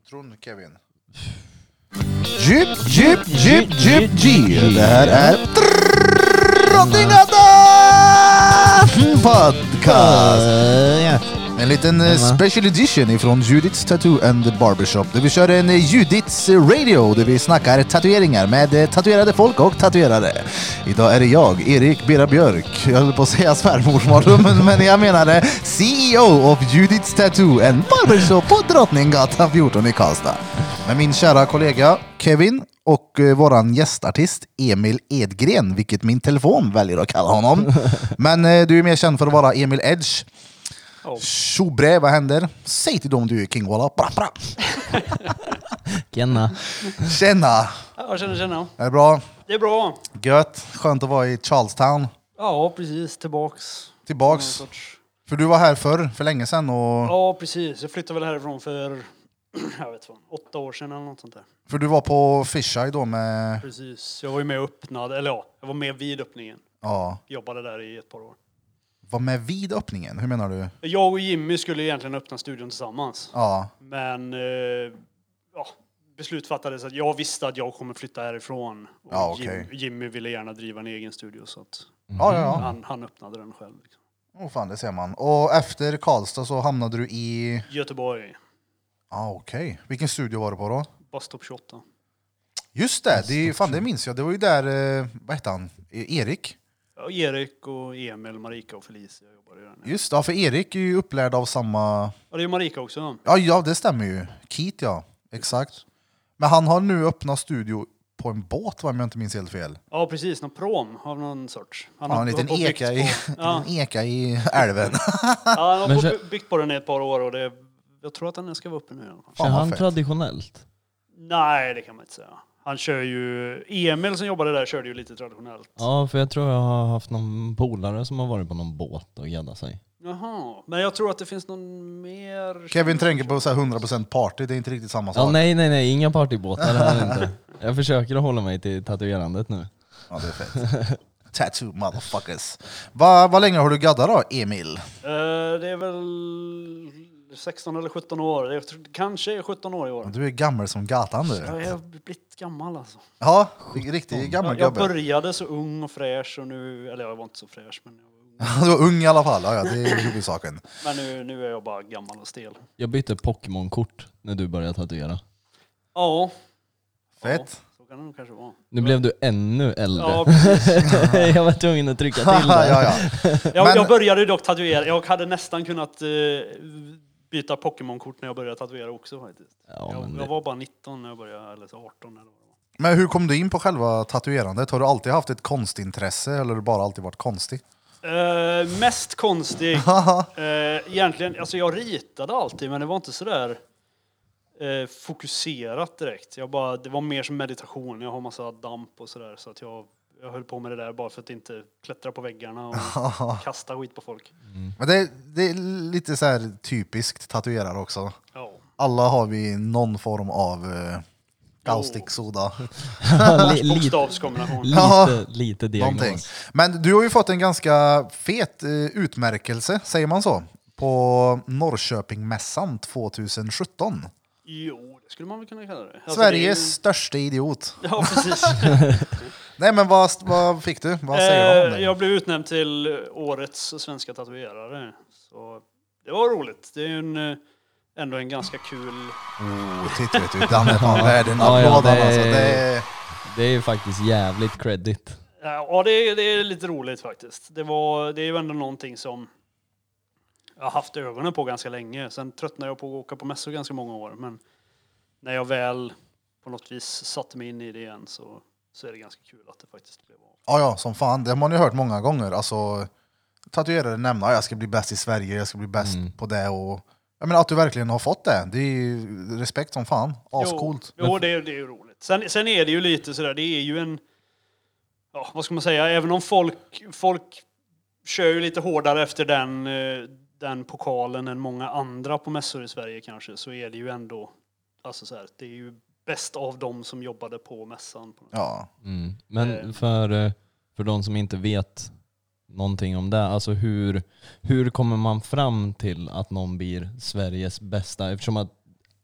intron Kevin. Djup, djup, djup, djup, djup. Det här är Drottninggatan Podcast. En liten eh, special edition ifrån Judiths Tattoo and Barbershop där vi kör en eh, Judiths Radio där vi snackar tatueringar med eh, tatuerade folk och tatuerare. Idag är det jag, Erik Bera Björk, jag höll på att säga svärmor men, men jag menade CEO of Judiths Tattoo and Barbershop på Drottninggatan 14 i Karlstad. Med min kära kollega Kevin och eh, våran gästartist Emil Edgren, vilket min telefon väljer att kalla honom. Men eh, du är mer känd för att vara Emil Edge. Tjobre, vad händer? Säg till dem du är King Walla. Bra, bra. Kenna. Tjena! Ja, känner, känner. Är det bra? Det är bra. Gött. Skönt att vara i Charlestown. Ja, precis. Tillbaks. Tillbaks. För du var här förr, för länge sedan. Och, Ja, precis. Jag flyttade väl härifrån för, jag vet vad, åtta år sedan eller något sånt där. för du var på Fisheye då med... Precis. Jag var ju med och öppnade, eller ja, jag var med vid öppningen. Ja. Jobbade där i ett par år. Var med vid öppningen? Hur menar du? Jag och Jimmy skulle egentligen öppna studion tillsammans. Ja. Men eh, ja, beslut fattades att jag visste att jag kommer flytta härifrån. Och Ja, Jim, okej. Jimmy ville gärna driva en egen studio så att Ja, ja, ja. han, han öppnade den själv. Liksom. Åh fan, det ser man. Och efter Karlstad så hamnade du i... Göteborg, Ja, okej. Vilken studio var du på då? Bastop 28. Just det, det, fan, det minns jag. Det var ju där, eh, vad hette han? E- Erik? Ja, Erik och Emil, Marika och Felicia jobbade där. nu. Just det, ja, för Erik är ju upplärd av samma... Ja, det är Marika också. Ja, ja, det stämmer ju. Keat, ja. Exakt. Men han har nu öppnat studio på en båt, va, om jag inte minns helt fel. Ja, precis. Någon prom av någon sorts. Han har en liten eka i, ja, en eka i älven. ja, han har Men på, så- byggt på den i ett par år och det, jag tror att den ska vara uppe nu. i alla fall. Kör vad han fett. traditionellt? Nej, det kan man inte säga. Han kör ju... Emil som jobbade där körde ju lite traditionellt. Ja, för jag tror jag har haft någon polare som har varit på någon båt och gaddat sig. Jaha, men jag tror att det finns någon mer... Kevin tänker på så här 100% party, det är inte riktigt samma sak. Ja, nej, nej, nej, inga partybåtar här inte. Jag försöker att hålla mig till tatuerandet nu. Ja, det är fett. Tattoo motherfuckers. Vad vad länge har du gaddat då, Emil? Eh, det är väl 16 eller 17 år. Jag tror, kanske är 17 år i år. Du är gammal som gatan du. Jag har blivit gammal alltså. Ja, riktigt gammal Jag, jag gubbe. började så ung och fräsch och nu, eller jag var inte så fräsch men, jag var ung. Du var ung i alla fall, ja, ja, det är huvudsaken. men nu, nu är jag bara gammal och stel. Jag bytte Pokémon-kort när du började tatuera. Ja. Fett. Ja, så kan det nog kanske vara. Nu blev du ännu äldre. Ja, precis. jag var tvungen att trycka till ja, där. ja. Jag, Men- jag började dock tatuera. Jag hade nästan kunnat eh, byta Pokémon-kort när jag började tatuera också faktiskt. Ja, jag, men jag det, var bara 19 när jag började, eller så 18 eller vad det var. Men hur kom du in på själva tatuerandet? Har du alltid haft ett konstintresse eller har du bara alltid varit konstig? Eh, mest konstig. Eh, egentligen, alltså jag ritade alltid men det var inte sådär eh, fokuserat direkt. Jag bara, det var mer som meditation. Jag har massa damp och sådär så att jag, jag höll på med det där bara för att inte klättra på väggarna och kasta skit på folk. Men det, det är lite så här typiskt tatuerare också. Ja. Alla har vi någon form av uh, kaustiksoda. li, lite, Bokstavskombination. Lite, lite diagnos. Någonting. Men du har ju fått en ganska fet eh, utmärkelse, säger man så, på Norrköpingmässan 2017. Jo, det skulle man väl kunna kalla det. Alltså, Sveriges det är ju- största idiot. Ja, precis. Nej men vad, vad fick du? Vad säger du om Eh, det? jag blev utnämnd till årets svenska tatuerare. Så det var roligt. Det är ju en, eh, ändå en ganska kul... Oh, titta vet du, den är fan värd en Ja, ja, applåd det är- alltså. Det är... Det är ju faktiskt jävligt credit. Ja, det är, det är lite roligt faktiskt. Det, var, det är ju ändå någonting som jag har haft ögonen på ganska länge. Sen tröttnade jag på att åka på mässor ganska många år. Men när jag väl på något vis satte mig in i det igen så, så är det ganska kul att det faktiskt blev av. Ja, ja, som fan. Det har man ju hört många gånger. Alltså, tatuerare nämna att jag ska bli bäst i Sverige, jag ska bli bäst Mm. på det. Och, jag menar, att du verkligen har fått det, det är ju respekt som fan. Ascoolt. Jo, jo det, är- det är ju roligt. Sen, sen är det ju lite sådär, det är ju en... Ja, vad ska man säga? Även om folk, folk kör ju lite hårdare efter den, eh, den pokalen än många andra på mässor i Sverige kanske, så är det ju ändå... Alltså så här, det är ju bäst av dem som jobbade på mässan. Ja. Mm. Men Eh. för, eh, för de som inte vet någonting om det, alltså hur, hur kommer man fram till att någon blir Sveriges bästa? Eftersom att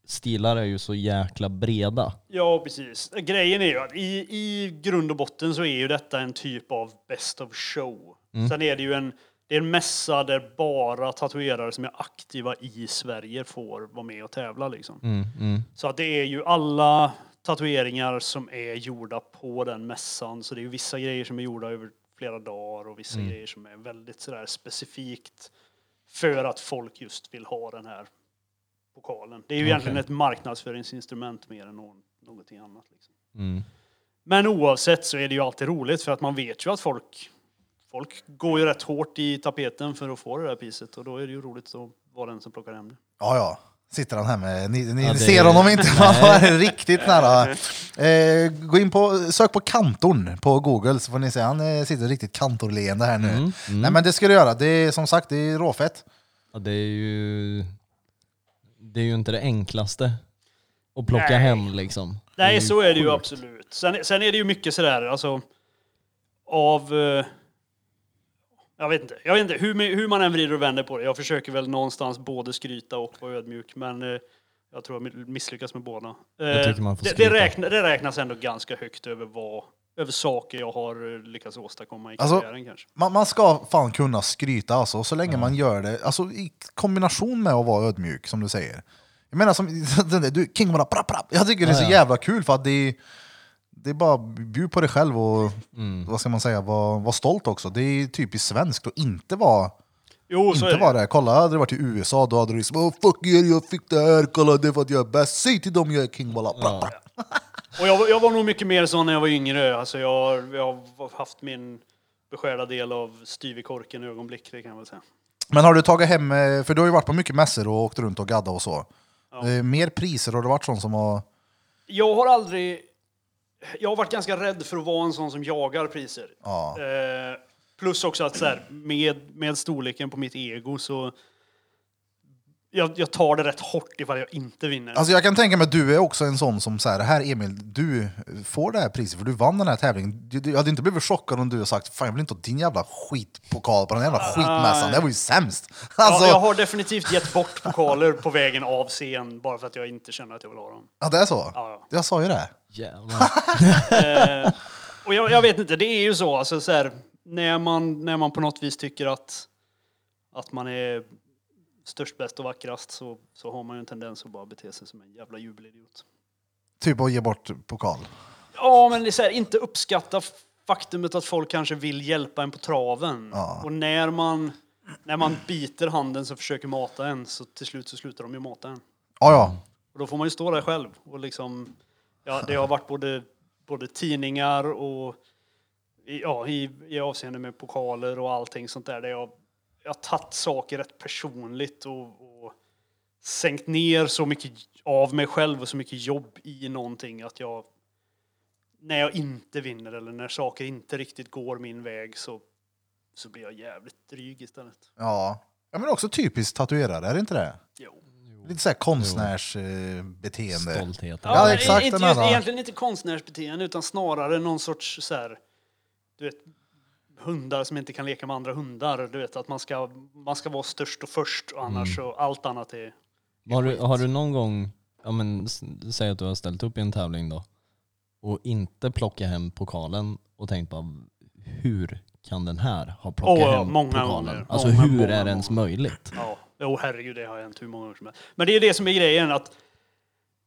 stilar är ju så jäkla breda. Ja, precis. Grejen är ju att i, i grund och botten så är ju detta en typ av best of show. Sen är det ju en, det är en mässa där bara tatuerare som är aktiva i Sverige får vara med och tävla liksom. Mm, mm. Så att det är ju alla tatueringar som är gjorda på den mässan. Så det är ju vissa grejer som är gjorda över flera dagar och vissa grejer som är väldigt sådär specifikt för att folk just vill ha den här pokalen. Det är ju egentligen ett marknadsföringsinstrument mer än någon, någonting annat. Liksom. Mm. Men oavsett så är det ju alltid roligt för att man vet ju att folk, folk går ju rätt hårt i tapeten för att få det där priset och då är det ju roligt att vara den som plockar hem det. Ja, ja. Sitter han här med, ni, ni Ja, det- ser honom inte, han är riktigt nära. Eh, gå in på, sök på kantorn på Google så får ni se, han eh, sitter riktigt kantorleende här nu. Mm, mm. Nej men det ska du göra, det är som sagt det är råfett. Ja, det är ju... Det är ju inte det enklaste att plocka Nej. hem liksom. Nej, ju så är det ju absolut. Sen, sen är det ju mycket sådär, alltså av... eh, Jag vet inte, jag vet inte hur, hur man än vrider och vänder på det. Jag försöker väl någonstans både skryta och vara ödmjuk, men eh, jag tror jag misslyckas med båda. Får det, det, skryta. räkna, det räknas ändå ganska högt över vad över saker jag har eh, lyckats åstadkomma i Alltså- karriären kanske. Man, man ska fan kunna skryta alltså, så länge man gör det alltså, i kombination med att vara ödmjuk, som du säger. Jag menar, som, den där, du, King bara prapp, prapp. Jag tycker det är så jävla kul för att det är, det är bara bjud på dig själv och Mm. vad ska man säga, var, var stolt också. Det är typiskt svenskt att inte vara Jo, inte det. vara det. Kolla, hade du varit i USA då hade du liksom oh, fuck er, jag fick det här, kolla det är för att jag är bäst, säg till dem jag är king. Prapp, prapp. Och jag, var- jag var nog mycket mer så när jag var yngre. Alltså jag, har- jag har haft min beskärda del av styv i korken ögonblick, det kan jag väl säga. Men har du tagit hem, eh, för du har ju varit på mycket mässor och åkt runt och gadda och så. Ja. Eh, Mer priser, har det varit sånt som har... Jag har aldrig... Jag har varit ganska rädd för att vara en sån som jagar priser. Ja. Eh, plus också att så här, med, med storleken på mitt ego så... Jag, jag tar det rätt hårt ifall jag inte vinner. Alltså jag kan tänka mig att du är också en sån som så här, här Emil, du får det här priset för du vann den här tävlingen. Du, du, jag hade inte blivit chockad om du hade sagt fan jag vill inte ha din jävla skitpokal på den jävla skitmässan, det var ju sämst. Alltså, ja, jag ja, har definitivt gett bort pokaler på vägen av scen bara för att jag inte känner att jag vill ha dem. det är så? Ja, ja. Jag sa ju det. Jävlar. Eh, och jag, jag vet inte, det är ju så, alltså, så här, när, man, när man på något vis tycker att, att man är störst, bäst och vackrast så, så har man ju en tendens att bara bete sig som en jävla jubelidiot. Typ att ge bort pokal. Ja, men det är så här, inte uppskatta faktumet att folk kanske vill hjälpa en på traven. Ja. Och när man, när man biter handen som försöker mata en så till slut så slutar de ju mata en. Ja, ja. Och då får man ju stå där själv och liksom, ja, det har varit både, både tidningar och i, ja, i, i avseende med pokaler och allting sånt där. där jag, jag har tagit saker rätt personligt och, och sänkt ner så mycket av mig själv och så mycket jobb i någonting att jag när jag inte vinner eller när saker inte riktigt går min väg så, så blir jag jävligt dryg istället. Ja. ja, men också typiskt tatuerare, är det inte det? Jo. Lite såhär konstnärsbeteende. Stolthet. Ja, exakt, Inte just, här- egentligen inte konstnärsbeteende utan snarare någon sorts så här, du vet, hundar som inte kan leka med andra hundar. Du vet att man ska, man ska vara störst och först och annars Mm. så allt annat är... Har du, har du någon gång, ja men säg att du har ställt upp i en tävling då och inte plockat hem pokalen och tänkt bara hur kan den här ha plockat Åh, hem många pokalen? gånger. Alltså Många, hur många, är det ens många. möjligt? Ja, jo herregud det har hänt hur många gånger som helst. Men det är det som är grejen att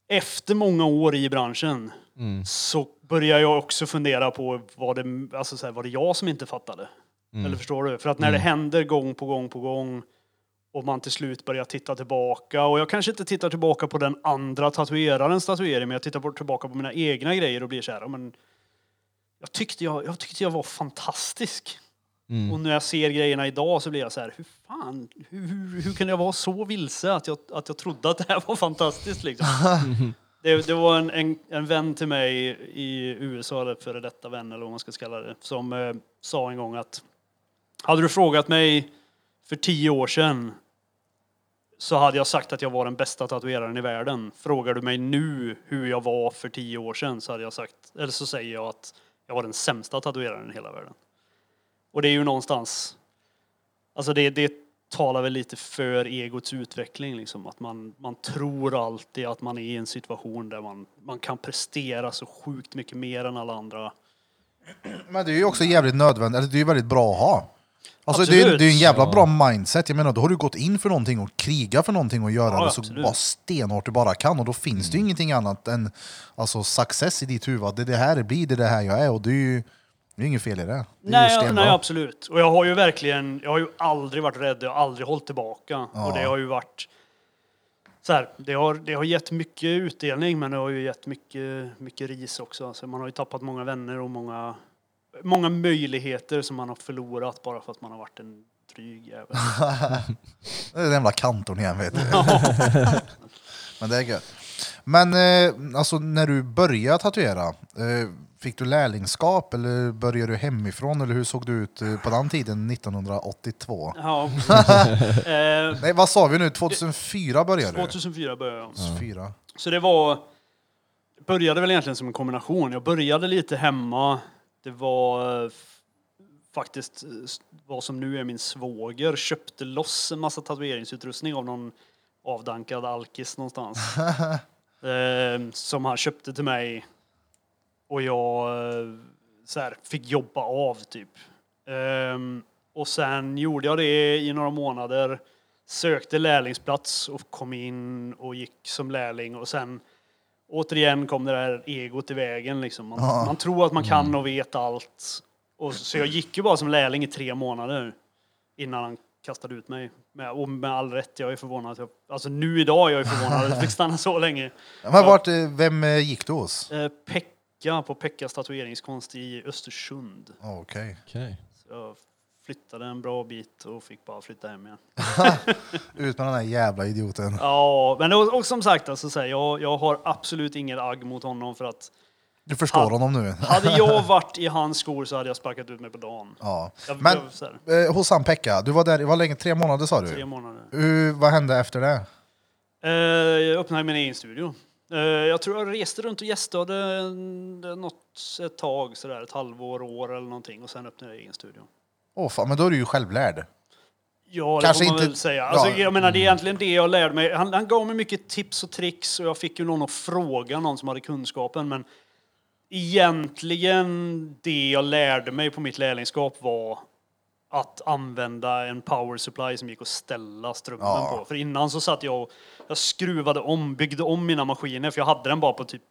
efter många år i branschen Mm. så börjar jag också fundera på var det, alltså så här, var det jag som inte fattade? Mm. Eller förstår du? För att när det händer gång på gång på gång och man till slut börjar titta tillbaka och jag kanske inte tittar tillbaka på den andra tatuerarens tatuering men jag tittar på- tillbaka på mina egna grejer och blir så här, men jag tyckte jag, jag tyckte jag var fantastisk. Mm. Och när jag ser grejerna idag så blir jag så här, hur fan, hur, hur, hur kan jag vara så vilse att jag, att jag trodde att det här var fantastiskt liksom? det, det var en, en, en vän till mig i USA, eller före detta vän eller vad man ska kalla det, som eh, sa en gång att hade du frågat mig för tio år sedan så hade jag sagt att jag var den bästa tatueraren i världen. Frågar du mig nu hur jag var för tio år sedan så hade jag sagt, eller så säger jag att jag var den sämsta tatueraren i hela världen. Och det är ju någonstans, alltså det, det, talar väl lite för egots utveckling. Liksom. Att man, man tror alltid att man är i en situation där man, man kan prestera så sjukt mycket mer än alla andra. Men det är ju också jävligt nödvändigt, eller det är ju väldigt bra att ha. Alltså det är, det är en jävla bra mindset, jag menar då har du gått in för någonting och krigat för någonting och göra Ja, det så absolut. bara stenhårt du bara kan och då finns det ju ingenting annat än alltså, success i ditt huvud. att Det är det här det blir, det är det här jag är och det är ju det är inget fel i det. det Nej, ja, stenbra. nej, absolut. Och jag har ju verkligen, jag har ju aldrig varit rädd, jag har aldrig hållit tillbaka. Och det har ju varit så här, det har, det har gett mycket utdelning men det har ju gett mycket, mycket ris också. Alltså man har ju tappat många vänner och många, många möjligheter som man har förlorat bara för att man har varit en dryg jävel. Det är den jävla kantorn igen vet du. Men det är gött. Men eh, alltså när du började tatuera, eh, fick du lärlingskap eller började du hemifrån eller hur såg du ut eh, på den tiden 1982? Ja, eh, Nej vad sa vi nu, 2004 började du? 2004 började jag. 2004. Så det var... började väl egentligen som en kombination. Jag började lite hemma. Det var eh, faktiskt vad som nu är min svåger köpte loss en massa tatueringsutrustning av någon avdankad alkis någonstans. eh, som han köpte till mig. Och jag eh, så här, fick jobba av typ. Ehm, och sen gjorde jag det i några månader. Sökte lärlingsplats och kom in och gick som lärling och sen återigen kom det där egot i vägen liksom. Man, Ja. man tror att man kan och vet allt. Och, så jag gick ju bara som lärling i tre månader innan han kastade ut mig. Med, och med all rätt, jag är förvånad. Jag, alltså nu idag är jag förvånad att jag fick stanna så länge. Men vart, vem eh, gick du hos? Eh, Pekka på Pekkas tatueringskonst i Östersund. Okej. Okej. Så jag flyttade en bra bit och fick bara flytta hem igen. Ut med den där jävla idioten. Ja, men och, och som sagt, alltså, så här, jag, jag har absolut inget agg mot honom för att Du förstår Han- honom nu. hade jag varit i hans skor så hade jag sparkat ut mig på dagen. Ja. Jag, Men jag, eh, hos han Pekka, du var där, det var länge, tre månader sa tre du? månader. Hur, vad hände efter det? Eh, jag öppnade min egen studio. Eh, jag tror jag reste runt och gästade något ett tag, sådär, ett halvår, år eller någonting och sen öppnade jag egen studio. Åh fan, men då är du ju självlärd. Ja, det Kanske får man inte- väl säga. Alltså, ja. Jag menar, det är egentligen det jag lärde mig. Han, han gav mig mycket tips och tricks och jag fick ju någon att fråga, någon som hade kunskapen. Men egentligen det jag lärde mig på mitt lärlingskap var att använda en power supply som gick att ställa strömmen Ja. på. För innan så satt jag och jag skruvade om, byggde om mina maskiner för jag hade den bara på typ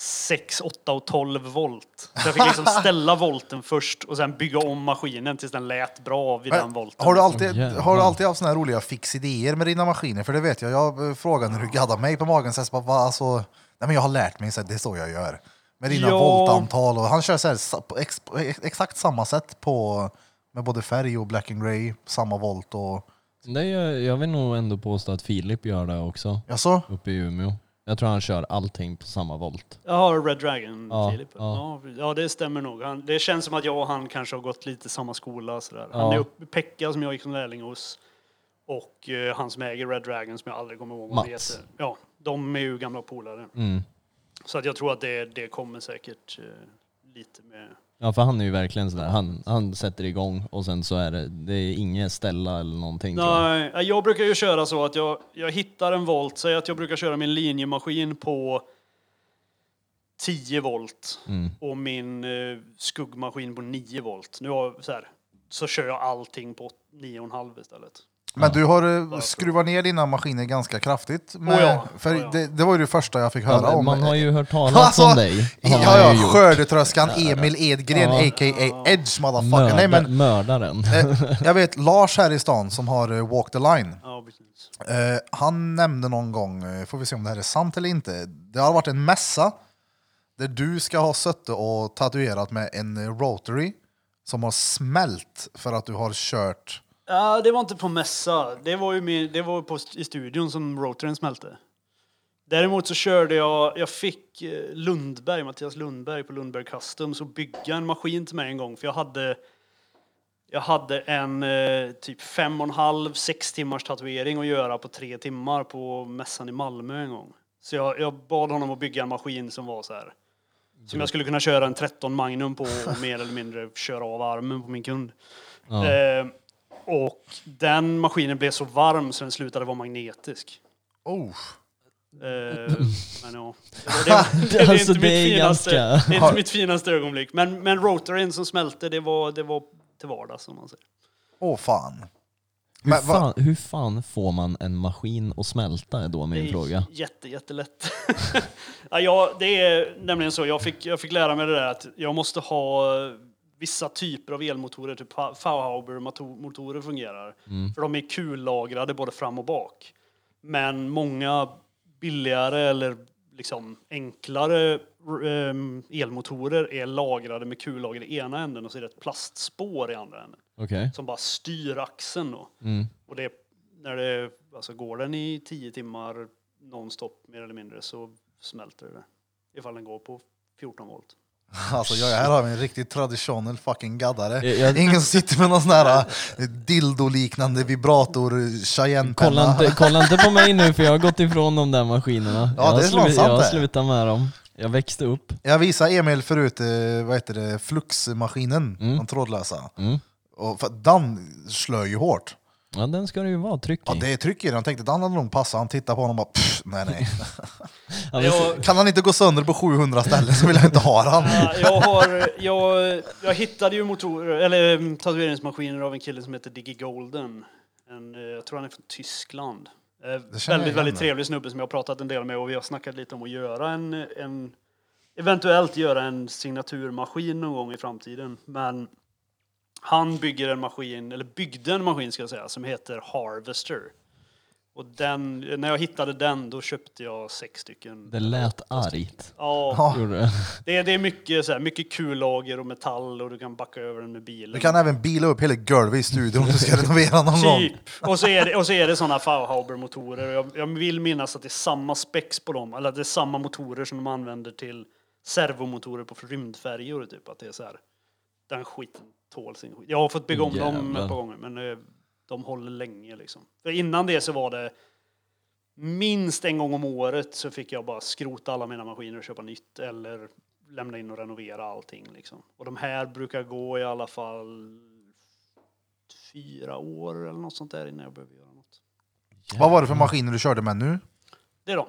6, 8 och 12 volt. Så jag fick liksom ställa volten först och sen bygga om maskinen tills den lät bra vid den Men, volten. har, du alltid, Jävlar. har du alltid haft såna här roliga fixidéer med dina maskiner? För det vet jag, jag frågade när du gaddade mig på magen, så jag bara, alltså, nej men jag har lärt mig, så här, det är så jag gör. Med dina Ja. voltantal och han kör så här, på ex, exakt samma sätt på, med både färg och black and grey, samma volt och... Det är, jag vill nog ändå påstå att Filip gör det också, Jaså? uppe i Umeå. Jag tror han kör allting på samma volt. Jag har Red Dragon, Ja, Filip. Ja. ja. Ja, det stämmer nog. Han, det känns som att jag och han kanske har gått lite samma skola. Sådär. Han Ja. är uppe, Pekka som jag gick som lärling hos och eh, han som äger Red Dragon som jag aldrig kommer ihåg vad han Mats. heter. Ja, de är ju gamla polare. Mm. Så att jag tror att det, det kommer säkert eh, lite med... Ja för han är ju verkligen sådär, han, han sätter igång och sen så är det, det är inget ställa eller någonting tror jag. Nej, jag brukar ju köra så att jag, jag hittar en volt. Säg att jag brukar köra min linjemaskin på 10 volt Mm. och min eh, skuggmaskin på 9 volt. Nu har, så, här, så kör jag allting på 9,5 istället. Men du har eh, skruvat ner dina maskiner ganska kraftigt. Med, Oh ja, För oh ja. Det, det var ju det första jag fick höra Ja, om. man har ju hört talas Alltså, om dig. Ja, ja, skördetröskan Emil Edgren, Ja. a.k.a. Edge motherfucker. Nej, Mörda, men, Mördaren. eh, jag vet Lars här i stan som har eh, Walk the Line. Ja, precis. Eh, han nämnde någon gång, får vi se om det här är sant eller inte, det har varit en mässa där du ska ha suttit och tatuerat med en rotary som har smält för att du har kört... Ja, det var inte på mässa. Det var ju min, det var på, i studion som rotorn smälte. Däremot så körde jag, jag fick eh, Lundberg, Mattias Lundberg på Lundberg Customs att bygga en maskin till mig en gång. För jag hade, jag hade en eh, typ fem och en halv, sex timmars tatuering att göra på tre timmar på mässan i Malmö en gång. Så jag, jag bad honom att bygga en maskin som var så här. Som jag skulle kunna köra en 13 Magnum på och mer eller mindre köra av armen på min kund. Ja. Eh, Och den maskinen blev så varm så den slutade vara magnetisk. Oh. Eh, men ja. Det, det, det, är Alltså, inte det mitt är finaste, ganska- det är inte mitt finaste ögonblick. Men, men rotorn som smälte, det var, det var till vardags som man säger. Åh fan. Hur Men fan, hur fan får man en maskin att smälta är då min Det är fråga. Jätte, jättelätt. ja, jag, det är nämligen så, jag fick, jag fick lära mig det där att jag måste ha vissa typer av elmotorer, typ Fauhaber-motorer fungerar. För de är kullagrade både fram och bak. Men många billigare eller liksom enklare ehm, elmotorer är lagrade med kullager i ena änden och så är det ett plastspår i andra änden Okej. som bara styr axeln. Då. Mm. Och det, när det, alltså går den i 10 timmar nonstop mer eller mindre så smälter det. Ifall den går på 14 volt. Alltså jag, här har vi en riktigt traditionell fucking gaddare. Jag- Ingen sitter med någon sån här eh, dildo-liknande vibrator, Kolla Cheyenne-penna. inte, kolla inte på mig nu för jag har gått ifrån de där maskinerna. Ja, jag, det är slu- jag har slutat med dem. Jag växte upp. Jag visade Emil förut, eh, vad heter det, fluxmaskinen, den trådlösa. Mm. Och för, den slår ju hårt. Ja den ska det ju vara tryck i. Ja, det är tryck i den. Jag tänkte den hade nog passat. Han tittade på honom och bara pff, nej nej. Jag, Kan han inte gå sönder på 700 ställen så vill jag inte ha den. Ja, jag, har, jag, jag hittade ju motorer, eller mm, tatueringsmaskiner av en kille som heter Diggy Golden. En, eh, jag tror han är från Tyskland. Eh, väldigt, väldigt trevlig snubbe som jag har pratat en del med och vi har snackat lite om att göra en, en eventuellt göra en signaturmaskin någon gång i framtiden. Men han bygger en maskin, eller byggde en maskin ska jag säga, som heter Harvester. Och den, när jag hittade den då köpte jag sex stycken. Det lät argt. Ja, Ja. Det. det är, det är mycket, så här, mycket kullager och metall och du kan backa över den med bilen. Du kan även bila upp hela golvet i studion om du ska renovera någon gång. Typ. Och så är det, och så är det sådana Fauhaber-motorer. Jag, jag vill minnas att det är samma spex på dem, eller att det är samma motorer som de använder till servomotorer på rymdfärjor. Typ. Att det är så här, den skiten tål sin skit. Jag har fått bygga om dem Jävlar. ett par gånger, men eh, de håller länge. Liksom. För innan det så var det minst en gång om året så fick jag bara skrota alla mina maskiner och köpa nytt eller lämna in och renovera allting. Liksom. Och de här brukar gå i alla fall fyra år eller något sånt där innan jag behöver göra något. Vad var det för maskiner du körde med nu? Det är de.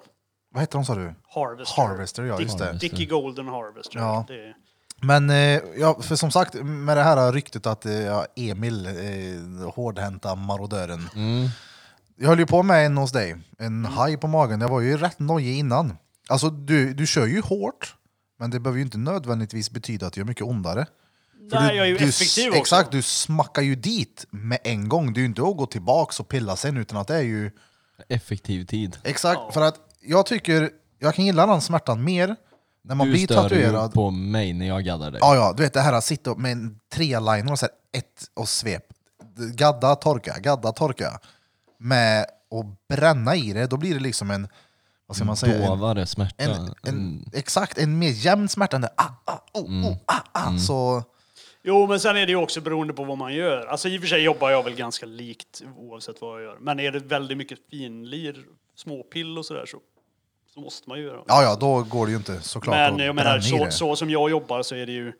Vad heter de sa du? Harvester. Harvester, ja just det. Harvester. Dicky Golden Harvester. Ja. Det är, Men eh, ja, för som sagt, med det här ryktet att eh, ja, Emil, eh, hårdhänta marodören. Mm. Jag höll ju på med en hos dig, en haj på magen. Jag var ju rätt nojig innan. Alltså du, du kör ju hårt, men det behöver ju inte nödvändigtvis betyda att det gör mycket ondare. För nej, du, jag är ju du, effektiv också. Exakt, du smackar ju dit med en gång. Det är ju inte att gå tillbaks och pilla sen, utan att det är ju... Effektiv tid. Exakt, Ja. för att jag tycker, jag kan gilla den smärtan mer när man du blir stör tatuerad. ju på mig när jag gaddar dig. Ja, ja, du vet det här att sitta med en tre-liner och så här, ett och svep. Gadda, torka, gadda, torka. Med att bränna i det, då blir det liksom en, vad ska man säga, en, Dovare smärta. en, Mm. en, exakt, en mer jämn smärta än det, ah, ah, oh, oh, ah, ah. Så, Jo, men sen är det ju också beroende på vad man gör. Alltså i och för sig jobbar jag väl ganska likt oavsett vad jag gör. Men är det väldigt mycket finlir, småpill och sådär så, så måste man ju göra ja, ja, då går det ju inte såklart Men jag menar, så, så som jag jobbar så är det ju,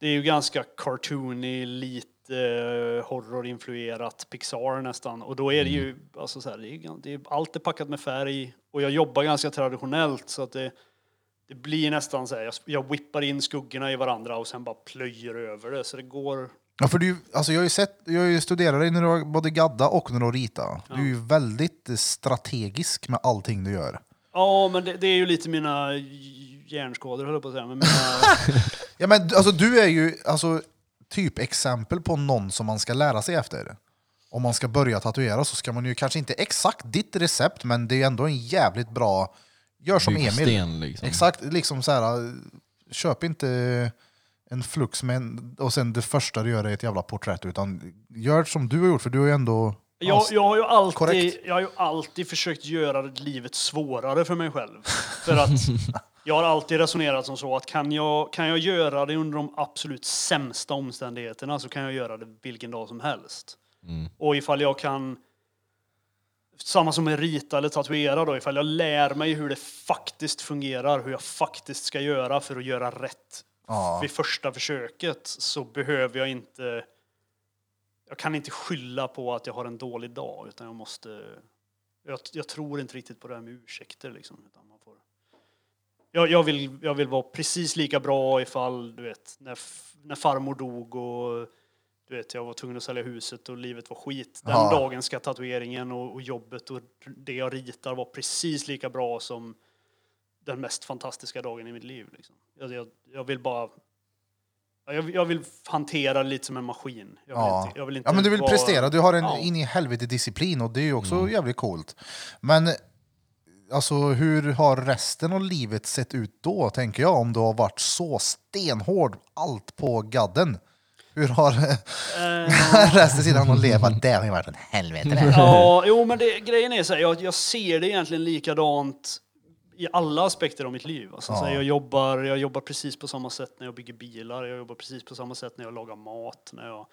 det är ju ganska cartoony, lite eh, horrorinfluerat, Pixar nästan. Och då är det ju, alltså så här, det är, det är, allt är packat med färg och jag jobbar ganska traditionellt så att det, det blir nästan så här, jag, jag whippar in skuggorna i varandra och sen bara plöjer över det. Så det går, Ja, för du, alltså jag har ju sett, jag har ju studerat dig när du har både gadda och när du har rita. Du är ju väldigt strategisk med allting du gör. Ja men det, det är ju lite mina hjärnskador höll jag på att säga. Men mina, Ja, men alltså, du är ju alltså, typ exempel på någon som man ska lära sig efter. Om man ska börja tatuera så ska man ju kanske inte exakt ditt recept, men det är ju ändå en jävligt bra... Gör som Emil. Liksom. Exakt, liksom så här. Köp inte en flux med en, och sen det första du gör är ett jävla porträtt, utan gör som du har gjort, för du har ju ändå... Jag, jag, har ju alltid, korrekt. jag har ju alltid försökt göra livet svårare för mig själv. För att jag har alltid resonerat som så att kan jag, kan jag göra det under de absolut sämsta omständigheterna så kan jag göra det vilken dag som helst. Och ifall jag kan, samma som med rita eller tatuera då, ifall jag lär mig hur det faktiskt fungerar, hur jag faktiskt ska göra för att göra rätt Ja. vid första försöket så behöver jag inte jag kan inte skylla på att jag har en dålig dag utan jag måste jag, jag tror inte riktigt på det här med ursäkter liksom. Utan man får, jag, jag, vill, jag vill vara precis lika bra ifall, du vet, när, när farmor dog och du vet, jag var tvungen att sälja huset och livet var skit. Den Ja. dagen ska tatueringen och, och jobbet och det jag ritar vara precis lika bra som den mest fantastiska dagen i mitt liv. Liksom. Jag, jag, jag vill bara... ja, Jag, jag vill hantera lite som en maskin. Jag vill Ja. inte, jag vill inte ja, men du vill vara- prestera, du har en Ja. in i helvete disciplin och det är ju också jävligt coolt. Men alltså, hur har resten av livet sett ut då, tänker jag, om du har varit så stenhård, allt på gadden? Hur har Eh, resten sidan att leva? Det har ju varit en helvete det. Ja, jo men det, grejen är så här, jag, jag ser det egentligen likadant i alla aspekter av mitt liv. Alltså, så här, jag, jobbar, jag jobbar precis på samma sätt när jag bygger bilar, jag jobbar precis på samma sätt när jag lagar mat. När jag,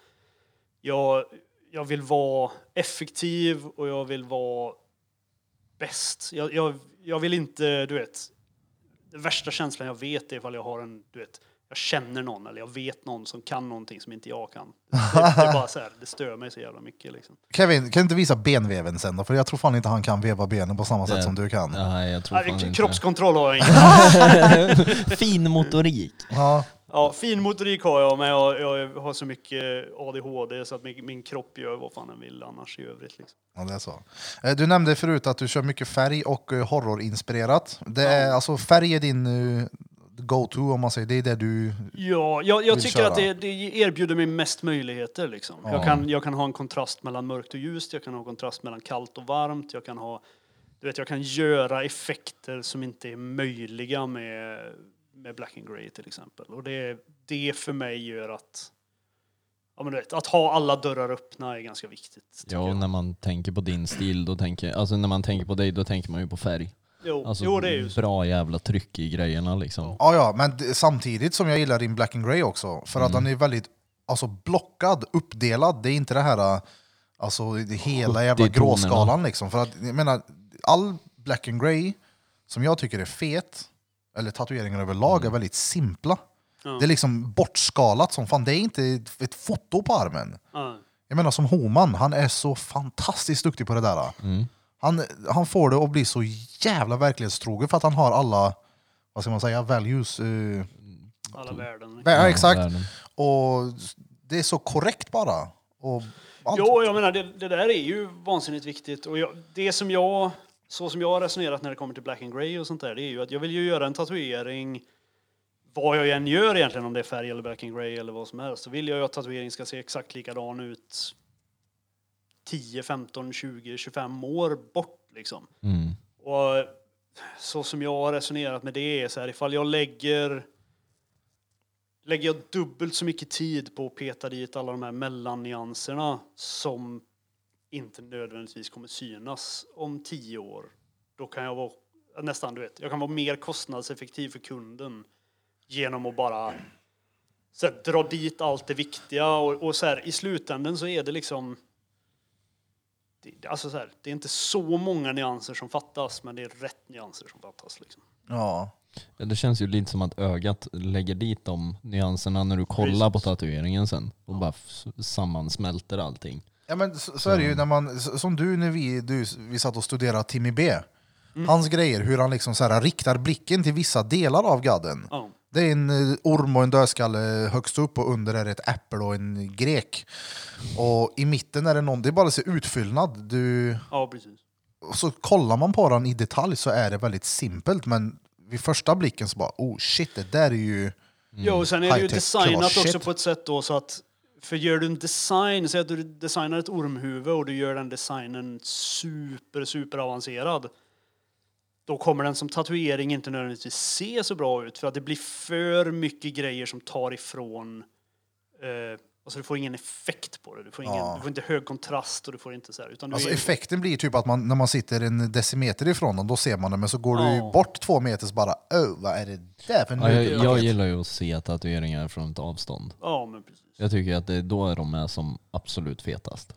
jag, jag vill vara effektiv och jag vill vara bäst. Jag, jag, jag vill inte, du vet, den värsta känslan jag vet är ifall jag har en, du vet, jag känner någon eller jag vet någon som kan någonting som inte jag kan. Det, det är bara så här, det stör mig så jävla mycket liksom. Kevin, kan du inte visa benväven sen då? För jag tror fan inte han kan veva benen på samma sätt som du kan. Nej, jag tror fan Nej, inte kroppskontroll har jag inte. Fin motorik. Ja, Ja, fin motorik har jag, men jag, jag har så mycket ADHD så att min, min kropp gör vad fan den vill annars i övrigt. Liksom. ja, det är så. Eh, Du nämnde förut att du kör mycket färg och eh, horrorinspirerat. Det är, alltså, färg är din eh, go-to om man säger, det är det du... Ja, jag, jag Vill tycker köra. att det, det erbjuder mig mest möjligheter. Liksom. Ja. Jag, kan, jag kan ha en kontrast mellan mörkt och ljust, jag kan ha en kontrast mellan kallt och varmt, jag kan ha du vet, jag kan göra effekter som inte är möjliga med, med Black and Grey till exempel. Och det, det för mig gör att ja, men du vet, att ha alla dörrar öppna är ganska viktigt. Ja, och när man tänker på din stil, då tänker, alltså när man tänker på dig, då tänker man ju på färg. Jo, Alltså jo, det är ju så. bra jävla tryck i grejerna liksom. Ja, ja, men samtidigt som jag gillar din Black and Grey också, för att Mm. den är väldigt alltså, blockad, uppdelad. Det är inte det här alltså, det hela jävla 70 tonerna. gråskalan liksom. För att, jag menar, all Black and Grey som jag tycker är fet, eller tatueringar överlag, Mm. är väldigt simpla. Ja. Det är liksom bortskalat som fan, det är inte ett- foto på armen. Ja. Jag menar som Homan, han är så fantastiskt duktig på det där. Mm. Han, han får det att bli så jävla verklighetstrogen för att han har alla, vad ska man säga, values. eh, Alla värden. Ja, exakt. världen. Och det är så korrekt bara. Och allt. Jo, jag menar det, det där är ju vansinnigt viktigt. Och jag, det som jag, så som jag har resonerat när det kommer till Black and Grey och sånt där, det är ju att jag vill ju göra en tatuering vad jag än gör egentligen, om det är färg eller Black and Grey eller vad som helst, så vill jag ju att tatueringen ska se exakt likadan ut 10, 15, 20, 25 år bort liksom. Mm. Och så som jag har resonerat med det är så här, ifall jag lägger lägger jag dubbelt så mycket tid på att peta dit alla de här mellannyanserna som inte nödvändigtvis kommer synas om tio år. Då kan jag vara nästan, du vet, jag kan vara mer kostnadseffektiv för kunden genom att bara så här, dra dit allt det viktiga och, och så här, i slutändan så är det liksom det, alltså så här, det är inte så många nyanser som fattas, men det är rätt nyanser som fattas. Liksom. Ja. Ja, det känns ju lite som att ögat lägger dit de nyanserna när du kollar på tatueringen sen och bara f- sammansmälter allting. Ja, men så, så är det ju när man, som du när vi, du, vi satt och studerade Timmy B. Hans grejer, hur han liksom så här, riktar blicken till vissa delar av gadden. Ja. Det är en eh, orm och en dödskalle högst upp och under är det ett äpple och en grek. Och i mitten är det någon, det är bara så utfyllnad. Du, ja, precis. och så kollar man på den i detalj så är det väldigt simpelt men vid första blicken så bara oh shit, det där är ju... Jo, och sen är det ju High-tech designat också på ett sätt då så att för gör du en design, säg att du designar ett ormhuvud och du gör den designen super, super avancerad. Då kommer den som tatuering inte nödvändigtvis se så bra ut för att det blir för mycket grejer som tar ifrån eh, Alltså du får ingen effekt på det. Du får, ingen, Ja. du får inte hög kontrast och du får inte så här. Utan du Alltså är, effekten blir typ att man, när man sitter en decimeter ifrån den, då ser man det, men så går du Ja. bort två meter så bara oh, vad är det där för Ja, jag, nödpaket?" jag gillar ju att se tatueringar från ett avstånd. Ja, men precis. Jag tycker att det är då de är som absolut fetast.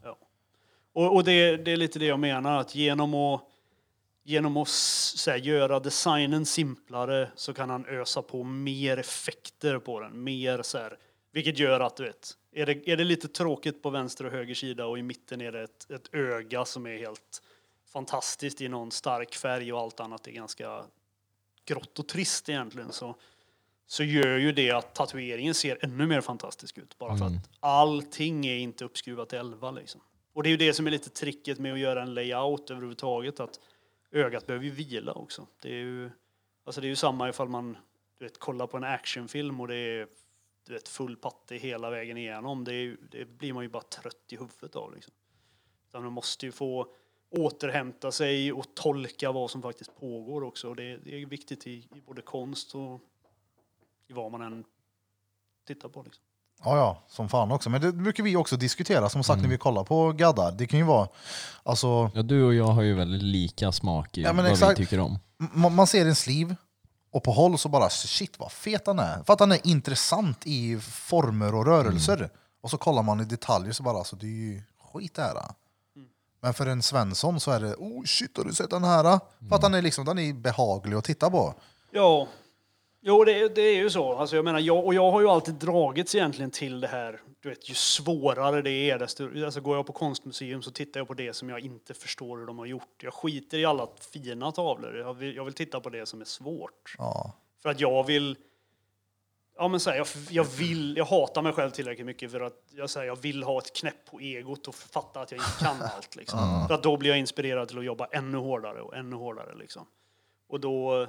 Och, och det, det är lite det jag menar, att genom att, genom att så här, göra designen simplare så kan han ösa på mer effekter på den. Mer så här, vilket gör att du vet, Är det, är det lite tråkigt på vänster och höger sida och i mitten är det ett, ett öga som är helt fantastiskt i någon stark färg och allt annat är ganska grått och trist egentligen så, så gör ju det att tatueringen ser ännu mer fantastisk ut. Bara för att allting är inte uppskruvat till 11 liksom. Och det är ju det som är lite tricket med att göra en layout överhuvudtaget att ögat behöver ju vila också. Det är ju, alltså det är ju samma ifall man du vet, kollar på en actionfilm och det är du vet, full patte hela vägen igenom. Det, är, det blir man ju bara trött i huvudet av. Liksom. Utan man måste ju få återhämta sig och tolka vad som faktiskt pågår också. Och det, det är viktigt i, i både konst och i vad man än tittar på. Liksom. Ja, ja, som fan också. Men det brukar vi också diskutera, som sagt Mm. när vi kollar på gaddar. Det kan ju vara, alltså, Ja, du och jag har ju väldigt lika smak i Ja, men vad exakt. vi tycker om. m- man ser en sleeve och på håll så bara shit vad fet han är. För att han är intressant i former och rörelser. Och så kollar man i detaljer så bara, alltså det är ju skit det här. Men för en Svensson så är det, oh shit har du sett den här? För att han är liksom, den är behaglig att titta på. Ja, jo det, det är ju så. Alltså jag menar, jag, och jag har ju alltid dragits egentligen till det här. Du vet, ju svårare det är, desto, alltså går jag på konstmuseum så tittar jag på det som jag inte förstår hur de har gjort. Jag skiter i alla fina tavlor. Jag vill, jag vill titta på det som är svårt. Ja. För att jag vill... Ja men så här, jag, jag vill, jag hatar mig själv tillräckligt mycket för att jag, säger, jag vill ha ett knäpp på egot och fatta att jag inte kan allt. Liksom. För att då blir jag inspirerad till att jobba ännu hårdare och ännu hårdare. Liksom. Och då,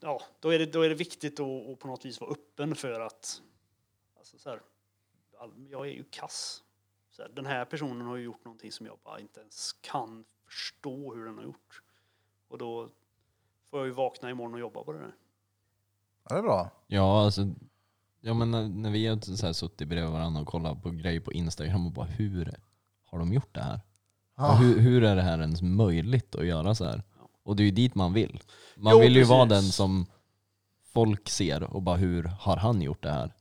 ja, då, är det, då är det viktigt att, att på något vis vara öppen för att alltså så här, jag är ju kass. Så här, den här personen har ju gjort någonting som jag bara inte ens kan förstå hur den har gjort. Och då får jag ju vakna imorgon och jobba på det där. Ja, det är bra. Ja, alltså, ja, men när, när vi har så här suttit bredvid varandra och kollat på grejer på Instagram och bara hur har de gjort det här? Och hur, hur är det här ens möjligt att göra så här? Och det är ju dit man vill. Man Jo, vill ju vara precis. den som folk ser och bara hur har han gjort det här?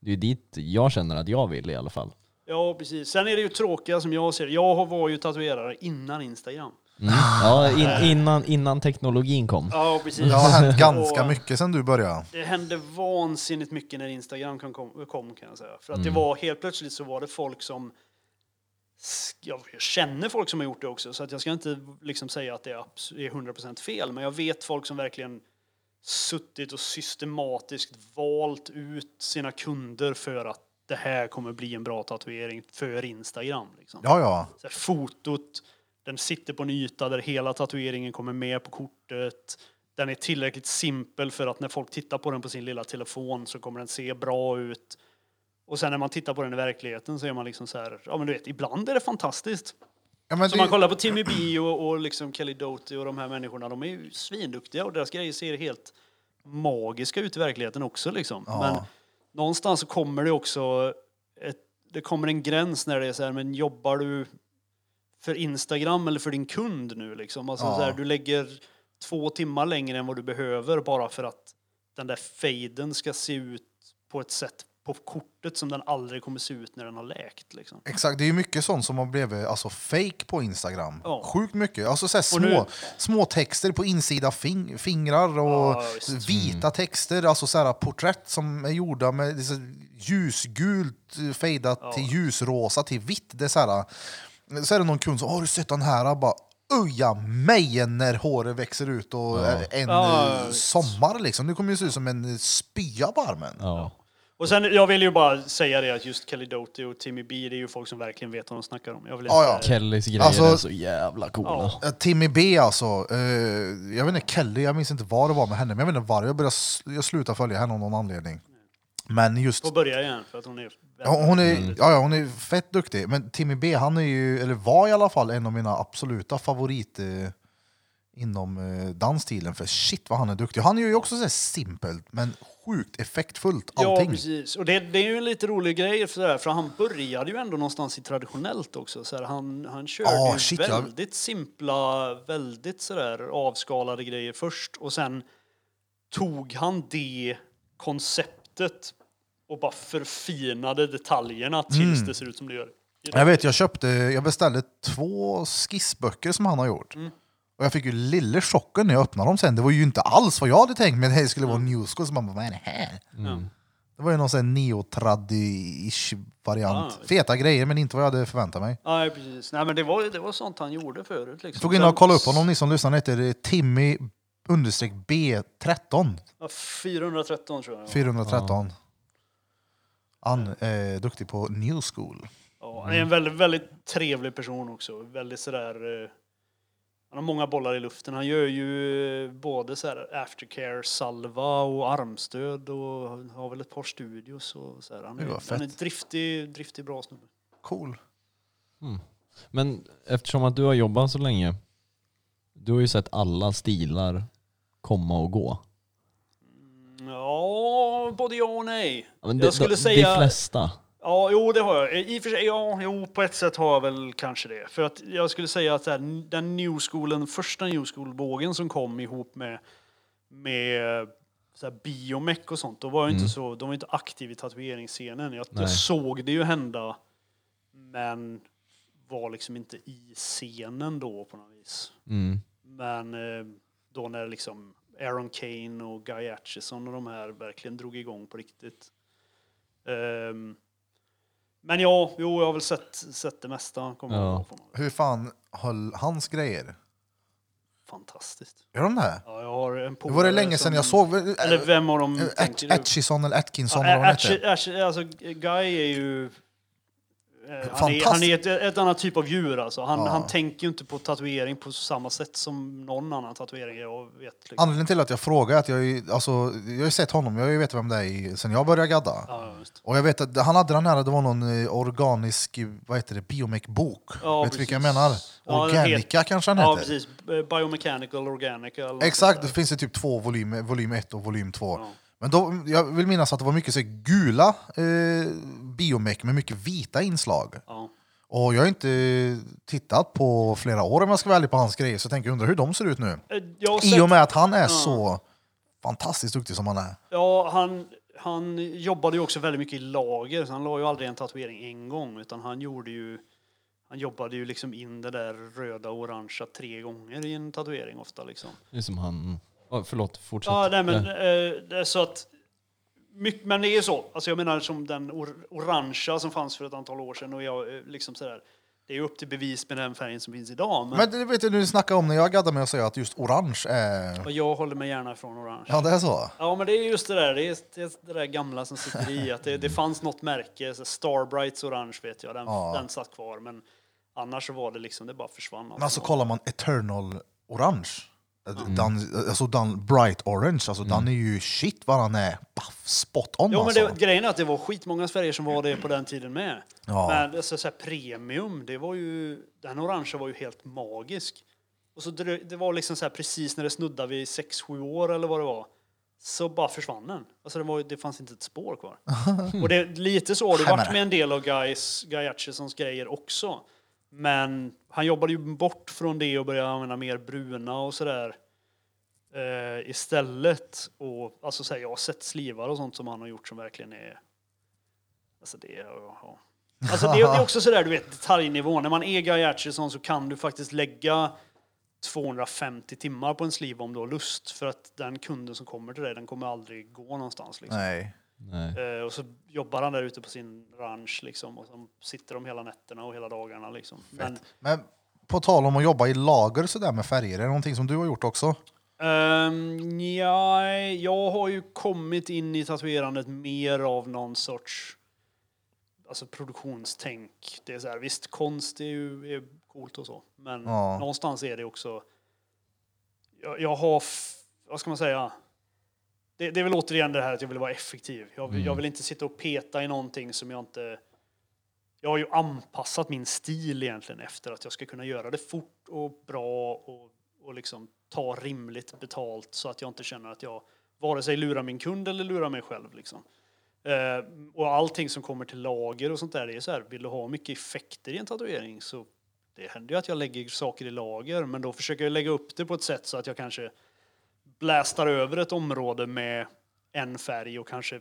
Det är ju dit jag känner att jag vill i alla fall. Ja, precis. Sen är det ju tråkiga som jag ser. Jag var ju tatuerare innan Instagram. Mm. Ja, in, innan, innan teknologin kom. Ja, precis. Det har hänt ganska Och mycket sedan du började. Det hände vansinnigt mycket när Instagram kom, kom, kom kan jag säga. För att Mm. det var helt plötsligt så var det folk som jag känner folk som har gjort det också, så att jag ska inte liksom säga att det är abs- är 100% fel, men jag vet folk som verkligen suttit och systematiskt valt ut sina kunder för att det här kommer bli en bra tatuering för Instagram. Liksom. Ja, ja. Så här, fotot, den sitter på en yta där hela tatueringen kommer med på kortet. Den är tillräckligt simpel för att när folk tittar på den på sin lilla telefon så kommer den se bra ut. Och sen när man tittar på den i verkligheten så är man liksom så här, ja men du vet, ibland är det fantastiskt. ja Så det, man kollar på Timmy B och, och liksom Kelly Doty och de här människorna, de är ju svinduktiga och deras grejer ser helt magiska ut i verkligheten också liksom. Ja. Men någonstans så kommer det också ett, det kommer en gräns när det är så här, men jobbar du för Instagram eller för din kund nu liksom? Alltså Ja. så här, du lägger två timmar längre än vad du behöver bara för att den där faden ska se ut på ett sätt på kortet som den aldrig kommer se ut när den har läkt liksom. Exakt, det är ju mycket sånt som har blivit alltså, fake på Instagram. Ja. Sjukt mycket. Alltså, så små, nu- små texter på insida fing fingrar och Ja, vita texter, alltså så här, porträtt som är gjorda med så ljusgult fejdat Ja. till ljusrosa till vitt. Det är så, här, så är det någon kund som har du sett den här? Bara Uja mejen när håret växer ut och en Ja, eh, sommar liksom. Det kommer ju se ut som en spya på armen. Ja. Och sen, jag vill ju bara säga det att just Kelly Doty och Timmy B, det är ju folk som verkligen vet vad de snackar om. Jag vill Ja, ja. inte, Kellys grejer Alltså- är så jävla coola. Ja. Eh, Timmy B alltså, eh, jag vet inte, Kelly, jag minns inte vad det var med henne, men jag vet inte varför, jag, började, jag slutade följa henne av någon anledning. Men just, Får börja igen för att hon är... ja, hon är, ja, ja, hon är fett duktig, men Timmy B han är ju, eller var i alla fall en av mina absoluta favorit eh, inom eh, dansstilen, för shit vad han är duktig. Han gör ju också så simpelt, men sjukt effektfullt Ja, allting. precis. Och det, det är ju en lite rolig grej, för, här, för han började ju ändå någonstans i traditionellt också. Så här, han, han körde Ja, ju shit, ja. väldigt simpla, väldigt sådär avskalade grejer först. Och sen tog han det konceptet och bara förfinade detaljerna tills Mm. det ser ut som det gör. Jag vet, jag köpte, jag beställde två skissböcker som han har gjort. Mm. Och jag fick ju lille chocken när jag öppnade dem sen. Det var ju inte alls vad jag hade tänkt mig. Det här skulle vara New School. Så man bara, vad är det här? Mm. Det var ju någon sån neotradi-ish variant. Ah. Feta grejer, men inte vad jag hade förväntat mig. Nej, precis. Nej, men det var, det var sånt han gjorde förut. Liksom. Jag tog in och kollade upp honom, ni som lyssnar, han heter Timmy understreck B13. Ja, 413 tror jag. 413. Han är duktig på new school. Ja, han är en väldigt, väldigt trevlig person också. Väldigt sådär... eh, Han har många bollar i luften. Han gör ju eh, både så här aftercare-salva och armstöd och har väl ett par studios och så här. Han Det är, han är driftig, driftig, bra snubbe. Cool. Men eftersom att du har jobbat så länge, du har ju sett alla stilar komma och gå. Ja, både ja och nej. Ja, men Jag skulle de, säga- De flesta. Ja, jo det har jag. I och för sig, ja, jo, på ett sätt har jag väl kanske det. För att jag skulle säga att här, den new schoolen, första new school-vågen som kom ihop med, med så här, biomech och sånt, då var jag inte så, de var inte aktiv i tatueringsscenen. Jag, jag såg det ju hända, men var liksom inte i scenen då på något vis. Mm. Men eh, då när liksom Aaron Kane och Guy Atchison och de här verkligen drog igång på riktigt. Ehm, men ja, jo, jag har väl sett, sett det mesta. Kommer Ja. honom. Hur fan höll hans grejer? Fantastiskt. Gör de det? Ja, jag har en Det polare var det länge sedan som- jag såg. Eller vem av dem tänker du? Atchison eller Atkinson Ja, eller vad han Atch- hette. Atch- alltså, Guy är ju... eh, Han är, han är ett, ett annat typ av djur alltså. Han, Ja. han tänker ju inte på tatuering på samma sätt som någon annan tatuering jag vet. Liksom. Anledningen till att jag frågar är att jag, alltså, jag har sett honom, jag vet vem det är sen jag började gadda. Ja. Och jag vet att han hade den här, det var någon eh, organisk, vad heter det, biomech-bok. Ja, vet du vilka jag menar? Ja, Organica kanske han Ja, heter? precis. Biomechanical Organica. eller något Exakt, det finns det typ två volymer, volym 1 och volym 2. Ja. Men då, jag vill minnas att det var mycket så gula eh, biomech med mycket vita inslag. Ja. Och jag har inte tittat på flera år om jag ska vara ärlig på hans grejer, så jag tänker undra hur de ser ut nu. Eh, Jag har I sett, och med att han är så fantastiskt duktig som han är. ja, han, han jobbade ju också väldigt mycket i lager, så han la ju aldrig en tatuering en gång, utan han gjorde ju han jobbade ju liksom in det där röda och orangea tre gånger i en tatuering ofta liksom. Det är som han... Oh, förlåt, fortsätt. Ja, nej, men Ja. eh, det är så att mycket, men det är ju så. Alltså jag menar som den or orangea som fanns för ett antal år sedan och jag eh, liksom sådär. Det är ju upp till bevis med den färgen som finns idag. Men, Men det vet du, du snackar om när jag gaddar med att säga att just orange är... och jag håller mig gärna ifrån orange. Ja, det är så? Ja, men det är just det där. Det är det, är det där gamla som sitter i. Att det, det fanns något märke, så Starbrights orange vet jag, den, Ja. den satt kvar. Men annars så var det liksom, det bara försvann. Men alltså kollar man Eternal Orange, den, alltså den Bright Orange, alltså den är ju shit vad han är baff, spot on Jo, men alltså. det, grejen är att det var skitmånga färger som var det på den tiden med. Ja. Men alltså, så här, premium, det var ju, den orangea var ju helt magisk. Och så det, det var liksom så här, precis när det snuddade vid 6-7 år eller vad det var. Så bara försvann den. Alltså det, var, det fanns inte ett spår kvar. Och det, lite så har det varit med en del av Guys, Guy Atchisons grejer också. Men han jobbade ju bort från det och började använda mer bruna och sådär eh, istället. Och, alltså, så här, jag har sett slivar och sånt som han har gjort som verkligen är... Alltså det är... Ja. Alltså det, det är också sådär, du vet, detaljnivån. När man är Guy Atchison så kan du faktiskt lägga 250 timmar på en sliv om du har lust. För att den kunden som kommer till dig, den kommer aldrig gå någonstans. Liksom. Nej. Nej. Eh, och så jobbar han där ute på sin ranch liksom, och så sitter de hela nätterna och hela dagarna. Liksom. Men, Men på tal om att jobba i lager sådär med färger, är det någonting som du har gjort också? Um, ja, jag har ju kommit in i tatuerandet mer av någon sorts alltså produktionstänk. Det är så här, visst, konst är ju är coolt och så, men Ja. någonstans är det också... Jag, jag har, vad ska man säga? Det, det är väl återigen det här att jag vill vara effektiv. Jag, vill- jag vill inte sitta och peta i någonting som jag inte... Jag har ju anpassat min stil egentligen efter att jag ska kunna göra det fort och bra och, och liksom ta rimligt betalt så att jag inte känner att jag vare sig lurar min kund eller lurar mig själv. Liksom. Eh, och allting som kommer till lager och sånt där, det är så här, vill du ha mycket effekter i en tatuering så det händer ju att jag lägger saker i lager, men då försöker jag lägga upp det på ett sätt så att jag kanske blästar över ett område med en färg och kanske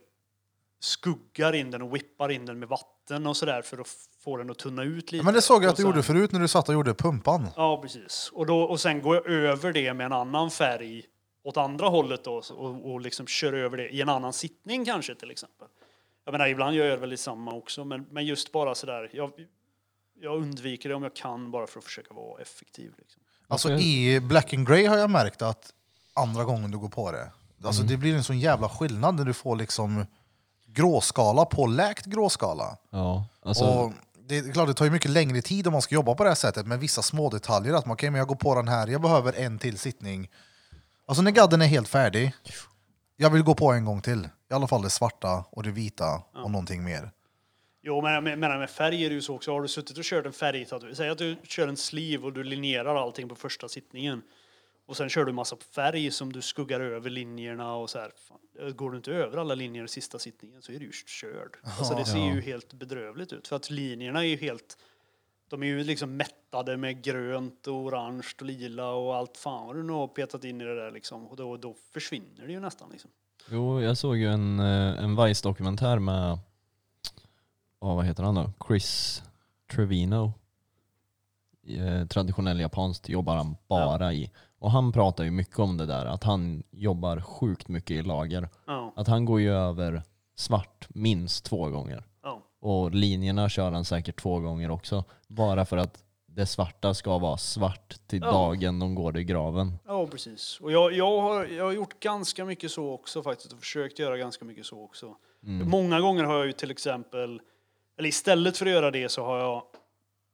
skuggar in den och whippar in den med vatten och sådär för att få den att tunna ut lite. Men det såg jag att du gjorde förut när du satt och gjorde pumpan. Ja, precis. Och, då, och sen går jag över det med en annan färg åt andra hållet då, och, och liksom kör över det i en annan sittning kanske till exempel. Jag menar, ibland gör jag väl detsamma också, men, men just bara sådär. Jag, jag undviker det om jag kan bara för att försöka vara effektiv. Liksom. Alltså i Black and Grey har jag märkt att andra gången du går på det, alltså Mm. det blir en sån jävla skillnad när du får liksom gråskala på läkt gråskala. Ja, alltså, Och det är klart det tar ju mycket längre tid om man ska jobba på det här sättet med vissa små detaljer. Att man kan, men jag går på den här, jag behöver en till sittning. Alltså när gadden är helt färdig, jag vill gå på en gång till. I alla fall det svarta och det vita och någonting mer. Jo, men jag menar med färg är det ju så också. Har du suttit och kört en färgtatuering, säg att du kör en sleeve och du linjerar allting på första sittningen. Och sen kör du massa färg som du skuggar över linjerna och så här. Fan, går du inte över alla linjer i sista sittningen så är du ju körd. Alltså det ser ju helt bedrövligt ut. För att linjerna är ju helt... De är ju liksom mättade med grönt och orange och lila och allt fan vad du nu har petat in i det där liksom. Och då, då försvinner det ju nästan liksom. jo, jag såg ju en, eh, en Vice-dokumentär med, oh, vad heter han då? Chris Trevino. Eh, traditionell japanskt jobbar han bara i. Och han pratar ju mycket om det där, att han jobbar sjukt mycket i lager. Ja, Att han går ju över svart minst två gånger. ja. Och linjerna kör han säkert två gånger också. Bara för att det svarta ska vara svart till Ja. dagen de går i graven. Ja, precis. Och jag, jag, har, jag har gjort ganska mycket så också faktiskt och försökt göra ganska mycket så också. Många gånger har jag ju till exempel, eller istället för att göra det så har jag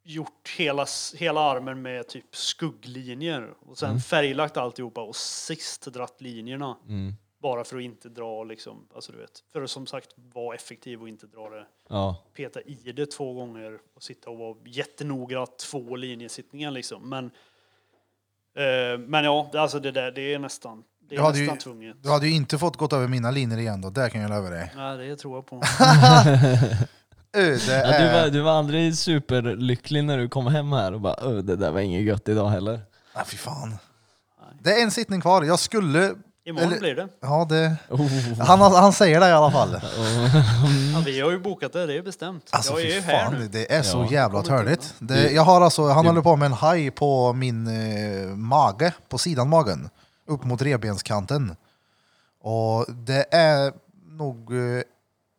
gjort hela, hela armen med typ skugglinjer och sen färglagt alltihopa och sist dratt linjerna. Mm. Bara för att inte dra liksom, alltså du vet, för att som sagt vara effektiv och inte dra det, Ja, peta i det två gånger och sitta och vara jättenoga två linjesittningar liksom. Men, eh, men ja, alltså det där, det är nästan, det Du är ju- nästan tvunget. Du hade ju inte fått gått över mina linjer igen då, det kan jag lova dig. Nej, det tror jag på. Ö, Det ja du, var, du var aldrig superlycklig när du kom hem här och bara "Öh, det där var inget gött idag heller. Ah, fy fan. Det är en sittning kvar, jag skulle... Imorgon Eller- blir det. Ja, det... Oh. Han, han säger det i alla fall. Ja, vi har ju bokat det, det är bestämt. Alltså jag är fy ju här fan, nu. det är så Ja. jävla törligt. Det, jag har alltså, han håller på med en haj på min eh, mage, på sidan magen, upp mot revbenskanten. Och det är nog eh,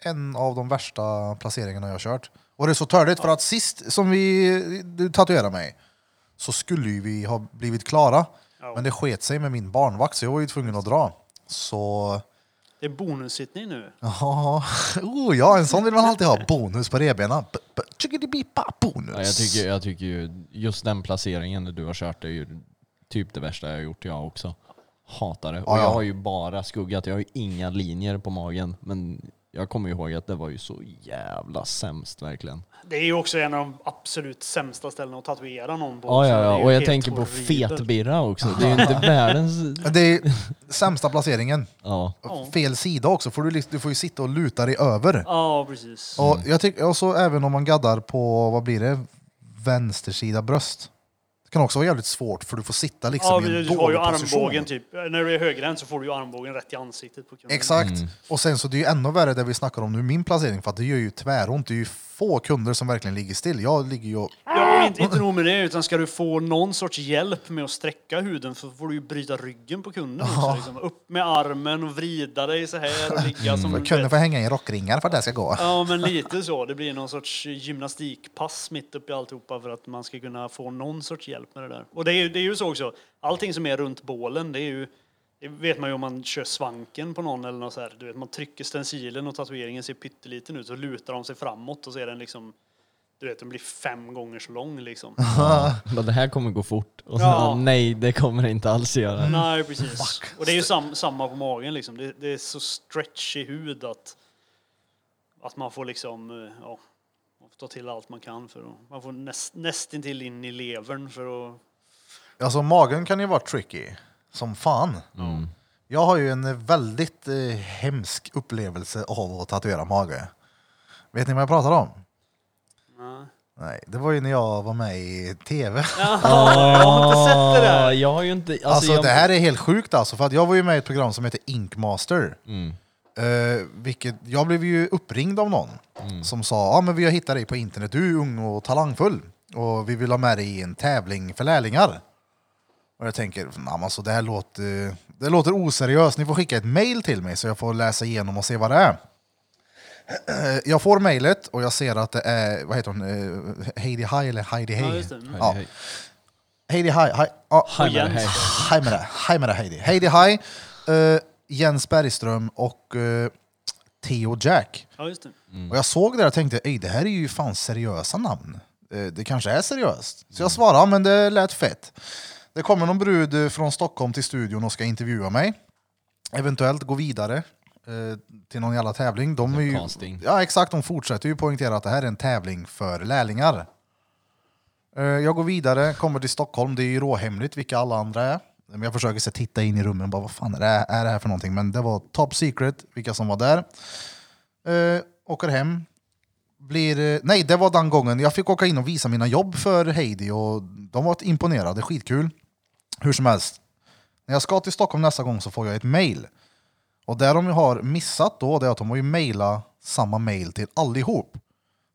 en av de värsta placeringarna jag har kört. Och det är så törligt för att sist som vi, du tatuerade mig så skulle ju vi ha blivit klara. Ja. Men det sket sig med min barnvakt så jag var ju tvungen att dra. Så Det är bonussittning nu. Ja, oh, ja, en sån vill man alltid ha. Bonus på revbenen. Bonus. Ja, jag, tycker, jag tycker ju just den placeringen du har kört är ju typ det värsta jag har gjort jag också. Hatar det. Och Ja, ja. jag har ju bara skuggat, jag har ju inga linjer på magen. Men jag kommer ju ihåg att det var ju så jävla sämst verkligen. Det är ju också en av de absolut sämsta ställena att tatuera någon på. Ja, ja, ja. och jag tänker på fetbirra också. Det är ju inte världens... Det är sämsta placeringen. Ja. Fel sida också, för du, du får ju sitta och luta dig över. Ja, precis. Och jag tycker, och så även om man gaddar på, vad blir det, vänstersida bröst. Det kan också vara jävligt svårt för du får sitta liksom Ja, i en du har ju position. armbågen typ. När du är högerhänt så får du ju armbågen rätt i ansiktet på. Exakt. Och sen så det är ju ännu värre det vi snackar om nu, min placering, för att det gör ju tväront. Det är ju få kunder som verkligen ligger still. Jag ligger ju och... Ja, inte, inte nog med det, utan ska du få någon sorts hjälp med att sträcka huden så får du ju bryta ryggen på kunden också. Liksom. Upp med armen och vrida dig så här och ligga som... du Kunden får hänga i rockringar för att det ska gå. Ja, men lite så. Det blir någon sorts gymnastikpass mitt upp i alltihopa för att man ska kunna få någon sorts hjälp med det där. Och det är det är ju så också, allting som är runt bålen, det är ju det vet man ju om man kör svanken på någon eller något så här. Du vet, man trycker stencilen och tatueringen ser pytteliten ut så lutar de sig framåt och så är den liksom du vet, den blir fem gånger så lång liksom. Men det här kommer gå fort. Och så, Ja. nej, det kommer det inte alls göra. Nej, precis. Och det är ju sam, samma på magen liksom. Det, det är så stretchig hud att, att man får liksom, eh, ja, man får ta till allt man kan för att, man får näst, nästintill in i levern för att, Alltså magen kan ju vara tricky som fan. Mm. Jag har ju en väldigt eh, hemsk upplevelse av att tatuera mage. Vet ni vad jag pratar om? nej. Nej, det var ju när jag var med i tv. Jag har inte sett det där. Jag har ju inte... Alltså, Alltså jag, det här är helt sjukt alltså, för att jag var ju med i ett program som heter Inkmaster. Mm. Eh, vilket, jag blev ju uppringd av någon Mm. som sa ah, men vi har hittat dig på internet, du är ung och talangfull och vi vill ha med dig i en tävling för lärlingar. Och jag tänker, "Nej, alltså, det här låter, det låter oseriöst, ni får skicka ett mail till mig så jag får läsa igenom och se vad det är. Jag får mejlet och jag ser att det är, vad heter hon, eh, Heidi High eller Heidi Ja, just det. Mm. Ja. Hej, Heidi High, High, ja, hej. Med det, hej med det Heidi. Heidi High, eh, Jens Bergström och eh, Theo Jack. Ja, just det. Och jag såg det och tänkte, Ej, det här är ju fan seriösa namn. Det kanske är seriöst. Så jag svarade, "Ja, men det lät fett. Det kommer någon brud eh, från Stockholm till studion och ska intervjua mig. Eventuellt gå vidare eh, till någon jävla tävling. De är ju, ja exakt, de fortsätter ju poängtera att det här är en tävling för lärlingar. Eh, Jag går vidare, kommer till Stockholm. Det är ju råhemligt vilka alla andra är. Men Jag försöker så titta in i rummen och bara, vad fan är det, är det här för någonting? Men det var top secret vilka som var där. Eh, åker hem. Blir, nej, det var den gången. Jag fick åka in och visa mina jobb för Heidi och de var imponerade. Skitkul. Hur som helst. När jag ska till Stockholm nästa gång så får jag ett mail. Och det de har missat då det är att de har ju mailat samma mail till allihop.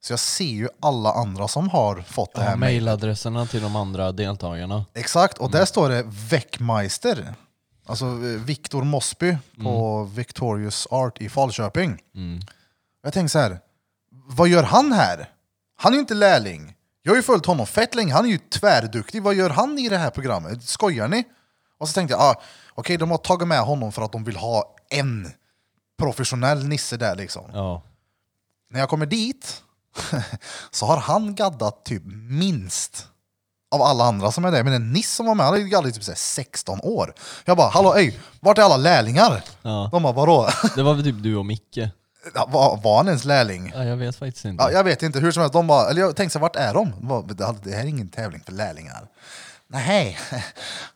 Så jag ser ju alla andra som har fått det här Ja, mailet. Mailadresserna till de andra deltagarna. Exakt, och där står det Weckmeister. Alltså eh, Victor Mosby på Victorious Art i Falköping. Mm. Jag tänker så här, vad gör han här? Han är ju inte lärling. Jag har ju följt honom fett länge, han är ju tvärduktig. Vad gör han i det här programmet? Skojar ni? Och så tänkte jag, ah, okej de har tagit med honom för att de vill ha en professionell nisse där liksom. Ja. När jag kommer dit så har han gaddat typ minst av alla andra som är där. Men en niss som var med, han hade gaddat typ så här 16 år. Jag bara, hallå ey, vart är alla lärlingar? ja. De bara, vadå? Det var väl typ du och Micke. Ja, Var, var han ens lärling? Ja, jag vet faktiskt inte. Ja, jag vet inte, hur som helst, de bara, eller jag tänkte så här, vart är de? De bara, Det här är ingen tävling för lärlingar. Nej,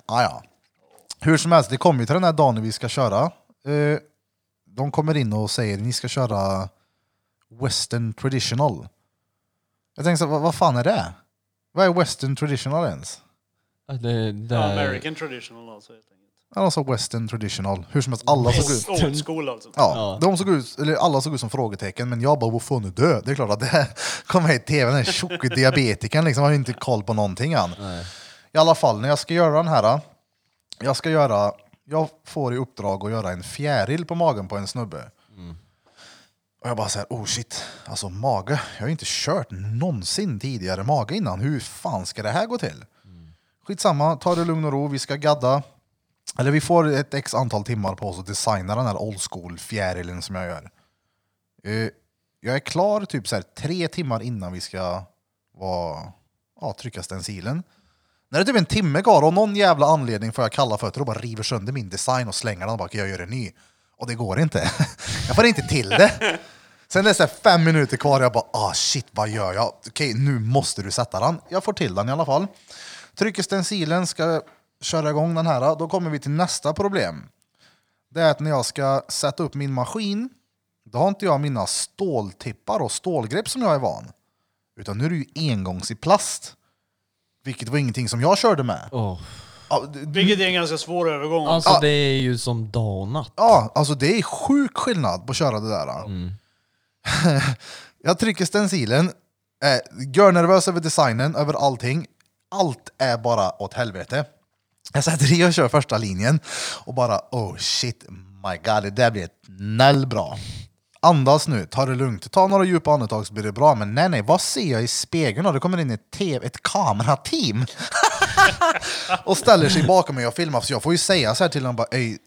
ja, ja. Hur som helst, det kommer ju till den här dagen när vi ska köra. Eh, De kommer in och säger, ni ska köra Western traditional. Jag tänkte så här, vad, vad fan är det? Vad är Western traditional ens? Det, det American traditional alltså enkelt. Sa Western traditional. Hur som helst, alla såg ut... Old, school alltså. Ja, Ja. De såg ut, eller alla såg ut som frågetecken, men jag bara vad fan är det? Det är klart att det kom med i tv, den tjocke diabetikern liksom, har ju inte koll på någonting. Nej. I alla fall, när jag ska göra den här, jag ska göra, jag får i uppdrag att göra en fjäril på magen på en snubbe. Och jag bara såhär, oh shit, alltså mage, jag har ju inte kört någonsin tidigare mage innan, hur fan ska det här gå till? Skitsamma, ta det lugn och ro, vi ska gadda. Eller vi får ett x antal timmar på oss att designa den här old school fjärilen som jag gör. Eh, Jag är klar typ så här, tre timmar innan vi ska vara, ja, trycka stencilen. När det är typ en timme kvar och av någon jävla anledning får jag kalla fötter och bara river sönder min design och slänger den och bara, jag gör en ny. Och det går inte. Jag får inte till det. Sen är det så fem minuter kvar och jag bara, ah shit vad gör jag? Okej, nu måste du sätta den. Jag får till den i alla fall. Trycker stencilen, ska köra igång den här. Då kommer vi till nästa problem. Det är att när jag ska sätta upp min maskin, då har inte jag mina ståltippar och stålgrepp som jag är van. Utan nu är det ju engångs i plast. Vilket var ingenting som jag körde med. Ja, d- Vilket är en ganska svår övergång. Alltså det är ju som dag och natt. Ja, alltså det är sjuk skillnad på att köra det där. Mm. jag trycker stencilen, eh, gör nervös över designen, över allting. Allt är bara åt helvete. Jag sätter i och kör första linjen och bara oh shit, my god, det där blir ett noll bra. Andas nu, ta det lugnt. Ta några djupa andetag så blir det bra. Men nej, nej, vad ser jag i spegeln? Och det kommer in ett, TV, ett kamerateam och ställer sig bakom mig och filmar. Så jag får ju säga så här till dem bara, Ey,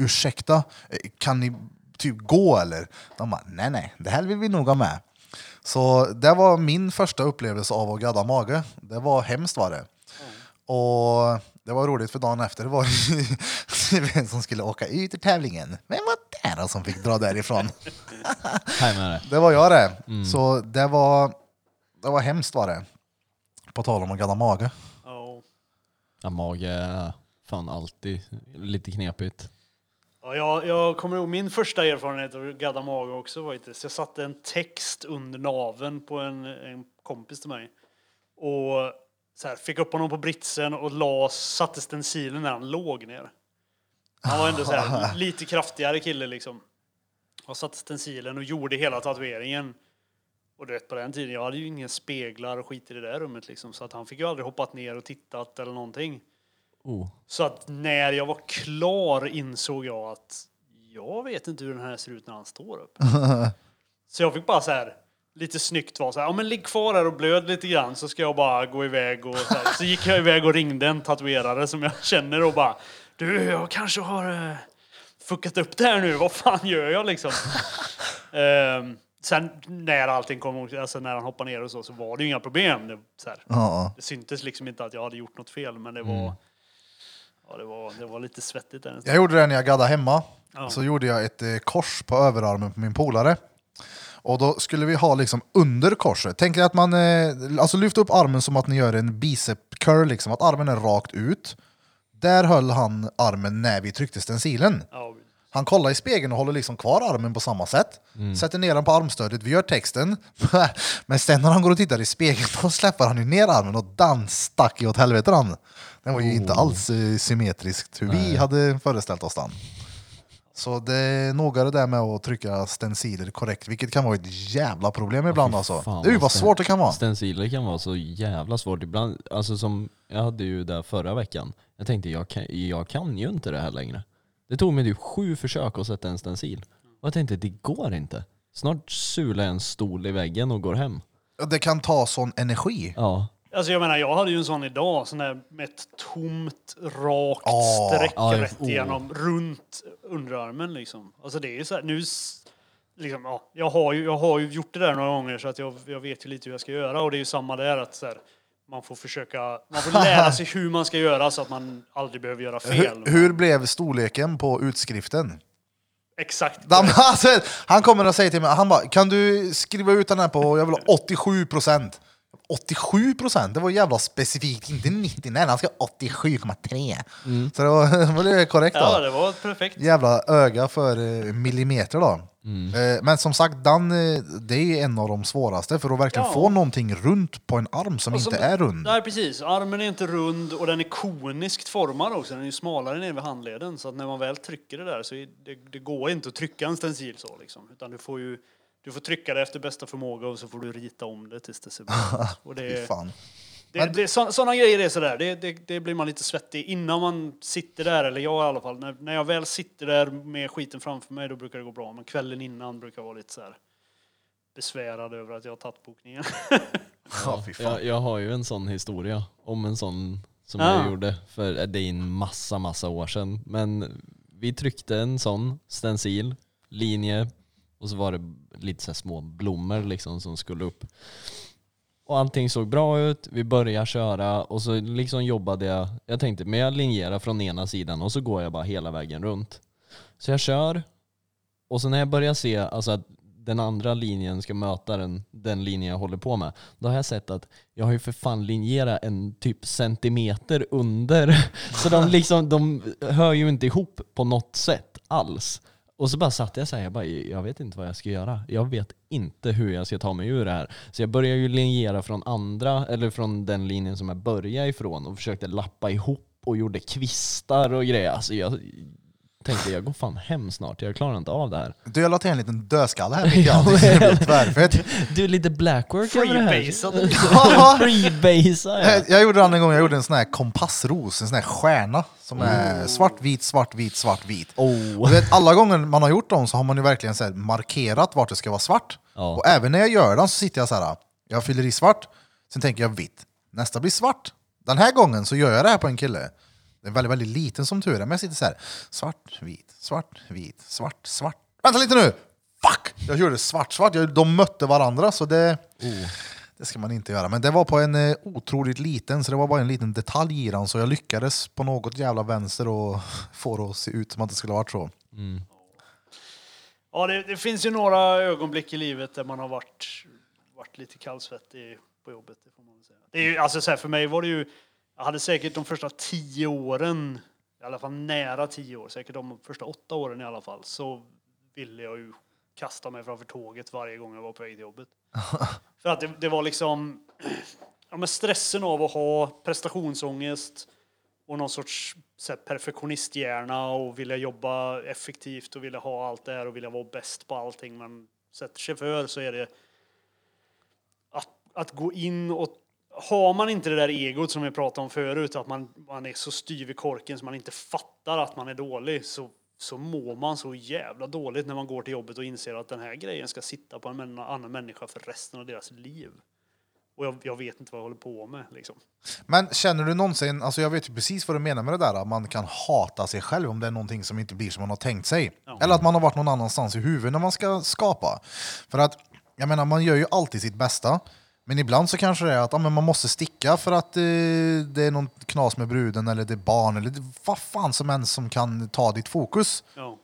ursäkta, eh, kan ni typ gå eller? De bara, nej nej, det här vill vi nog ha med. Så det var min första upplevelse av att gadda mage. Det var hemskt var det. Och det var roligt för dagen efter var det vem som skulle åka ut ur tävlingen. Vem var det då som fick dra därifrån? Här med det. Det var jag det. Så det var, det var hemskt var det. På tal om att gadda mage. Ja. Ja, mage är fan alltid lite knepigt. Ja, jag, jag kommer ihåg min första erfarenhet av att gadda mage också. Var inte. Så jag satte en text under naven på en, en kompis till mig. Och så här, fick upp honom på britsen och la, satte stencilen när han låg ner. Han var ändå så här, lite kraftigare kille liksom. Och satte stencilen och gjorde hela tatueringen. Och du vet, på den tiden, jag hade ju inga speglar och skit i det där rummet liksom. Så att han fick ju aldrig hoppat ner och tittat eller någonting. Oh. Så att när jag var klar insåg jag att jag vet inte hur den här ser ut när han står upp. Så jag fick bara så här lite snyggt vara så här, ja men ligg kvar här och blöd lite grann så ska jag bara gå iväg och så, så gick jag iväg och ringde en tatuerare som jag känner och bara du, jag kanske har uh, fuckat upp det här nu, vad fan gör jag liksom? um, sen när allting kom, alltså när han hoppade ner och så, så var det ju inga problem. Det, så här, Ja. det syntes liksom inte att jag hade gjort något fel, men det var, Mm. ja, det var, det var lite svettigt där Jag gjorde det när jag gaddade hemma. Ja. Så gjorde jag ett eh, kors på överarmen på min polare. Och då skulle vi ha liksom under korset. Tänk er att man eh, alltså lyfter upp armen som att ni gör en bicep curl, liksom, att armen är rakt ut. Där höll han armen när vi tryckte stencilen. Ja, Han kollar i spegeln och håller liksom kvar armen på samma sätt. Sätter ner den på armstödet, vi gör texten. Men sen när han går och tittar i spegeln då släpper han ju ner armen och den stack ju åt helvete den. Den var ju inte alls eh, symmetriskt hur vi hade föreställt oss den. Så det är noga det där med att trycka stenciler korrekt, vilket kan vara ett jävla problem ibland alltså. fan, Det är ju vad svårt det kan vara. Stenciler kan vara så jävla svårt ibland. Alltså som, jag hade ju det förra veckan. Jag tänkte jag kan, jag kan ju inte det här längre. Det tog mig typ sju försök att sätta en stencil. Och jag tänkte det går inte. Snart sular jag en stol i väggen och går hem. Det kan ta sån energi. Ja. Alltså jag menar, jag hade ju en sån idag, sån där med ett tomt, rakt Åh. streck Ja, rätt oh. igenom, runt underarmen liksom. Alltså det är ju så här, nu... s- Liksom, ja, jag, har ju, jag har ju gjort det där några gånger så att jag, jag vet ju lite hur jag ska göra och det är ju samma där att så här, man får försöka, man får lära sig hur man ska göra så att man aldrig behöver göra fel. Hur, hur blev storleken på utskriften? Exakt. Han, alltså, han kommer och säger till mig, han bara, kan du skriva ut den här på, jag vill ha 87 procent. 87 procent? Det var jävla specifikt, inte 90, nej han ska ha 87,3. Så det var, var det korrekt då. Ja, det var perfekt. Jävla öga för eh, millimeter då. Eh, men som sagt, den, eh, det är en av de svåraste för att verkligen Ja. få någonting runt på en arm som Och inte som- är rund. Nej, precis. Armen är inte rund och den är koniskt formad också. Den är ju smalare ner vid handleden. Så att när man väl trycker det där så är det, det går inte att trycka en stencil så liksom. Utan du får ju du får trycka det efter bästa förmåga och så får du rita om det tills det ser bra ut. Och det, fan. det, det, så, sådana grejer är sådär. Det, det, det blir man lite svettig innan man sitter där, eller jag i alla fall. När, när jag väl sitter där med skiten framför mig då brukar det gå bra. Men kvällen innan brukar jag vara lite så här besvärad över att jag har tagit bokningen. Ja. Jag, jag har ju en sån historia om en sån som Ah. jag gjorde för det är en massa, massa år sedan. Men vi tryckte en sån stencil, linje och så var det lite så här små blommor liksom som skulle upp. Och allting såg bra ut, vi började köra och så liksom jobbade jag, jag tänkte men jag linjerar från ena sidan och så går jag bara hela vägen runt. Så jag kör och så när jag börjar se alltså att den andra linjen ska möta den, den linjen jag håller på med, då har jag sett att jag har ju för fan linjerat en typ centimeter under. Så de, liksom, de hör ju inte ihop på något sätt alls. Och så bara satt jag så här, jag, bara, jag vet inte vad jag ska göra. Jag vet inte hur jag ska ta mig ur det här. Så jag började ju linjera från andra, eller från den linjen som jag började ifrån och försökte lappa ihop och gjorde kvistar och grejer. Alltså jag tänkte jag går fan hem snart, jag klarar inte av det här. Du, jag la till en liten dödskalle här tycker jag. Det blev tvärfett. Du är lite blackwork över det här. Freebasad. Jag, jag gjorde den en gång, jag gjorde en sån här kompassros, en sån här stjärna som är svartvit, svartvit, svartvit. Oh. Och vet, alla gånger man har gjort dem så har man ju verkligen så här markerat vart det ska vara svart. Ja. Och även när jag gör den så sitter jag så här, jag fyller i svart, sen tänker jag vitt. Nästa blir svart. Den här gången så gör jag det här på en kille. Det är väldigt, väldigt liten som tur är, men jag sitter så här, svart, vit, svart, vit, svart, svart. Vänta lite nu! Fuck! Jag gjorde svart, svart. Jag, de mötte varandra, så det... Det ska man inte göra. Men det var på en eh, otroligt liten, så det var bara en liten detalj i den. Så jag lyckades på något jävla vänster och få det att se ut som att det skulle ha varit så. Ja, det, det finns ju några ögonblick i livet där man har varit, varit lite kallsvettig på jobbet. Det får man säga. Det är ju, alltså så här, för mig var det ju, jag hade säkert de första tio åren, i alla fall nära tio år, säkert de första åtta åren i alla fall, så ville jag ju kasta mig framför tåget varje gång jag var på väg till jobbet. för att det, det var liksom, ja, men stressen av att ha prestationsångest och någon sorts så här, perfektionisthjärna och vilja jobba effektivt och vilja ha allt det här och vilja vara bäst på allting man sätter sig för så är det att, att gå in och har man inte det där egot som vi pratade om förut, att man, man är så styv i korken så man inte fattar att man är dålig, så, så mår man så jävla dåligt när man går till jobbet och inser att den här grejen ska sitta på en annan människa för resten av deras liv. Och jag, jag vet inte vad jag håller på med. Liksom. Men känner du någonsin, alltså jag vet ju precis vad du menar med det där, att man kan hata sig själv om det är någonting som inte blir som man har tänkt sig. Ja. Eller att man har varit någon annanstans i huvudet när man ska skapa. För att, jag menar, man gör ju alltid sitt bästa. Men ibland så kanske det är att ja, men man måste sticka för att eh, det är någon knas med bruden eller det är barn eller det, vad fan som helst som kan ta ditt fokus. Ja.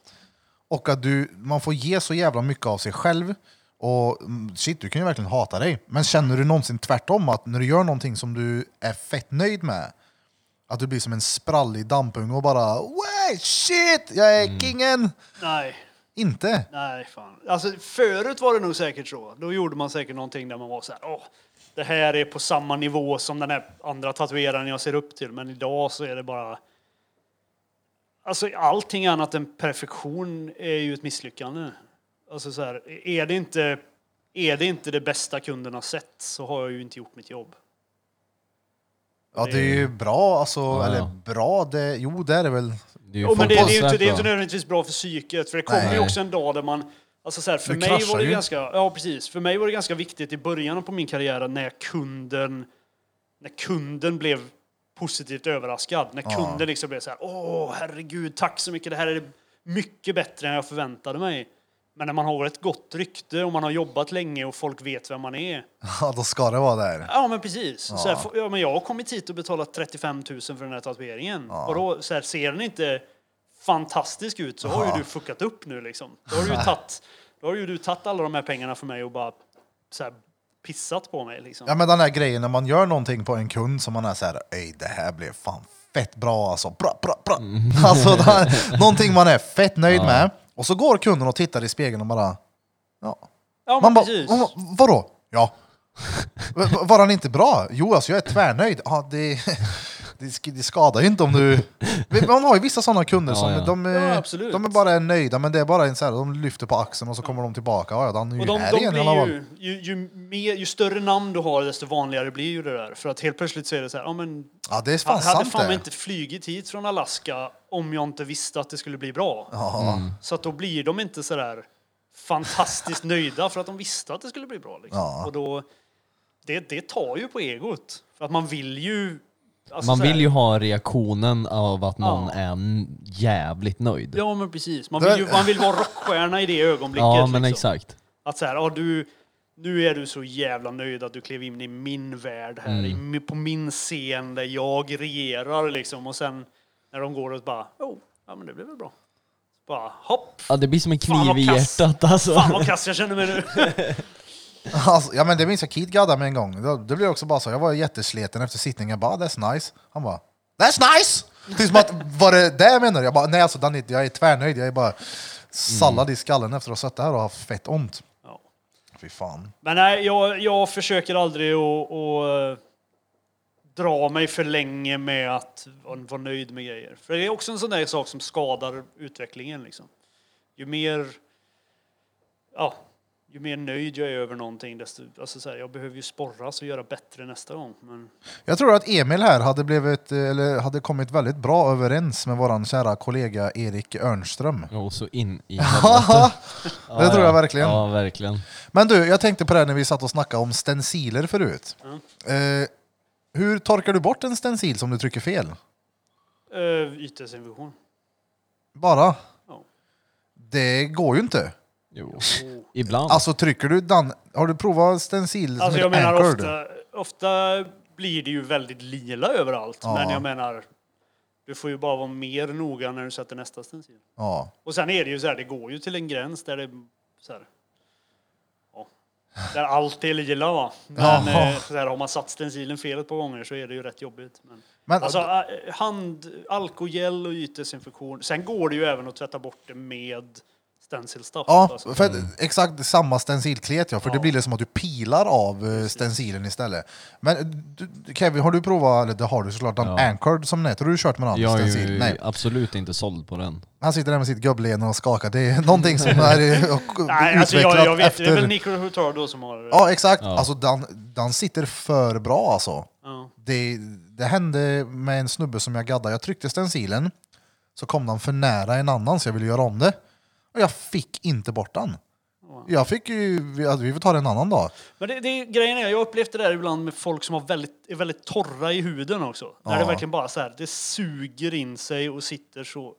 Och att du, man får ge så jävla mycket av sig själv. Och mm, shit, du kan ju verkligen hata dig. Men känner du någonsin tvärtom att när du gör någonting som du är fett nöjd med, att du blir som en sprallig dampunge och bara Way, shit, jag är kingen! Nej, Inte? nej fan. Alltså förut var det nog säkert så. Då gjorde man säkert någonting där man var så här, åh, det här är på samma nivå som den här andra tatueraren jag ser upp till. Men idag så är det bara... Alltså allting annat än perfektion är ju ett misslyckande. Alltså så här, är det inte, är det inte det bästa kunden har sett så har jag ju inte gjort mitt jobb. Ja, det är ju bra, alltså, Ja, eller bra, det, jo det är det väl. Det är ju Jo, men det, det, är ju inte, det är inte nödvändigtvis bra för psyket, för det kommer ju också en dag där man... Alltså så här, för mig var det ju. ganska... Ja, precis. För mig var det ganska viktigt i början på min karriär när kunden... När kunden blev positivt överraskad. När kunden liksom blev så här, åh herregud, tack så mycket, det här är mycket bättre än jag förväntade mig. Men när man har ett gott rykte och man har jobbat länge och folk vet vem man är. Ja, då ska det vara där. Ja men precis. Så här, ja, men jag har kommit hit och betalat 35 000 för den här tatueringen. Och då, så här, ser den inte fantastisk ut så har ju du fuckat upp nu liksom. Då har, du ju tagit, då har ju du tagit alla de här pengarna för mig och bara så här, pissat på mig liksom. Ja men den här grejen när man gör någonting på en kund som man är såhär, ej det här blev fan fett bra alltså, bra, bra, bra. Alltså det här, någonting man är fett nöjd med. Och så går kunden och tittar i spegeln och bara, ja. Ja men bara, precis. "Va- vadå? Ja. Var han inte bra? Jo alltså jag är tvärnöjd. Ja, det, det, sk- det skadar ju inte om du... Man har ju vissa sådana kunder Ja, som ja. De, är- Ja, absolut. de är bara nöjda, men det är bara en så här, de lyfter på axeln och så kommer de tillbaka. Ja, ja, han är ju Och de, här de igen i alla blir fall. ju, ju, ju, mer, ju större namn du har desto vanligare blir ju det där. För att helt plötsligt så är det så här, ja men Ja, det är fan jag hade sant fan det. inte flygit hit från Alaska om jag inte visste att det skulle bli bra. Ja. Så att då blir de inte så där fantastiskt nöjda för att de visste att det skulle bli bra. Liksom. Ja. Och då, det, det tar ju på egot. För att man vill ju... alltså Man vill ju ha reaktionen av att någon Ja. är jävligt nöjd. Ja, men precis. Man vill, ju, man vill vara rockstjärna i det ögonblicket. Ja, men liksom. exakt. Att så här, ja, du, nu är du så jävla nöjd att du klev in i min värld här, i, mi- på min scen där jag regerar liksom. Och sen när de går och bara, oh, ja men det blev väl bra. Bara hopp, Ja, det blir som en kniv i hjärtat alltså. fan vad kass jag känner mig nu. Alltså, ja men det minns jag Keith gaddade med en gång. Det, det blev också bara så, jag var jättesleten efter sittningen, jag bara that's nice. Han bara that's nice! Det är som att, var det det jag menade? Jag bara nej alltså Danny, jag är tvärnöjd, jag är bara sallad i skallen efter att ha suttit här och haft fett ont. Ja. Fy fan. Men nej, jag, jag försöker aldrig att, att eh, dra mig för länge med att vara vara nöjd med grejer. För det är också en sån där sak som skadar utvecklingen. Liksom. Ju mer ja, ju mer nöjd jag är över någonting, desto, alltså så här, jag behöver ju sporras och göra bättre nästa gång. Men, Jag tror att Emil här hade, blivit, eller hade kommit väldigt bra överens med våran kära kollega Erik Örnström. Och så in i helvete. det tror jag verkligen. Ja, verkligen. Men du, jag tänkte på det här när vi satt och snackade om stenciler förut. Mm. Eh, hur torkar du bort en stencil som du trycker fel? uh, ytdesinfektion. Bara? Ja. Det går ju inte. Jo. Oh. Ibland. Alltså trycker du den, har du provat stencil Alltså jag menar Anchored? ofta, ofta blir det ju väldigt lila överallt. Ja. Men jag menar, du får ju bara vara mer noga när du sätter nästa stencil. Ja. Och sen är det ju så här, det går ju till en gräns där det så här, ja, där allt är lila va. Men Jaha. eh, så här, har man satt stencilen fel ett par gånger så är det ju rätt jobbigt. Men, Men, alltså eh, hand, alkogel och ytdesinfektion. Sen går det ju även att tvätta bort det med stencilstuff. ja, alltså. för exakt samma stencilklet ja, för det Ja. blir det som att du pilar av eh, stencilen istället. Men du, Kevin, har du provat, eller det har du såklart, den Ja. Anchored som den heter? Har du kört med den jag är stencil? ju Nej. absolut inte såld på den. Han sitter där med sitt gubbleende och skakar. Det är någonting som är eh, Nej, alltså utvecklat jag, jag vet, efter... det är väl Nico Hurtado som har... Ja, exakt. Ja. Alltså den, den sitter för bra alltså. Ja. Det, det hände med en snubbe som jag gaddade. Jag tryckte stencilen, så kom den för nära en annan så jag ville göra om det. Och jag fick inte bort den. Jag fick ju, vi, vi får ta det en annan dag. Men det, det, grejen är, jag har upplevt det där ibland med folk som har väldigt, är väldigt torra i huden också. Där Ja. det verkligen bara så här, det suger in sig och sitter så.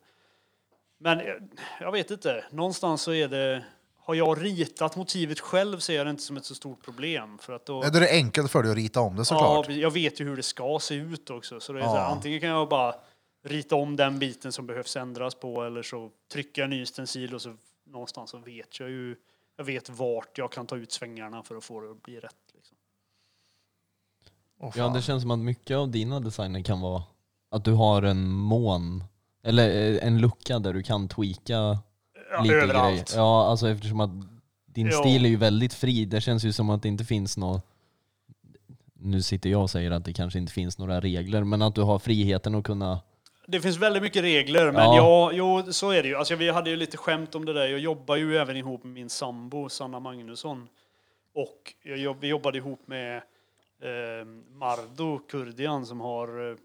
Men jag, jag vet inte, någonstans så är det, har jag ritat motivet själv ser jag det inte som ett så stort problem. För att då, är det enkelt för dig att rita om det såklart. ja, jag vet ju hur det ska se ut också. Så det är så Ja. här, antingen kan jag bara rita om den biten som behövs ändras på eller så trycker jag en ny stencil och så någonstans så vet jag ju jag vet vart jag kan ta ut svängarna för att få det att bli rätt. Liksom. Åh, Ja, det känns som att mycket av dina designer kan vara att du har en mån, eller eh, en lucka där du kan tweaka Ja, lite överallt. grejer. Ja, alltså eftersom att din Ja. stil är ju väldigt fri. Det känns ju som att det inte finns något nu sitter jag och säger att det kanske inte finns några regler, men att du har friheten att kunna... Det finns väldigt mycket regler, men Ja. ja. jo, så är det ju. Alltså, vi hade ju lite skämt om det där. Jag jobbar ju även ihop med min sambo, Sanna Magnusson. Och jag, vi jobbade ihop med eh, Mardo Kurdian som har eh,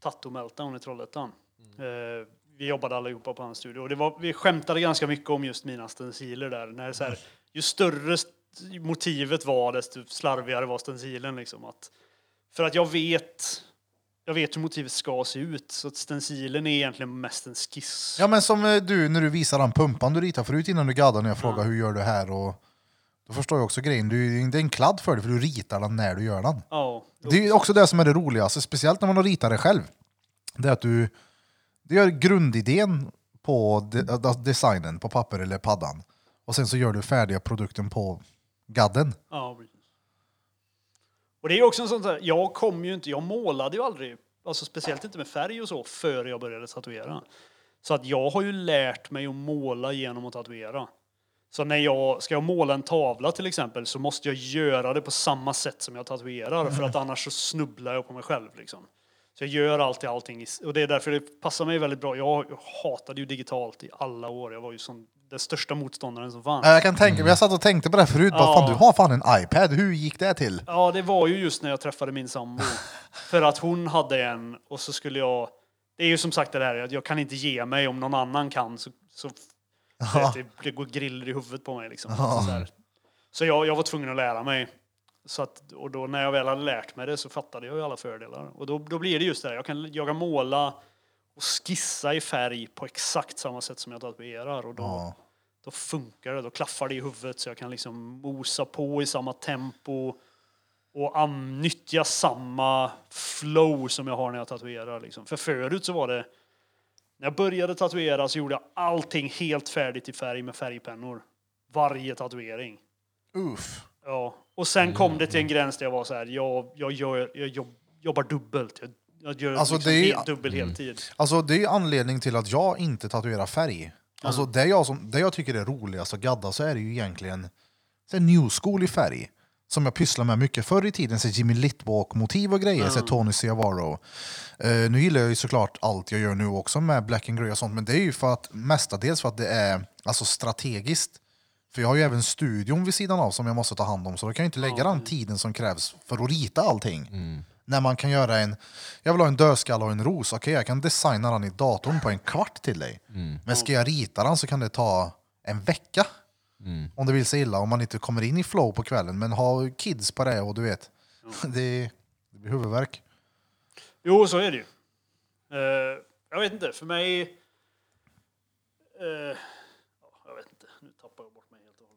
Tattoo Meltdown i Trollhättan. Eh, vi jobbade allihopa på hans studio. Och det var, vi skämtade ganska mycket om just mina stenciler där. När så här, ju större st- motivet var, desto slarvigare var stencilen. Liksom. Att, för att jag vet, jag vet hur motivet ska se ut. Så att stencilen är egentligen mest en skiss. Ja men som eh, du när du visar den pumpan du ritade förut innan du gaddade när jag frågade hur gör du här och då förstår jag också grejen. Du, det är en kladd för dig för du ritar den när du gör den. Ja, Det är också det som är det roligaste, speciellt när man har ritat det själv. Det är att du, du gör grundidén på de, de, designen på papper eller paddan och sen så gör du färdiga produkten på gadden. Ja, precis. Och det är också en sån där, jag kom ju inte, jag målade ju aldrig, alltså speciellt inte med färg och så, före jag började tatuera. Så att jag har ju lärt mig att måla genom att tatuera. Så när jag, ska jag måla en tavla till exempel så måste jag göra det på samma sätt som jag tatuerar för att annars så snubblar jag på mig själv liksom. Så jag gör alltid allting, och det är därför det passar mig väldigt bra. Jag, hatade ju digitalt i alla år, jag var ju sån den största motståndaren som fanns. Ja, Jag kan tänka mig, jag satt och tänkte på det här förut, bara, Ja. fan du har fan en iPad, hur gick det till? Ja, det var ju just när jag träffade min sambo. För att hon hade en och så skulle jag... Det är ju som sagt det där jag kan inte ge mig om någon annan kan så, så så att det, det går griller i huvudet på mig. Liksom. Så, där. så jag, jag var tvungen att lära mig. Så att, och då när jag väl hade lärt mig det så fattade jag ju alla fördelar. Och då, då blir det just det jag kan, jag kan måla och skissa i färg på exakt samma sätt som jag tatuerar. Och då, Ja. Då funkar det, då klaffar det i huvudet så jag kan liksom mosa på i samma tempo och nyttja samma flow som jag har när jag tatuerar. Liksom. För förut så var det, när jag började tatuera så gjorde jag allting helt färdigt i färg med färgpennor. Varje tatuering. Uff. Ja. Och sen kom det till en gräns där jag var så här, jag, jag, gör, jag jobb, jobbar dubbelt. Jag, jag gör Alltså, liksom det är dubbel heltid. Alltså det är ju anledning till att jag inte tatuerar färg. Alltså det, jag som, det jag tycker är roligast att gadda så är det ju egentligen så här new school i färg. Som jag pysslar med mycket förr i tiden, så Jimmy Litwalk-motiv och grejer, så här Tony Ciavaro. Eh, nu gillar jag ju såklart allt jag gör nu också med black and grey och sånt, men det är ju för att mestadels för att det är alltså strategiskt. För jag har ju även studion vid sidan av som jag måste ta hand om, så då kan jag inte lägga den tiden som krävs för att rita allting. När man kan göra en, jag vill ha en dödskalle och en ros, okej jag kan designa den i datorn på en kvart till dig. Men ska jag rita den så kan det ta en vecka. Om det vill sig illa, om man inte kommer in i flow på kvällen. Men ha kids på det och du vet, det, det blir huvudvärk. Jo, så är det ju. Eh, jag vet inte, för mig... eh, ja, jag vet inte, nu tappar jag bort mig helt och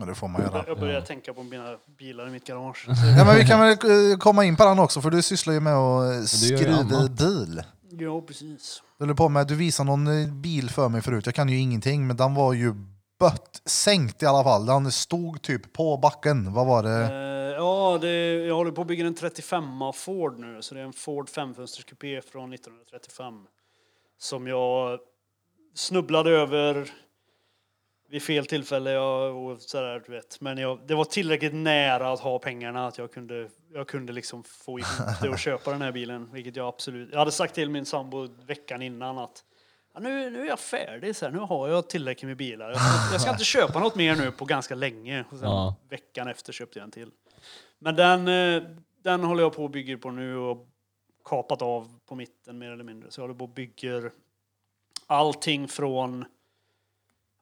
Ja, det får man göra. Jag börjar tänka på mina bilar i mitt garage. Ja, men vi kan väl eh, komma in på den också, för du sysslar ju med att eh, skruva bil. ja, precis. Du håller på med, du visade någon eh, bil för mig förut, jag kan ju ingenting, men den var ju bött sänkt i alla fall. Den stod typ på backen. Vad var det? Eh, ja, det, jag håller på att bygga en 35 Ford nu, så det är en Ford femfönsterskupé från 1935. Som jag snubblade över vid fel tillfälle. Jag, och sådär, du vet. Men jag, det var tillräckligt nära att ha pengarna att jag kunde, jag kunde liksom få ihop det och köpa den här bilen. Vilket jag absolut... Jag hade sagt till min sambo veckan innan att ja, nu, nu är jag färdig, så här, nu har jag tillräckligt med bilar. Jag ska, jag ska inte köpa något mer nu på ganska länge. Och sen Ja. Veckan efter köpte jag en till. Men den, eh, den håller jag på och bygger på nu och kapat av på mitten mer eller mindre. Så jag håller på och bygger allting från,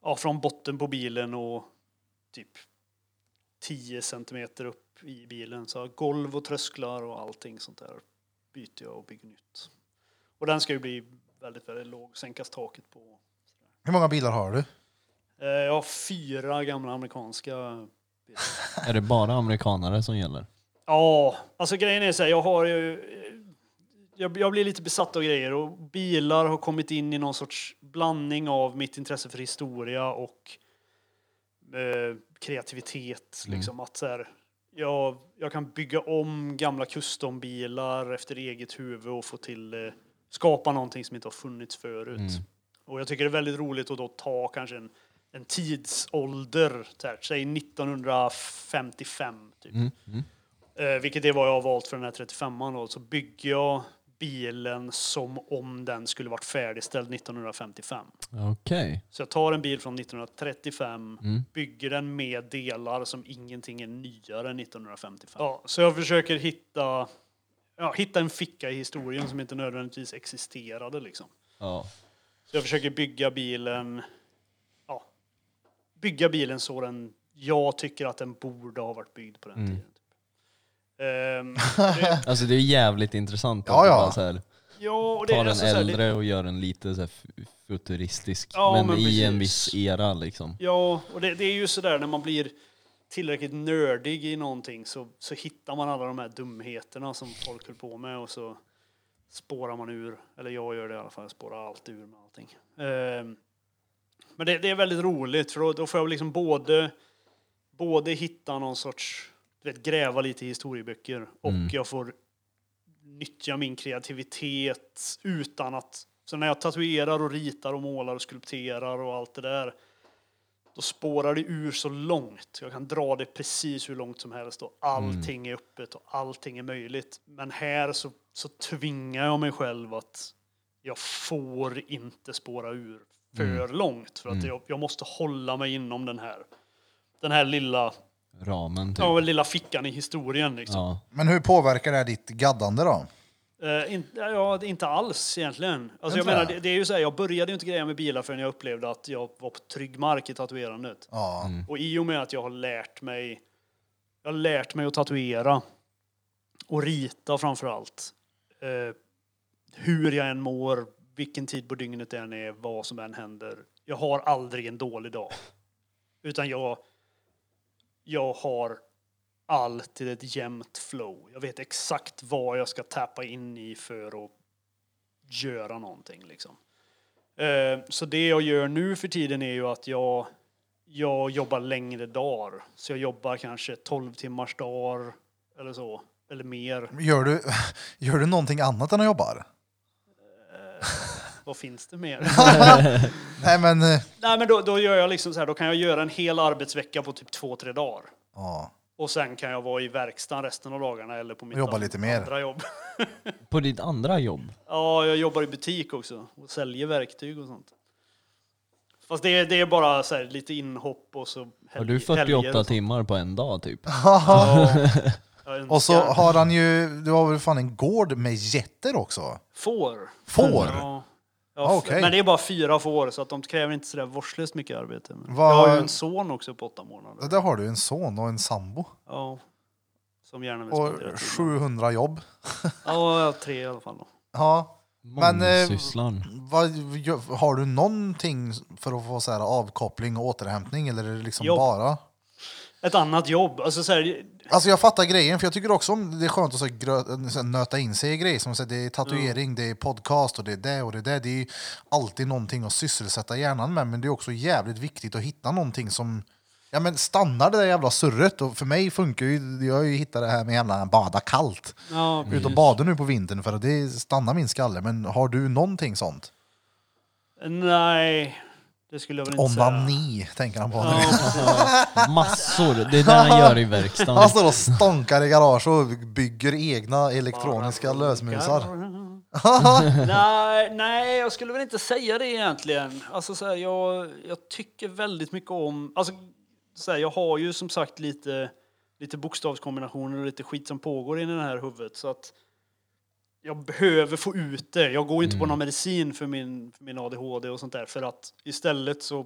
ja, från botten på bilen och typ 10 centimeter upp i bilen. Så golv och trösklar och allting sånt där byter jag och bygger nytt. Och den ska ju bli väldigt, väldigt låg, sänkas taket på. Hur många bilar har du? Eh, Jag har fyra gamla amerikanska bilar. Är det bara amerikanare som gäller? Ja, alltså grejen är så här, jag har ju... Jag, jag blir lite besatt av grejer och bilar har kommit in i någon sorts blandning av mitt intresse för historia och eh, kreativitet. Liksom att så här, jag, jag kan bygga om gamla custombilar efter eget huvud och få till eh, skapa någonting som inte har funnits förut. Och jag tycker det är väldigt roligt att då ta kanske en, en tidsålder, så här, säg 1955 typ. Eh, vilket är vad jag har valt för den här 35an då. Så bygger jag bilen som om den skulle varit färdigställd 1955. Okej. Så jag tar en bil från 1935, bygger den med delar som ingenting är nyare än 1955. Ja, så jag försöker hitta, ja, hitta en ficka i historien som inte nödvändigtvis existerade liksom. Ja. Så jag försöker bygga bilen, ja, bygga bilen så den, jag tycker att den borde ha varit byggd på den tiden. Ehm, det, Alltså det är jävligt intressant Ja, att ja. bara så här, ja, och det ta är den alltså så här, det- äldre och gör den lite så här fu- futuristisk. Ja, men, men i en precis. viss era liksom. Ja, och det, det är ju sådär när man blir tillräckligt nördig i någonting så, så hittar man alla de här dumheterna som folk höll på med och så spårar man ur. Eller jag gör det i alla fall, jag spårar alltid ur med allting. Ehm, men det, det är väldigt roligt för då, då får jag liksom både, både hitta någon sorts, du vet, gräva lite i historieböcker och jag får nyttja min kreativitet utan att... Så när jag tatuerar och ritar och målar och skulpterar och allt det där då spårar det ur så långt. Jag kan dra det precis hur långt som helst och allting är öppet och allting är möjligt. Men här så, så tvingar jag mig själv att jag får inte spåra ur för långt för att jag, jag måste hålla mig inom den här den här lilla, Ramen typ. ja, lilla fickan i historien. Liksom. Ja. Men hur påverkar det här ditt gaddande då? Eh, in, ja, inte alls egentligen. Alltså, jag menar, det? det, är ju så här, jag började ju inte greja med bilar förrän jag upplevde att jag var på trygg mark i tatuerandet. Ja. Och i och med att jag har lärt mig, jag har lärt mig att tatuera och rita framför allt. Eh, hur jag än mår, vilken tid på dygnet det än är, vad som än händer. Jag har aldrig en dålig dag. Utan jag, jag har alltid ett jämnt flow. Jag vet exakt vad jag ska tappa in i för att göra någonting. Liksom. Eh, så det jag gör nu för tiden är ju att jag, jag jobbar längre dagar. Så jag jobbar kanske 12 timmars dagar eller så. Eller mer. Gör, du, gör du någonting annat än att jobba? Vad finns det mer? Nej men, eh, Nej men då, då gör jag liksom så här, då kan jag göra en hel arbetsvecka på typ två, tre dagar. ja. Och sen kan jag vara i verkstaden resten av dagarna eller på mitt Jobba an- lite mer. andra jobb. På ditt andra jobb? ja, jag jobbar i butik också och säljer verktyg och sånt. Fast det är, det är bara så här, lite inhopp och så Har du helg- helger 48 och sånt. timmar på en dag typ? Ja, jag Och så har han ju, du har väl fan en gård med getter också? Får. Får? Ja. Ja, Ah, okej. Men det är bara fyra får så att de kräver inte sådär vårdslöst mycket arbete. Men Vad- Jag har ju en son också på åtta månader. Där har du en son och en sambo. Ja, som gärna vill Och spendera tid med. 700 jobb. Ja, jag har tre i alla fall. Då. Ja. Men eh, vad, har du någonting för att få så här avkoppling och återhämtning eller är det liksom Jobb. bara? Ett annat jobb. Alltså så här, Alltså jag fattar grejen, för jag tycker också om det är skönt att så här, grö, så här, nöta in sig i grejer. Som så här, det är tatuering, det är podcast och det är det och det är det. Det är ju alltid någonting att sysselsätta hjärnan med, men det är också jävligt viktigt att hitta någonting som Ja men stannar det där jävla surret och för mig funkar ju, jag har ju hittat det här med jävla bada kallt. ja, Ut och bada nu på vintern för att det stannar min skalle. Men har du någonting sånt? Nej, det skulle jag väl inte säga. Onani tänker han på nu. Massor. Det är det han gör i verkstaden. Han står och stånkar i garage och bygger egna elektroniska lösmusar. nej, nej, jag skulle väl inte säga det egentligen. Alltså, så här, jag, jag tycker väldigt mycket om... Alltså, så här, jag har ju som sagt lite, lite bokstavskombinationer och lite skit som pågår i den här huvudet. Så att jag behöver få ut det. Jag går inte på Mm. någon medicin för min, för min ADHD och sånt där. För att istället så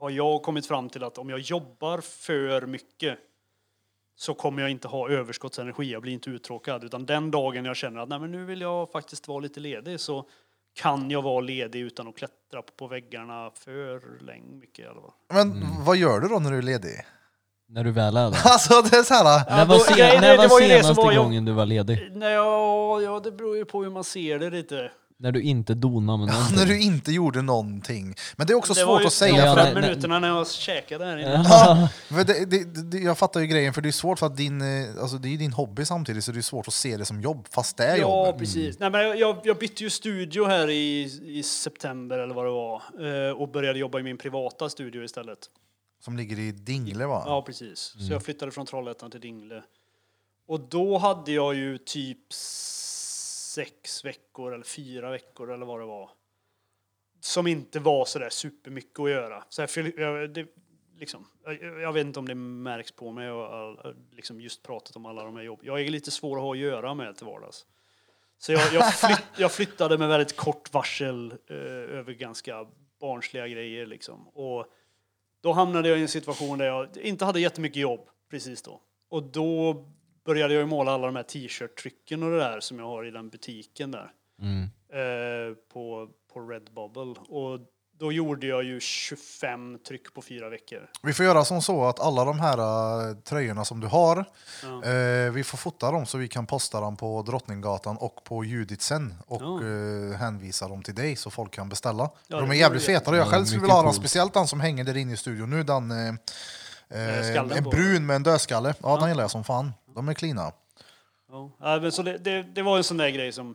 har jag kommit fram till att om jag jobbar för mycket så kommer jag inte ha överskottsenergi. Jag blir inte uttråkad. Utan den dagen jag känner att Nej, men nu vill jag faktiskt vara lite ledig så kan jag vara ledig utan att klättra på väggarna för länge mycket alla fall. Men Mm. vad gör du då när du är ledig? När du väl är där. Alltså det är så här. när var, då- sen, är, när det var var ju det senaste var jag- gången du var ledig? Nej, ja, ja, det beror ju på hur man ser det lite. När du inte donade med någonting? När du inte gjorde någonting. Men det är också det svårt var ju att säga. Ja, för fem att, nej, nej. minuterna när jag käkade här inne. Ja, det, det, det, jag fattar ju grejen, för det är svårt för att din, eh, alltså det är ju din hobby samtidigt, så det är svårt att se det som jobb, fast det är Ja, jobb. precis. Nej, men jag, jag bytte ju studio här i, i september eller vad det var eh, och började jobba i min privata studio istället. Som ligger i Dingle va? Ja, precis. Så jag flyttade från Trollhättan till Dingle. Och då hade jag ju typ sex veckor eller fyra veckor eller vad det var. Som inte var sådär supermycket att göra. Så jag, jag, det, liksom, jag, jag vet inte om det märks på mig och all, liksom just pratat om alla de här jobb. Jag är lite svår att ha att göra med till vardags. Så jag, jag, flytt, jag flyttade med väldigt kort varsel eh, över ganska barnsliga grejer liksom. Och då hamnade jag i en situation där jag inte hade jättemycket jobb precis då. Och då började jag måla alla de här t-shirt-trycken och det där som jag har i den butiken där. Mm. Eh, på, på Redbubble. Och då gjorde jag ju 25 tryck på fyra veckor. Vi får göra som så att alla de här eh, tröjorna som du har, Ja. eh, vi får fota dem så vi kan posta dem på Drottninggatan och på Judit sen och Ja. eh, hänvisa dem till dig så folk kan beställa. Ja, de det är vore jävligt feta och jag Ja, själv skulle mycket vilja ha dem, coolt. speciellt den som hänger där inne i studion nu, den eh, eh, skallen en på. brun med en dödskalle. Ja, den Ja. gillar jag som fan. De är cleana. Ja. Ja, men så det, det, det var en sån där grej som...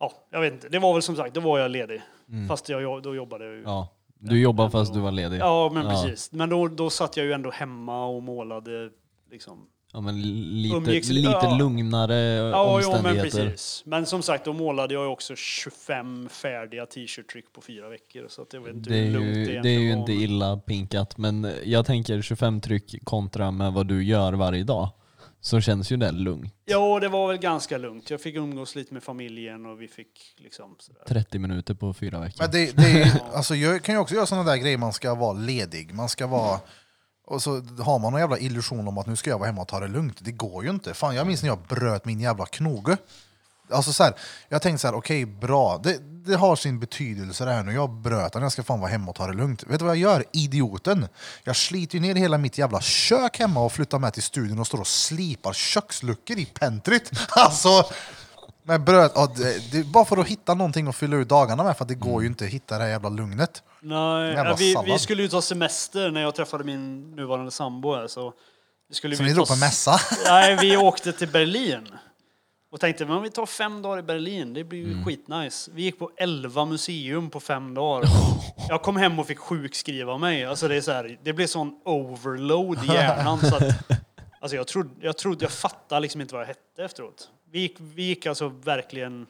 Ja, jag vet inte. Det var väl som sagt, då var jag ledig. Fast jag, då jobbade jag ju. Mm. Ja. Du jobbade fast du var ledig? Ja, men Ja. precis. Men då, då satt jag ju ändå hemma och målade liksom. Ja, men lite, Umgicks- lite ja. lugnare Ja, jo, men omständigheter. precis. Men som sagt, då målade jag ju också 25 färdiga t-shirt-tryck på fyra veckor. Så vet inte det är ju, det det är ju inte illa pinkat, men jag tänker 25 tryck kontra med vad du gör varje dag. Så känns ju det lugnt. Ja, det var väl ganska lugnt. Jag fick umgås lite med familjen och vi fick liksom sådär. 30 minuter på fyra veckor. Men det, det är, alltså, jag kan ju också göra sådana där grejer, man ska vara ledig, man ska vara... Och så har man någon jävla illusion om att nu ska jag vara hemma och ta det lugnt. Det går ju inte. Fan, jag minns när jag bröt min jävla knoge. Alltså så här, jag tänkte så här, okej bra, det, det har sin betydelse det här nu. Jag bröt den, jag ska fan vara hemma och ta det lugnt. Vet du vad jag gör? Idioten! Jag sliter ju ner hela mitt jävla kök hemma och flyttar med till studion och står och slipar köksluckor i pentryt. Alltså, men bröt, ja, det, det bara för att hitta någonting att fylla ut dagarna med, för det går ju inte att hitta det här jävla lugnet. Nej, Jävla vi, vi skulle ju ta semester när jag träffade min nuvarande sambo här. Så, vi skulle Så vi ni drog på mässa? Nej, vi åkte till Berlin. Och tänkte, men om vi tar fem dagar i Berlin, det blir ju Mm. skitnice. Vi gick på 11 museum på fem dagar. Jag kom hem och fick sjukskriva mig. Alltså det, är så här, det blev sån overload i hjärnan. så att, alltså jag, trodde, jag trodde, jag fattade liksom inte vad jag hette efteråt. Vi gick, vi gick alltså verkligen...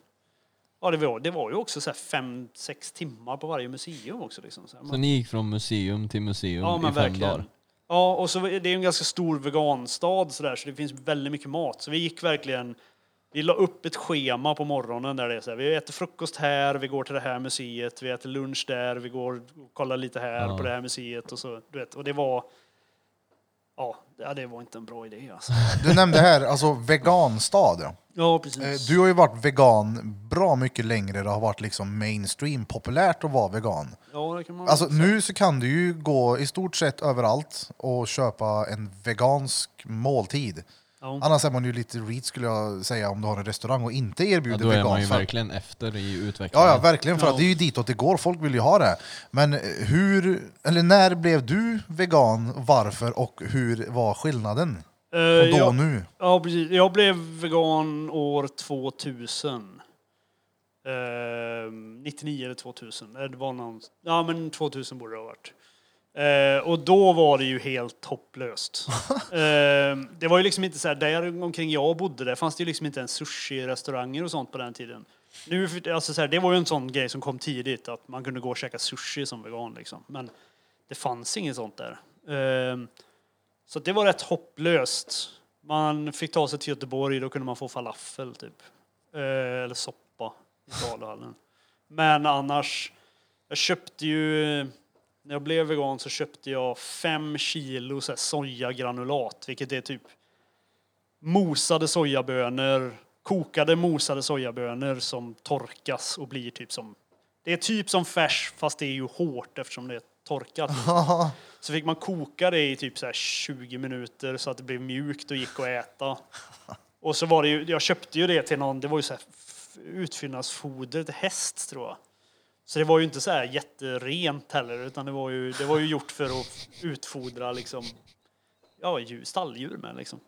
Ja, det var, det var ju också så fem, sex timmar på varje museum också. Liksom. Så Så ni gick från museum till museum Ja, i fem verkligen. dagar? Ja, och så det är en ganska stor veganstad så, där, så det finns väldigt mycket mat. Så vi gick verkligen, vi la upp ett schema på morgonen där det är så här, vi äter frukost här, vi går till det här museet, vi äter lunch där, vi går och kollar lite här Ja. på det här museet och så, du vet. Och det var, ja, det- det var inte en bra idé alltså. Du nämnde här, alltså veganstad. Ja, Eh, precis. Du har ju varit vegan bra mycket längre, det har varit liksom mainstream, populärt att vara vegan. Ja, det kan man Alltså nu så kan du ju gå i stort sett överallt och köpa en vegansk måltid. Ja. Annars är man ju lite reet skulle jag säga om du har en restaurang och inte Ja, erbjuder då är man ju verkligen efter i utvecklingen. Ja, ja, verkligen. För Ja. att det är ju ditåt det går. Folk vill ju ha det. Men hur, eller när blev du vegan? Varför? Och hur var skillnaden? Eh, Och då jag, nu? Ja, precis. Jag blev vegan år 2000. Eh, 99 eller 2000. Eh, Det var någon, ja, men 2000 borde det ha varit. Eh, och då var det ju helt hopplöst. eh, det var ju liksom inte så här, där omkring jag bodde, där fanns det ju liksom inte ens sushi-restauranger och sånt på den tiden. Nu, alltså så här, det var ju en sån grej som kom tidigt, att man kunde gå och käka sushi som vegan. Liksom. Men det fanns inget sånt där. Eh, så det var rätt hopplöst. Man fick ta sig till Göteborg, då kunde man få falafel typ. Eh, eller soppa i saluhallen. Men annars, jag köpte ju, när jag blev vegan så köpte jag fem kilo så här sojagranulat, vilket är typ mosade sojabönor, kokade mosade sojabönor som torkas och blir typ som, det är typ som färs fast det är ju hårt eftersom det är torkat. Så fick man koka det i typ så här 20 minuter så att det blev mjukt och gick att äta. Och så var det ju, jag köpte ju det till någon, det var ju så här utfyllnadsfoder till häst tror jag. Så det var ju inte så här jätterent heller utan det var ju, det var ju gjort för att utfodra liksom, ja, djur, stalldjur med liksom.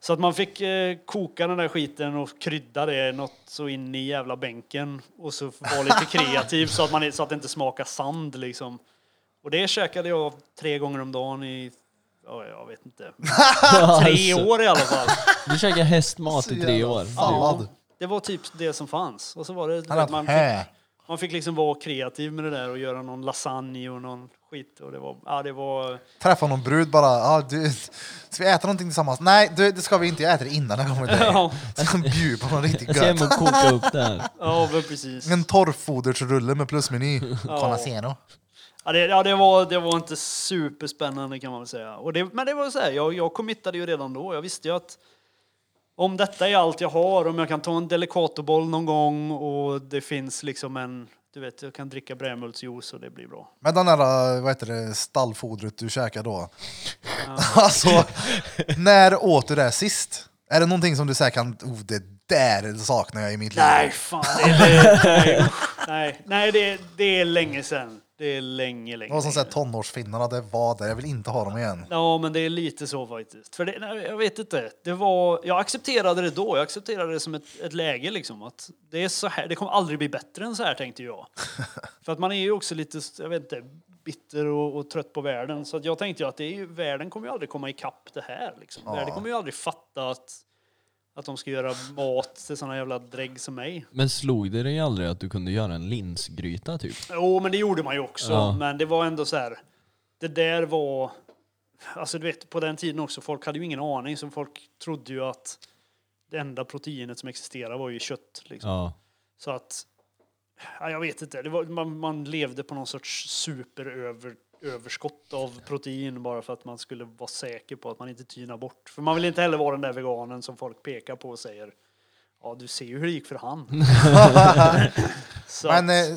Så att man fick eh, koka den där skiten och krydda det något så in i jävla bänken och så vara lite kreativ så att, man, så att det inte smakar sand liksom. Och det käkade jag tre gånger om dagen i, ja, jag vet inte, tre år i alla fall. Du käkar hästmat i tre år. Sallad. Det var typ det som fanns. Och så var det Han att man hä. fick, man fick liksom vara kreativ med det där och göra någon lasagne och någon skit. Och det var, ja det var, Träffa någon brud bara, ah, du, ska vi äta någonting tillsammans? Nej, du, det ska vi inte, jag äter det innan jag kommer till dig. ja, bjuda på något riktigt gött. och koka upp det här. ja men precis. En torrfodersrulle med plusmeny. Conaceno. Ja, det, ja, det, var, det var inte superspännande kan man väl säga. Och det, men det var så här, jag, jag committade ju redan då. Jag visste ju att om detta är allt jag har, om jag kan ta en Delicatoboll någon gång och det finns liksom en, du vet, jag kan dricka brädmjölksjuice och det blir bra. Men den där, vad heter det, stallfodret du käkar då. alltså, när åt du det sist? Är det någonting som du säger kan, oh, det där saknar jag i mitt liv? Nej, fan. Det, det, nej, nej, nej det, det är länge sedan. Det är länge, länge. Det var som sedan. tonårsfinnarna, det var där. Jag vill inte ha dem igen. Ja, men det är lite så faktiskt. För det, nej, jag vet inte. Det var, jag accepterade det då. Jag accepterade det som ett, ett läge liksom. Att det är så här. Det kommer aldrig bli bättre än så här tänkte jag. För att man är ju också lite, jag vet inte, bitter och, och trött på världen. Så jag tänkte ju att det är ju, världen kommer ju aldrig komma ikapp det här liksom. Världen kommer ju aldrig fatta att, att de ska göra mat till såna jävla drägg som mig. Men slog det dig aldrig att du kunde göra en linsgryta typ? Jo, men det gjorde man ju också. Ja. Men det var ändå så här. Det där var... Alltså du vet, på den tiden också, folk hade ju ingen aning. Så folk trodde ju att det enda proteinet som existerade var ju kött. Liksom. Ja. Så att... Ja, jag vet inte. Var, man, man levde på någon sorts superöverskott av protein bara för att man skulle vara säker på att man inte tynar bort. För man vill inte heller vara den där veganen som folk pekar på och säger Ja, du ser ju hur det gick för han. Men eh,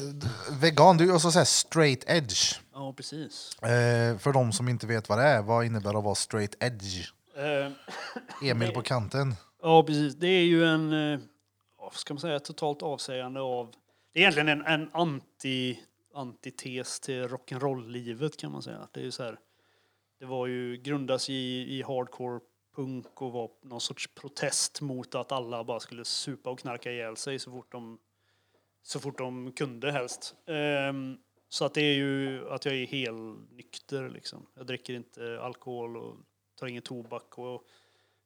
vegan, du är också såhär straight edge. ja, precis. Eh, för de som inte vet vad det är, vad innebär det att vara straight edge? Eh, Emil på kanten. Ja, precis. Det är ju en, eh, vad ska man säga, totalt avsägande av... Det är egentligen en, en anti, antites till rock'n'roll-livet kan man säga. Det är så här, det var ju, grundas i, i hardcore punk och var någon sorts protest mot att alla bara skulle supa och knarka ihjäl sig så fort de, så fort de kunde helst. Um, så att det är ju att jag är helt nykter liksom. Jag dricker inte alkohol och tar ingen tobak och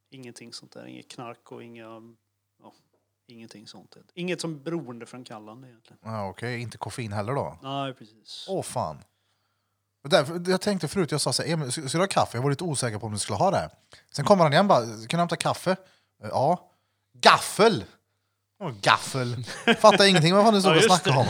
Ingenting sånt där. Inget knark och inga, ingenting sånt. Inget som beroendeframkallande egentligen. Ja, Okej, inte koffein heller då? Nej, precis. Åh fan. Därför, jag tänkte förut, jag sa så här, ska du ha kaffe? Jag var lite osäker på om du skulle ha det. Sen kommer han igen bara, kan du hämta kaffe? Eh, Ja. Gaffel! Vadå gaffel? Fattar ingenting vad fan du stod Ja, och snackade om.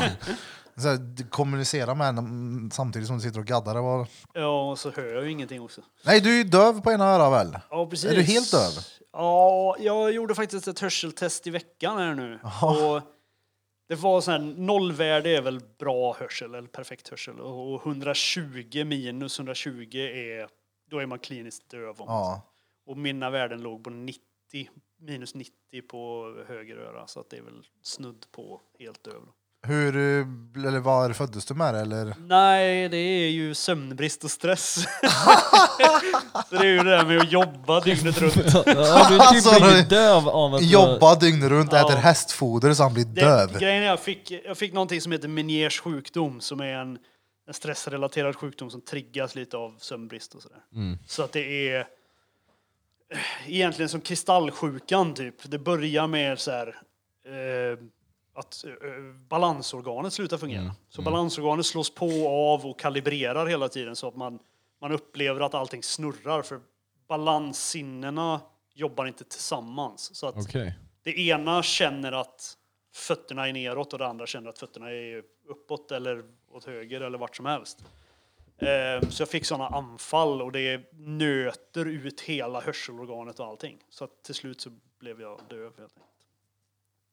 Så här, du kommunicerar med henne samtidigt som du sitter och gaddar. Var... Ja, och så hör jag ju ingenting också. Nej, du är ju döv på ena örat väl? Ja, precis. Är du helt döv? Ja, jag gjorde faktiskt ett hörseltest i veckan här nu. Och det var så här, nollvärde är väl bra hörsel, eller perfekt hörsel. Och 120 minus 120 är, då är man kliniskt döv. Ja. Och mina värden låg på 90, minus 90 på höger öra. Så att det är väl snudd på helt döv. då. Hur, eh, eller var föddes du med det? Eller? Nej, det är ju sömnbrist och stress. så det är ju det där med att jobba dygnet runt. Ja, du typ Alltså, blivit döv av att Jobba dygnet runt, Ja. äter hästfoder så han blir Det, döv. grejen är jag fick, jag fick någonting som heter Meniers sjukdom som är en, en stressrelaterad sjukdom som triggas lite av sömnbrist och sådär. Mm. Så att det är eh, egentligen som kristallsjukan typ. Det börjar med så här eh, att eh, balansorganet slutar fungera. Mm. Så balansorganet slås på och av och kalibrerar hela tiden så att man, man upplever att allting snurrar för balanssinnena jobbar inte tillsammans. Så att Okej. det ena känner att fötterna är neråt och det andra känner att fötterna är uppåt eller åt höger eller vart som helst. Eh, så jag fick sådana anfall och det nöter ut hela hörselorganet och allting. Så till slut så blev jag döv helt enkelt.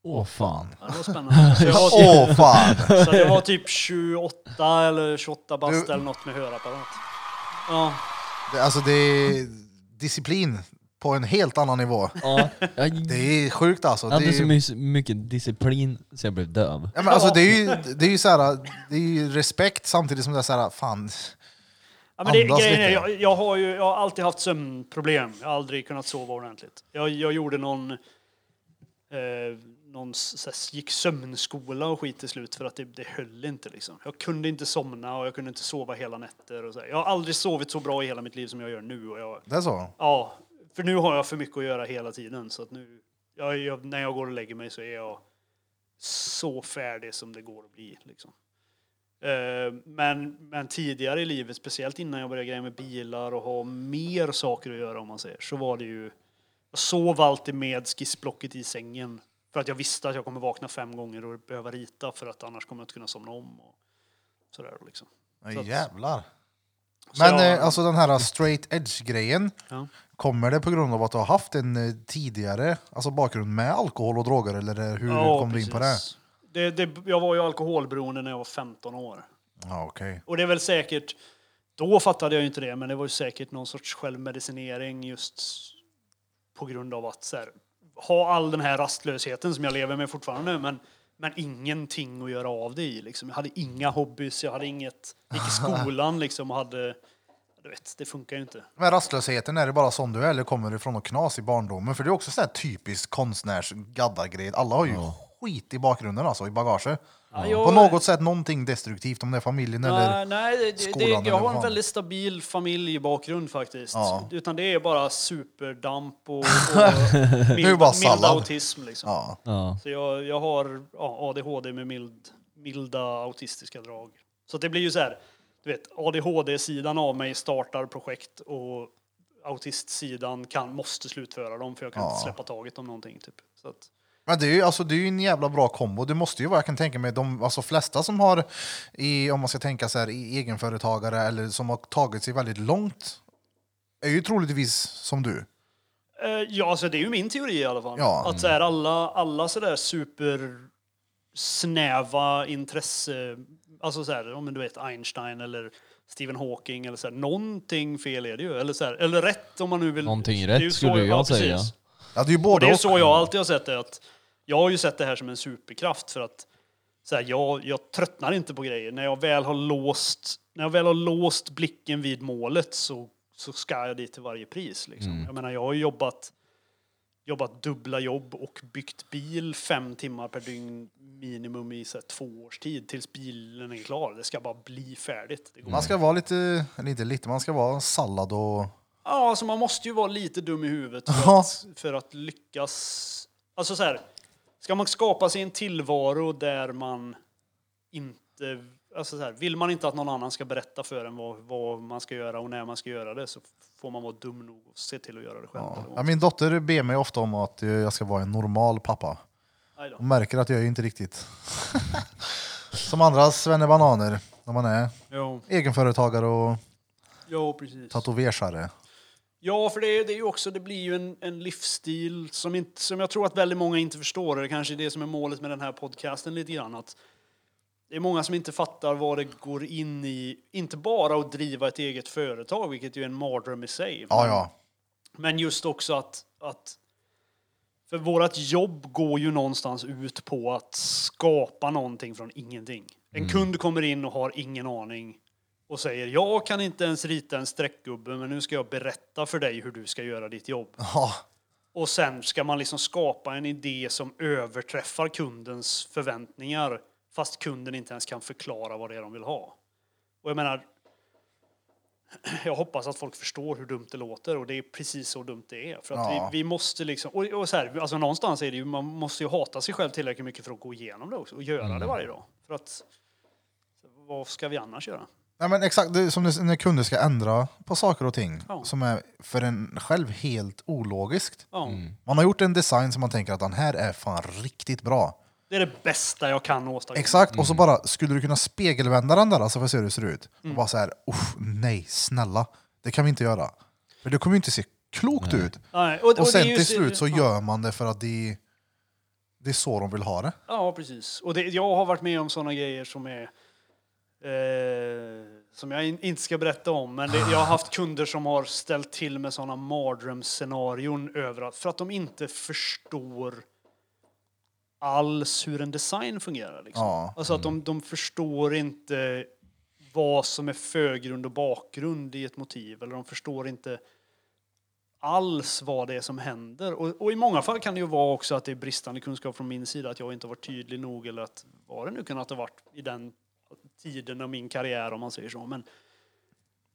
Åh fan. Ja, det var spännande. Så jag var, typ, Åh fan! så det var typ 28 eller 28 bast eller något med hörapparat. Ja, Det, alltså det är disciplin på en helt annan nivå. Ja, jag Det är sjukt alltså. Det hade så är, my- mycket disciplin så jag blev döv. ja, men alltså det är ju, det är ju så här, det är ju respekt samtidigt som det är så här, fan. Ja, men det, Andas grejen är, lite. jag, jag, har ju, jag har alltid haft sömnproblem. Jag har aldrig kunnat sova ordentligt. Jag, jag gjorde någon... Eh, någon gick sömnskola och skit till slut för att det, det höll inte. Liksom. Jag kunde inte somna och jag kunde inte sova hela nätter. Och så här. Jag har aldrig sovit så bra i hela mitt liv som jag gör nu. Och jag, Det är så? ja, för nu har jag för mycket att göra hela tiden. Så att nu, jag, jag, när jag går och lägger mig så är jag så färdig som det går att bli. Liksom. Eh, Men, men tidigare i livet, speciellt innan jag började greja med bilar och ha mer saker att göra om man säger, så var det ju... Jag sov alltid med skissblocket i sängen. För att jag visste att jag kommer vakna fem gånger och behöva rita för att annars kommer jag inte kunna somna om. Och sådär liksom. Så att- jävlar. Men jag- eh, alltså den här straight edge-grejen, Ja. kommer det på grund av att du har haft en eh, tidigare alltså bakgrund med alkohol och droger eller eh, hur Ja, kom du in på det? Det, det? Jag var ju alkoholberoende när jag var 15 år. Ja, okej. Och det är väl säkert, då fattade jag ju inte det, men det var ju säkert någon sorts självmedicinering just på grund av att så här, ha all den här rastlösheten som jag lever med fortfarande, men, men ingenting att göra av det i. Liksom. Jag hade inga hobbys, jag hade inget, gick i skolan liksom och hade, du vet, det funkar ju inte. Men rastlösheten, är det bara sån du är eller kommer det från något knas i barndomen? För det är också sån här typisk konstnärs gaddargrej. Alla har ju skit i bakgrunden alltså, i bagaget. Ja, jag- På något sätt någonting destruktivt, om det är familjen eller... Nej, nej det, skolan det, jag har en väldigt stabil familjebakgrund faktiskt. Ja. Utan det är bara superdamp och, och mild, bara mild autism. Liksom. Ja. Ja. Så jag, jag har ADHD med mild, milda autistiska drag. Så det blir ju så här, du vet, ADHD-sidan av mig startar projekt och autistsidan kan, måste slutföra dem för jag kan Ja. inte släppa taget om någonting. Typ. Så att, Men det är ju alltså, det är ju en jävla bra kombo. Det måste ju vara, jag kan tänka mig, de alltså, flesta som har, i, om man ska tänka så här, i egenföretagare eller som har tagit sig väldigt långt, är ju troligtvis som du. Eh, ja, alltså det är ju min teori i alla fall. Ja. Att så här, alla, alla sådär super snäva intresse, alltså så här, om du vet Einstein eller Stephen Hawking eller så här, någonting fel är det ju. Eller, så här, eller rätt om man nu vill. Någonting Det är ju rätt så- skulle ja, jag säga. precis. Ja, det är ju Och både det är och. så jag alltid har sett det. Att jag har ju sett det här som en superkraft för att så här, jag, jag tröttnar inte på grejer. När jag väl har låst, när jag väl har låst blicken vid målet så, så ska jag dit till varje pris. Liksom. Jag menar, jag har jobbat, jobbat dubbla jobb och byggt bil fem timmar per dygn minimum i så här, två års tid tills bilen är klar. Det ska bara bli färdigt. Man ska vara lite, eller inte lite, man ska vara sallad och... Ja, alltså man måste ju vara lite dum i huvudet för, att, för att lyckas. Alltså så här, ska man skapa sig en tillvaro där man inte... Alltså så här, vill man inte att någon annan ska berätta för en vad, vad man ska göra och när man ska göra det så får man vara dum nog och se till att göra det själv. Ja. min dotter ber mig ofta om att eh, jag ska vara en normal pappa. Hon märker att jag är inte riktigt som andra svennebananer när man är Jo, egenföretagare och jo, precis. Ja, för det det är ju också, det blir ju en, en livsstil som, inte, som jag tror att väldigt många inte förstår. Det kanske är det som är målet med den här podcasten lite grann. Att det är många som inte fattar vad det går in i, inte bara att driva ett eget företag, vilket ju är en mardröm i sig. Ja, ja. Men just också att, att för vårt jobb går ju någonstans ut på att skapa någonting från ingenting. En kund kommer in och har ingen aning och säger jag kan inte ens rita en streckgubbe men nu ska jag berätta för dig hur du ska göra ditt jobb. Ja, Och sen ska man liksom skapa en idé som överträffar kundens förväntningar fast kunden inte ens kan förklara vad det är de vill ha. Och jag menar, jag hoppas att folk förstår hur dumt det låter och det är precis så dumt det är. För att Ja. vi, vi måste liksom, och, och så här, alltså någonstans är det ju, man måste ju hata sig själv tillräckligt mycket för att gå igenom det också och göra det varje dag. För att, vad ska vi annars göra? Nej, men exakt, det är som det- när kunder ska ändra på saker och ting Ja. som är för en själv helt ologiskt. Ja. Man har gjort en design som man tänker att den här är fan riktigt bra. Det är det bästa jag kan åstadkomma. Exakt, och så bara, skulle du kunna spegelvända den där alltså för att se hur det ser ut? Och bara så här, "Uff, nej, snälla, det kan vi inte göra. För det kommer ju inte se klokt ut. Nej, och, Och och det är sen ju- till slut så ja. gör man det för att det, det är så de vill ha det. Ja, precis. Och det, jag har varit med om sådana grejer som är eh, som jag in, inte ska berätta om, men det, jag har haft kunder som har ställt till med sådana mardrömsscenarion överallt för att de inte förstår alls hur en design fungerar. Liksom. Ja. Alltså att de, de förstår inte vad som är förgrund och bakgrund i ett motiv, eller de förstår inte alls vad det är som händer. Och, och i många fall kan det ju vara också att det är bristande kunskap från min sida, att jag inte har varit tydlig nog eller att vad det nu kunnat ha varit i den tiden av min karriär om man säger så. Men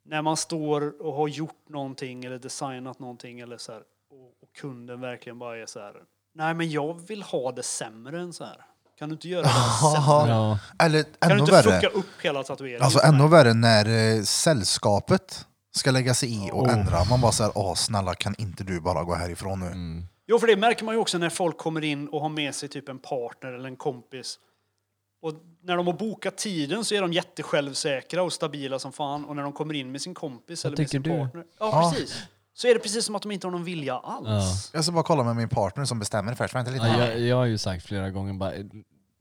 när man står och har gjort någonting eller designat någonting eller så här, och, och kunden verkligen bara är så här, nej men jag vill ha det sämre än så här. Kan du inte göra det sämre? Ja. Eller Kan du ännu inte värre, fucka upp hela tatueringen? alltså ännu värre när eh, sällskapet ska lägga sig i och Oh. ändra. Man bara säger, åh snälla kan inte du bara gå härifrån nu? Mm. Jo, för det märker man ju också när folk kommer in och har med sig typ en partner eller en kompis. Och när de har bokat tiden så är de jättesjälvsäkra och stabila som fan. Och när de kommer in med sin kompis Vad eller med sin tycker du? partner. Ja, Ja. precis. Så är det precis som att de inte har någon vilja alls. Ja. Jag ska bara kolla med min partner som bestämmer först, vänta lite. Ja, jag, jag har ju sagt flera gånger bara,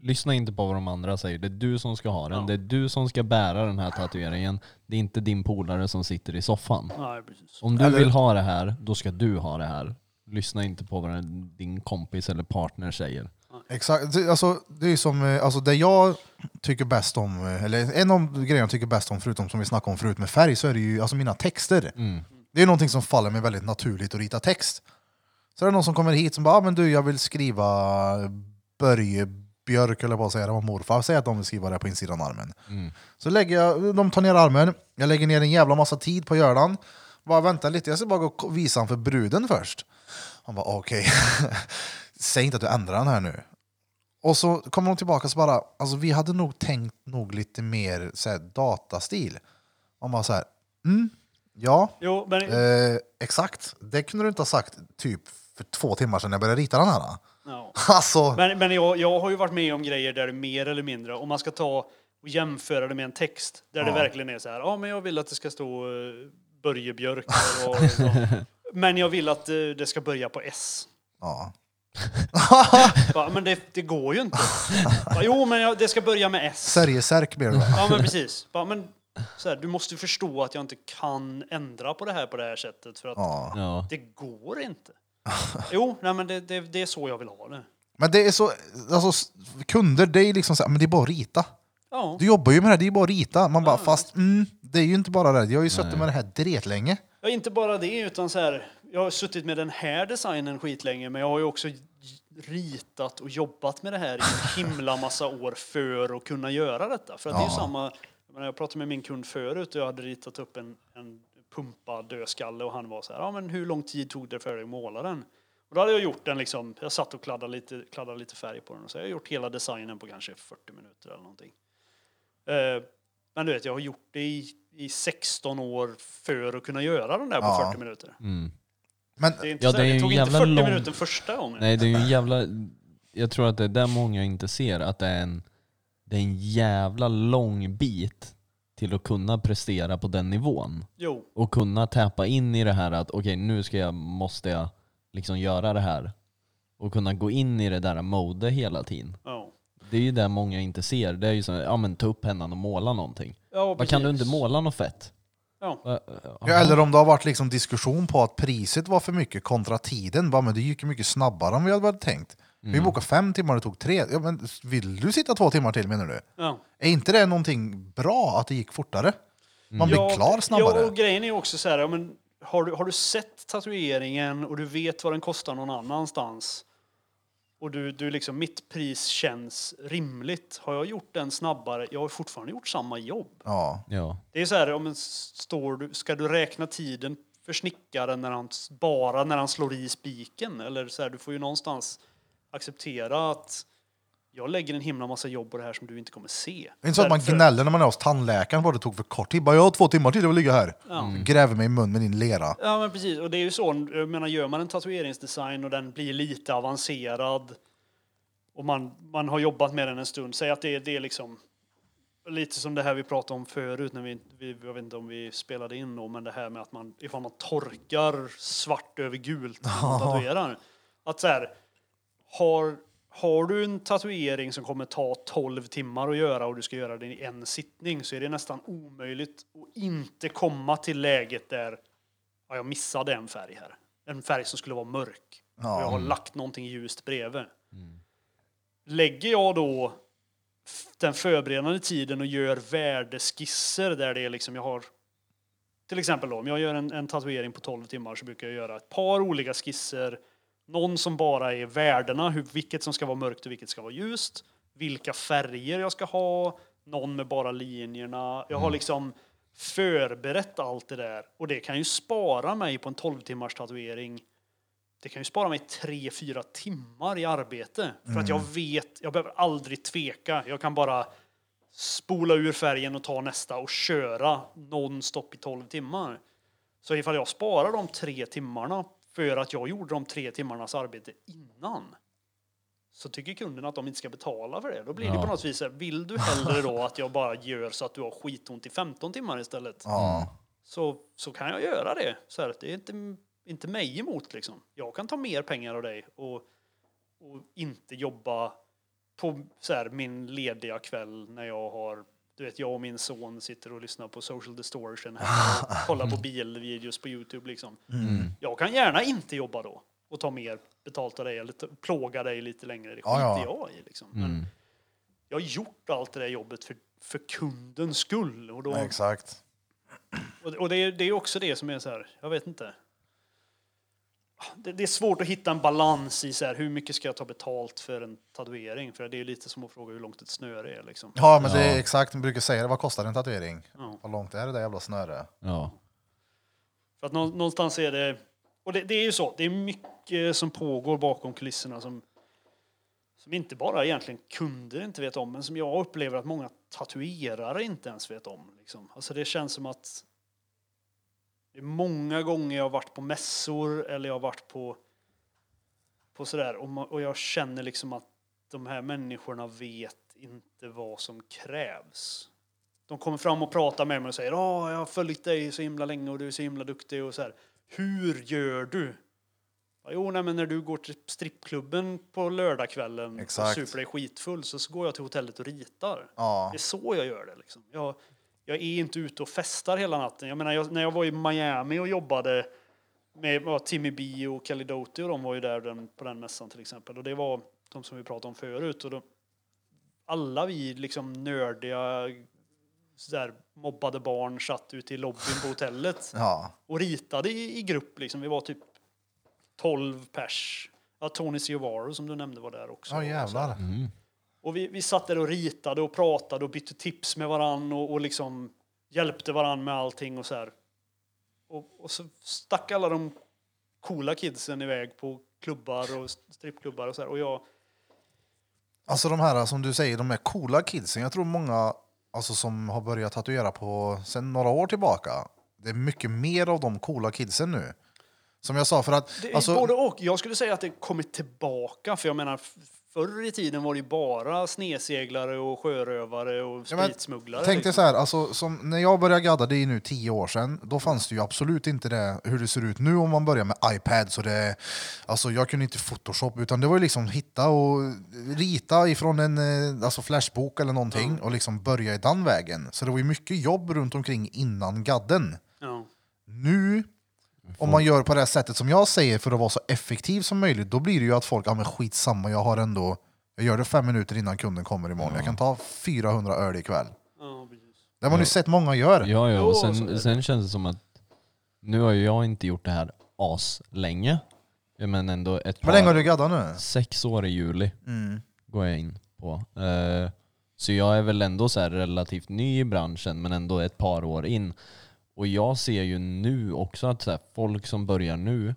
lyssna inte på vad de andra säger. Det är du som ska ha den. Ja. Det är du som ska bära den här tatueringen. Det är inte din polare som sitter i soffan. Nej, precis. Om du Eller- vill ha det här, då ska du ha det här. Lyssna inte på vad din kompis eller partner säger. Exakt, Det- alltså, det är som, eh, alltså det jag tycker bäst om, eh, eller en av grejerna jag tycker bäst om, förutom som vi snackade om förut med färg, så är det ju alltså mina texter. Mm. Det är någonting som faller mig väldigt naturligt att rita text. Så är det någon som kommer hit som bara, ah, men du jag vill skriva Börje Björk, eller att säga, det var morfar, säg att de vill skriva det på insidan av armen. Mm. Så lägger jag, de tar ner armen, jag lägger ner en jävla massa tid på den. Bara vänta lite, jag ska bara gå och visa den för bruden först. Han bara okej, säg inte att du ändrar den här nu. Och så kommer de tillbaka och så bara, alltså vi hade nog tänkt nog lite mer så här, datastil. Man bara så här, mm, ja, Jo, men eh, exakt. Det kunde du inte ha sagt typ för två timmar sedan jag började rita den här. ja. Alltså, Men, men jag, jag har ju varit med om grejer där det mer eller mindre, om man ska ta och jämföra det med en text, där det Ja. verkligen är så här, ja men jag vill att det ska stå uh, Börje Björk och, och, så. Men jag vill att eh, det ska börja på S. ja. Bara, men det, det går ju inte. Bara, jo, men jag, det ska börja med S. Särjesärk blir det. Ja, men precis. Bara, men, så här, du måste förstå att jag inte kan ändra på det här på det här sättet för att Ja. Ja. det går inte. Jo, nej, men det, det, det är så jag vill ha det. Men det är så, alltså s- kunder, det är liksom så här, men det är bara att rita. Ja, Du jobbar ju med det, här, det är bara att rita. Man bara, fast mm, det är ju inte bara det. Jag har ju suttit med det här dretlänge. ja inte bara det, utan så här, jag har suttit med den här designen skitlänge, men jag har ju också ritat och jobbat med det här i en himla massa år för att kunna göra detta. För att det är ju samma, jag, jag pratade med min kund förut och jag hade ritat upp en, en pumpad dödskalle och han var så här, ja men hur lång tid tog det för dig att måla den? Och då hade jag gjort den liksom, jag satt och kladdade lite, kladdade lite färg på den och så har jag gjort hela designen på kanske 40 minuter eller någonting. Eh, men du vet, jag har gjort det i, i 16 år för att kunna göra den där på Ja. 40 minuter. Mm. Men Det, är inte Ja, det är det tog inte jävla 40 lång- minuter första gången. Nej, det är ju en jävla... Jag tror att det är där många inte ser, att det är en, det är en jävla lång bit till att kunna prestera på den nivån. Jo, Och kunna täppa in i det här att okej, nu ska jag, måste jag liksom göra det här. Och kunna gå in i det där mode hela tiden. ja. Det är ju det många inte ser. Det är ju så, ja men ta upp pennan och måla någonting. ja Vad kan du inte måla något fett? Ja. Ja, eller om det har varit liksom diskussion på att priset var för mycket kontra tiden. Bara, men det gick ju mycket snabbare än vi hade tänkt. Vi bokade fem timmar och det tog tre. Ja, men vill du sitta två timmar till menar du? Ja. Är inte det någonting bra att det gick fortare? Man blir Ja, klar snabbare. Ja, och grejen är också så här, ja, men har, du, har du sett tatueringen och du vet vad den kostar någon annanstans och du, du liksom, mitt pris känns rimligt. Har jag gjort den snabbare? Jag har fortfarande gjort samma jobb. Ja. Ja. Det är så här, om en står du, ska du räkna tiden för snickaren när han, bara när han slår i spiken? Eller så här, du får ju någonstans acceptera att jag lägger en himla massa jobb på det här som du inte kommer se. Det är inte så att man Därför- gnäller när man är hos tandläkaren att det tog för kort tid. Bara, Jag har två timmar till att ligga här. Ja. Gräver mig i mun med din lera. Ja men precis, och det är ju så, jag menar gör man en tatueringsdesign och den blir lite avancerad och man, man har jobbat med den en stund, säg att det, är- det är liksom lite som det här vi pratade om förut när vi, vi, jag vet inte om vi spelade in då, men det här med att man, ifall man torkar svart över gult när man tatuerar. Att så här, har, har du en tatuering som kommer ta 12 timmar att göra och du ska göra den i en sittning så är det nästan omöjligt att inte komma till läget där ja, jag missade en färg här. En färg som skulle vara mörk. Och jag har lagt någonting ljust bredvid. Lägger jag då den förberedande tiden och gör värdeskisser där det är liksom jag har till exempel då, om jag gör en, en tatuering på 12 timmar så brukar jag göra ett par olika skisser. Någon som bara är värdena, hur, vilket som ska vara mörkt och vilket ska vara ljust. Vilka färger jag ska ha. Någon med bara linjerna. Jag har liksom förberett allt det där. Och det kan ju spara mig på en 12 timmars tatuering. Det kan ju spara mig 3-4 timmar i arbete. För att jag vet, jag behöver aldrig tveka. Jag kan bara spola ur färgen och ta nästa och köra nonstop i 12 timmar. Så ifall jag sparar de tre timmarna för att jag gjorde de tre timmarnas arbete innan så tycker kunden att de inte ska betala för det. Då blir det Ja. på något vis här, vill du hellre då att jag bara gör så att du har skitont i 15 timmar istället? Ja. Så, så kan jag göra det. Så här, det är inte, inte mig emot liksom. Jag kan ta mer pengar av dig och, och inte jobba på så här, min lediga kväll när jag har du vet, jag och min son sitter och lyssnar på social distortion här och kollar på bilvideos på Youtube liksom. Jag kan gärna inte jobba då och ta mer betalt av dig eller plåga dig lite längre. Det skiter Ja, ja. jag i liksom. Men jag har gjort allt det där jobbet för, för kundens skull. Och, då, Exakt. och, och det, är, det är också det som är så här, jag vet inte. Det, det är svårt att hitta en balans i så här, hur mycket ska jag ta betalt för en tatuering? För det är lite som att fråga hur långt ett snöre är liksom. Ja, men det är exakt. Man brukar säga det. Vad kostar en tatuering? Ja. Hur långt är det där jävla snöre? Ja. För att nå, någonstans är det, och det, det är ju så, det är mycket som pågår bakom kulisserna som, som inte bara egentligen kunder inte vet om, men som jag upplever att många tatuerare inte ens vet om. Liksom. Alltså det känns som att det är många gånger jag har varit på mässor eller jag har varit på, på sådär och, ma- och jag känner liksom att de här människorna vet inte vad som krävs. De kommer fram och pratar med mig och säger Åh, jag har följt dig så himla länge och du är så himla duktig och så här. Hur gör du? Jo, nej, men när du går till strippklubben på lördagskvällen och super dig skitfull så, så går jag till hotellet och ritar. Ja. Det är så jag gör det. Liksom. Jag, jag är inte ute och festar hela natten. Jag menar, jag, när jag var i Miami och jobbade med ja, Timmy B och Kelly Doty och de var ju där den, på den mässan till exempel. Och det var de som vi pratade om förut. Och då, alla vi liksom nördiga sådär, mobbade barn satt ute i lobbyn på hotellet Ja. och ritade i, i grupp. Liksom. Vi var typ 12 pers. Ja, Tony Ciovaro som du nämnde var där också. Ja, jävlar. Och vi, vi satt där och ritade och pratade och bytte tips med varann och, och liksom hjälpte varann med allting och så här. Och, och så stack alla de coola kidsen iväg på klubbar och strippklubbar och så här. Och jag, Alltså de här som du säger, de här coola kidsen. Jag tror många alltså, som har börjat tatuera på sen några år tillbaka. Det är mycket mer av de coola kidsen nu. Som jag sa, för att... det är Alltså, både och. Jag skulle säga att det kommit tillbaka. För jag menar, förr i tiden var det ju bara sneseglare och sjörövare och Ja, spritsmugglare. Tänk dig liksom. så här, alltså, som när jag började gadda, det är nu tio år sedan, då fanns det ju absolut inte det hur det ser ut nu om man börjar med iPads. Och det, alltså, jag kunde inte Photoshop, utan det var ju liksom hitta och rita ifrån en eh, alltså flashbok eller någonting och liksom börja i den vägen. Så det var ju mycket jobb runt omkring innan gadden. Ja. Nu, om man gör på det här sättet som jag säger för att vara så effektiv som möjligt, då blir det ju att folk, ja men skitsamma, jag har ändå, jag gör det fem minuter innan kunden kommer imorgon. Jag kan ta 400 öl ikväll. Det har man ju sett många gör. Ja, ja, och sen, sen känns det som att nu har ju jag inte gjort det här as länge men ändå ett Hur länge har du gaddat nu? sex år i juli Mm. går jag in på. Eh, så jag är väl ändå så här relativt ny i branschen men ändå ett par år in. Och jag ser ju nu också att så här, folk som börjar nu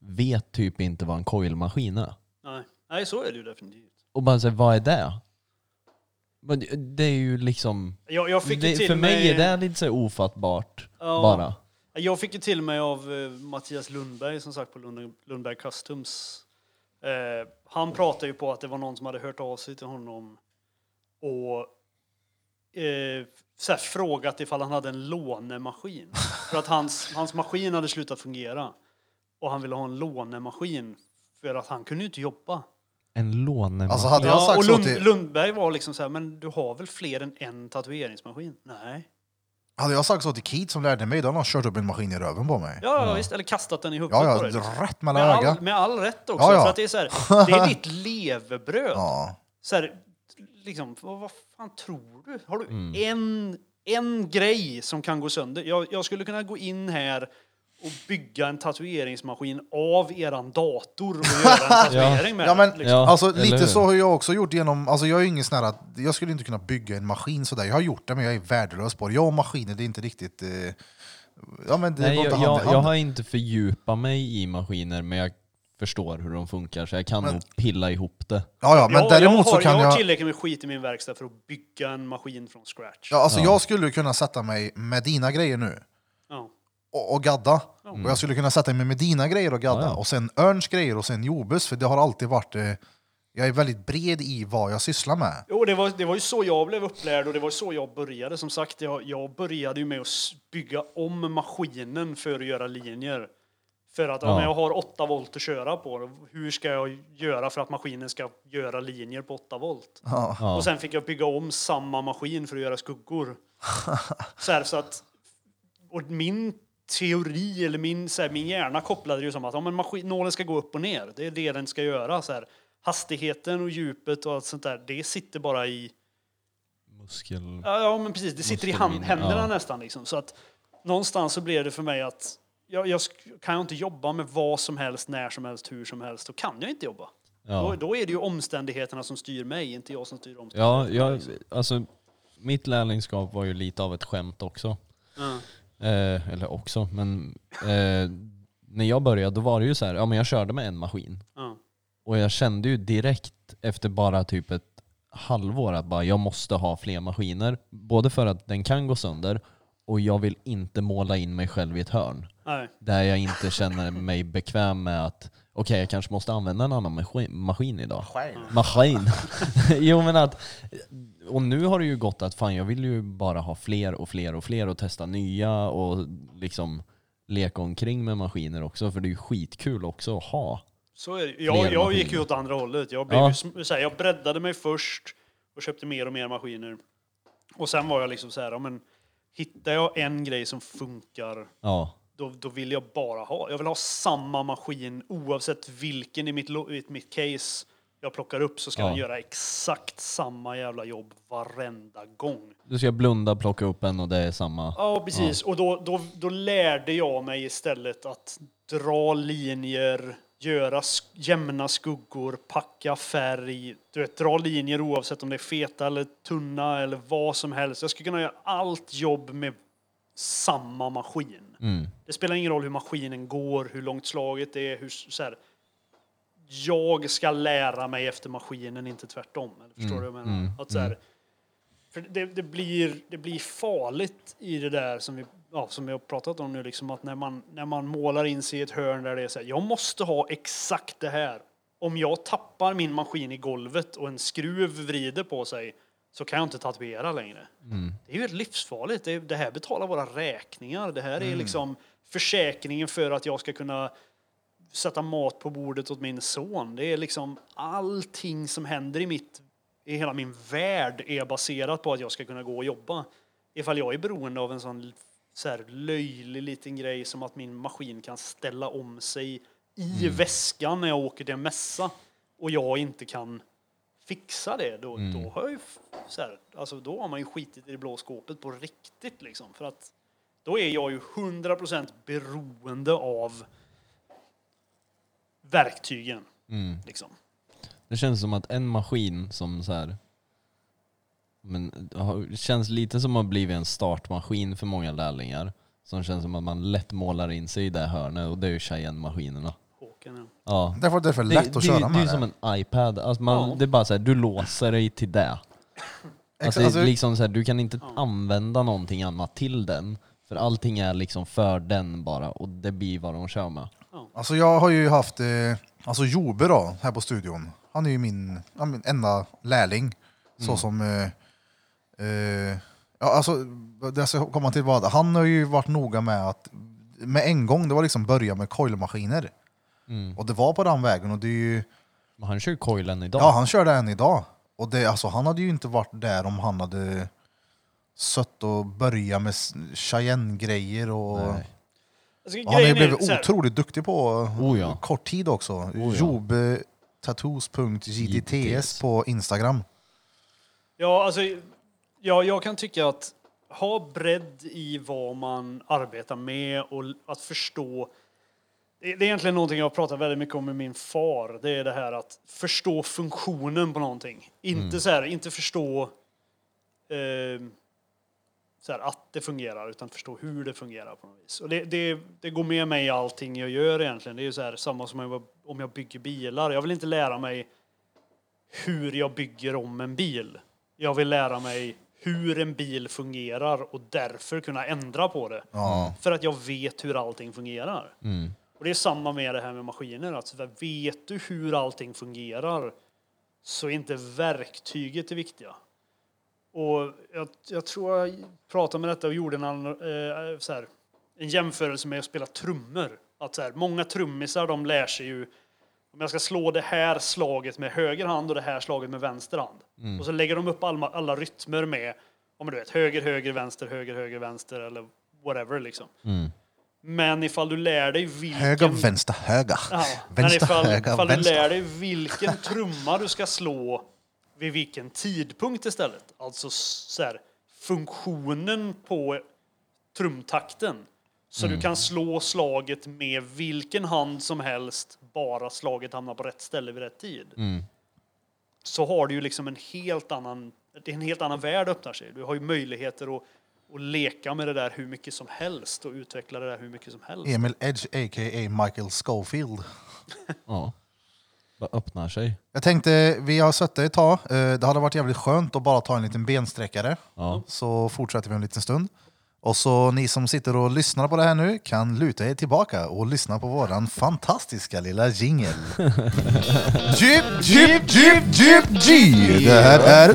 vet typ inte vad en coilmaskin är. Nej. Nej, så är det ju definitivt. Och bara säga, vad är det? Men det- Det är ju liksom... Jag, jag fick ju Det, till för mig mig, är det lite så här ofattbart Ja. bara. Jag fick ju till mig av eh, Mattias Lundberg, som sagt på Lund, Lundberg Customs. Eh, han pratade ju på att det var någon som hade hört av sig till honom och eh, så här, frågat ifall han hade en lånemaskin. För att hans, hans maskin hade slutat fungera. Och han ville ha en lånemaskin för att han kunde ju inte jobba. En lånemaskin. Alltså hade jag Ja, sagt och så Lund, till, Lundberg var liksom så här, men du har väl fler än en tatueringsmaskin? Nej. hade jag sagt så till Keith som lärde mig, då hade han kört upp en maskin i röven på mig. Ja, ja. visst. Eller kastat den i huvudet Ja, på dig. ja, rätt mellan Med ögat. all, med all rätt också. Ja, ja. För att det är så här, det är ditt levebröd. Ja. Så här, liksom, vad, vad fan tror du? Har du Mm. en, en grej som kan gå sönder? Jag, jag skulle kunna gå in här och bygga en tatueringsmaskin av eran dator och göra en tatuering med Ja, men, den. Liksom. Ja, alltså, lite hur? så har jag också gjort genom, alltså jag är ingen sån här att, jag skulle inte kunna bygga en maskin sådär. Jag har gjort det men jag är värdelös på det. Jag och maskiner, det är inte riktigt... Eh, ja men det Nej, jag, jag, jag har inte fördjupat mig i maskiner, men jag förstår hur de funkar, så jag kan nog pilla ihop det. Ja, ja, men jag, däremot jag, så har, kan jag har tillräckligt med skit i min verkstad för att bygga en maskin från scratch. Ja, alltså Ja. jag skulle kunna sätta mig med dina grejer nu Ja. och, och gadda. Och jag skulle kunna sätta mig med dina grejer och gadda. Ja, ja. Och sen Örns grejer och sen Jobus, för det har alltid varit... Eh, jag är väldigt bred i vad jag sysslar med. Jo, det var, det var ju så jag blev upplärd och det var så jag började. Som sagt, jag, jag började ju med att bygga om maskinen för att göra linjer. För att om Ja. jag har 8 volt att köra på, hur ska jag göra för att maskinen ska göra linjer på 8 volt? Ja. Och sen fick jag bygga om samma maskin för att göra skuggor. så, här, så att, och min teori, eller min, så här, min hjärna kopplade det ju som att ja, men maskin, nålen ska gå upp och ner. Det är det den ska göra. Så här. Hastigheten och djupet och allt sånt där, det sitter bara i... Muskel... Ja, men precis. Det sitter i hand, händerna ja. nästan. Liksom. Så att någonstans så blev det för mig att jag, jag kan jag inte jobba med vad som helst, när som helst, hur som helst, då kan jag inte jobba. Då, Ja, då är det ju omständigheterna som styr mig, inte jag som styr ja omständigheterna. jag, liksom. alltså mitt lärlingskap var ju lite av ett skämt också. Ja. Eh, eller också, men eh, när jag började då var det ju så här, ja men jag körde med en maskin. Ja. Och jag kände ju direkt efter bara typ ett halvår att bara, jag måste ha fler maskiner. Både för att den kan gå sönder och jag vill inte måla in mig själv i ett hörn. Nej. Där jag inte känner mig bekväm med att okej, jag kanske måste använda en annan maskin, maskin idag. Maskin. jo men att, och nu har det ju gått att fan jag vill ju bara ha fler och fler och fler och testa nya och liksom leka omkring med maskiner också för det är ju skitkul också att ha. Så är det. Jag, jag gick ju åt andra hållet. Jag, blev Ja. ju, så här, jag breddade mig först och köpte mer och mer maskiner. Och sen var jag liksom så här, ja, men hittar jag en grej som funkar, Ja, då, då vill jag bara ha. Jag vill ha samma maskin oavsett vilken i mitt, i mitt case jag plockar upp så ska Ja. den göra exakt samma jävla jobb varenda gång. du ska blunda, plocka upp en och det är samma. Ja, precis. Och då, då, då lärde jag mig istället att dra linjer, göra jämna skuggor, packa färg, du vet, dra linjer oavsett om det är feta eller tunna eller vad som helst. Jag ska kunna göra allt jobb med samma maskin. Mm. Det spelar ingen roll hur maskinen går, hur långt slaget är, hur så här, jag ska lära mig efter maskinen, inte tvärtom. Eller förstår du vad jag menar? mm, Att så här, för det, det, blir, det blir farligt i det där som vi, ja, som vi har pratat om nu, liksom att när man, när man målar in sig i ett hörn där det är så här, jag måste ha exakt det här. Om jag tappar min maskin i golvet och en skruv vrider på sig så kan jag inte tatuera längre. Det är ju helt livsfarligt. Det, det här betalar våra räkningar. Det här är liksom försäkringen för att jag ska kunna sätta mat på bordet åt min son. Det är liksom allting som händer i mitt i hela min värld är baserat på att jag ska kunna gå och jobba. Ifall jag är beroende av en sån så här löjlig liten grej som att min maskin kan ställa om sig i väskan när jag åker till en mässa och jag inte kan fixa det, då, då har jag ju så här, alltså då har man ju skitit i det blå skåpet på riktigt liksom. För att då är jag ju 100% beroende av verktygen. Mm. Liksom. Det känns som att en maskin som så här, men har- känns lite som att ha blivit en startmaskin för många lärlingar. Som känns som att man lätt målar in sig i det hörnet och det är ju Cheyenne-maskinerna. Håkan. Ja. Ja. Därför, därför är det Det, lätt att det, köra det är med ju det. som en iPad. Alltså man, Ja. Det är bara så här, du låser dig till det. Alltså, Exakt, det alltså- är liksom så här, du kan inte Ja. använda någonting annat till den. För allting är liksom för den bara och det blir vad de kör med. Alltså jag har ju haft, eh, alltså Jobe då, här på studion. Han är ju min, min enda lärling. Så som, eh, eh, ja alltså, det jag ska komma till vad, han har ju varit noga med att, med en gång, det var liksom börja med coilmaskiner. Mm. Och det var på den vägen och det är ju, Men han kör ju coilen idag. ja han kör det än idag. Och det, alltså, han hade ju inte varit där om han hade sött och börjat med s- Cheyenne-grejer och... Nej. Alltså, Och han har ju grejen är blivit så här- otroligt duktig på Oh ja. kort tid också. Oh ja. Jobtattoos.jtts JTTS. på Instagram. Ja, alltså, ja, jag kan tycka att ha bredd i vad man arbetar med och att förstå. Det är egentligen någonting jag har pratat väldigt mycket om med min far. Det är det här att förstå funktionen på någonting. Inte så här, inte förstå eh, så här, att det fungerar, utan förstå hur det fungerar på något vis. Och det, det, det går med mig i allting jag gör egentligen. Det är ju så här, samma som jag- om jag bygger bilar. Jag vill inte lära mig hur jag bygger om en bil. Jag vill lära mig hur en bil fungerar och därför kunna ändra på det. Ja. För att jag vet hur allting fungerar. Mm. Och det är samma med det här med maskiner. Alltså, för vet du hur allting fungerar så är inte verktyget det viktiga. Och jag, jag tror jag pratade med detta och gjorde en, annan, eh, så här, en jämförelse med att spela trummor. Att så här, många trummisar de lär sig ju om jag ska slå det här slaget med höger hand och det här slaget med vänster hand. Och så lägger de upp alla, alla rytmer med om du vet, höger, höger, vänster, höger, höger, vänster eller whatever liksom. Mm. Men ifall du lär dig vilken... Höger, vänster, höger. Ja, men Vänster, ifall, höger, ifall du vänster. lär dig vilken trumma du ska slå vid vilken tidpunkt istället. Alltså så här, funktionen på trumtakten. Så Mm. du kan slå slaget med vilken hand som helst, bara slaget hamnar på rätt ställe vid rätt tid. Mm. Så har du ju liksom en helt annan, det är en helt annan värld öppnar sig. Du har ju möjligheter att, att leka med det där hur mycket som helst och utveckla det där hur mycket som helst. Emil Edge, a.k.a. Michael Schofield. Ja. Bara öppnar sig. Jag tänkte, vi har suttit ett tag. Eh, Det hade varit jävligt skönt att bara ta en liten bensträckare. Ja. Så fortsätter vi en liten stund. Och så ni som sitter och lyssnar på det här nu kan luta er tillbaka och lyssna på våran fantastiska lilla jingel. Jeep, jeep, jeep, jeep, jeep. Det här är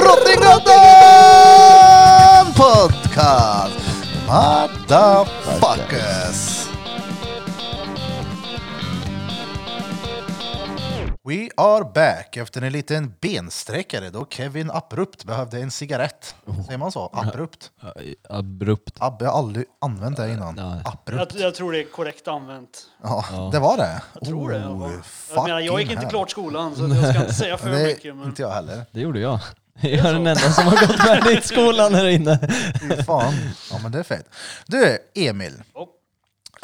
Drottninggatan Podcast. Motherfuckers. We are back efter en liten bensträckare då Kevin abrupt behövde en cigarett. Säger man så? Abrupt? Abrupt. Ab, jag har aldrig använt det innan. Nej. Abrupt. Jag, jag tror det är korrekt använt. Ja, det var det. Jag tror det. Oh, ja. Jag, menar, jag gick fucking inte hell. klart skolan så jag ska inte säga för Det mycket. Men... inte jag heller. Det gjorde jag. Jag är den enda som har gått färdigt skolan här inne. Fy fan. Ja men det är fett. Du, Emil. Ja.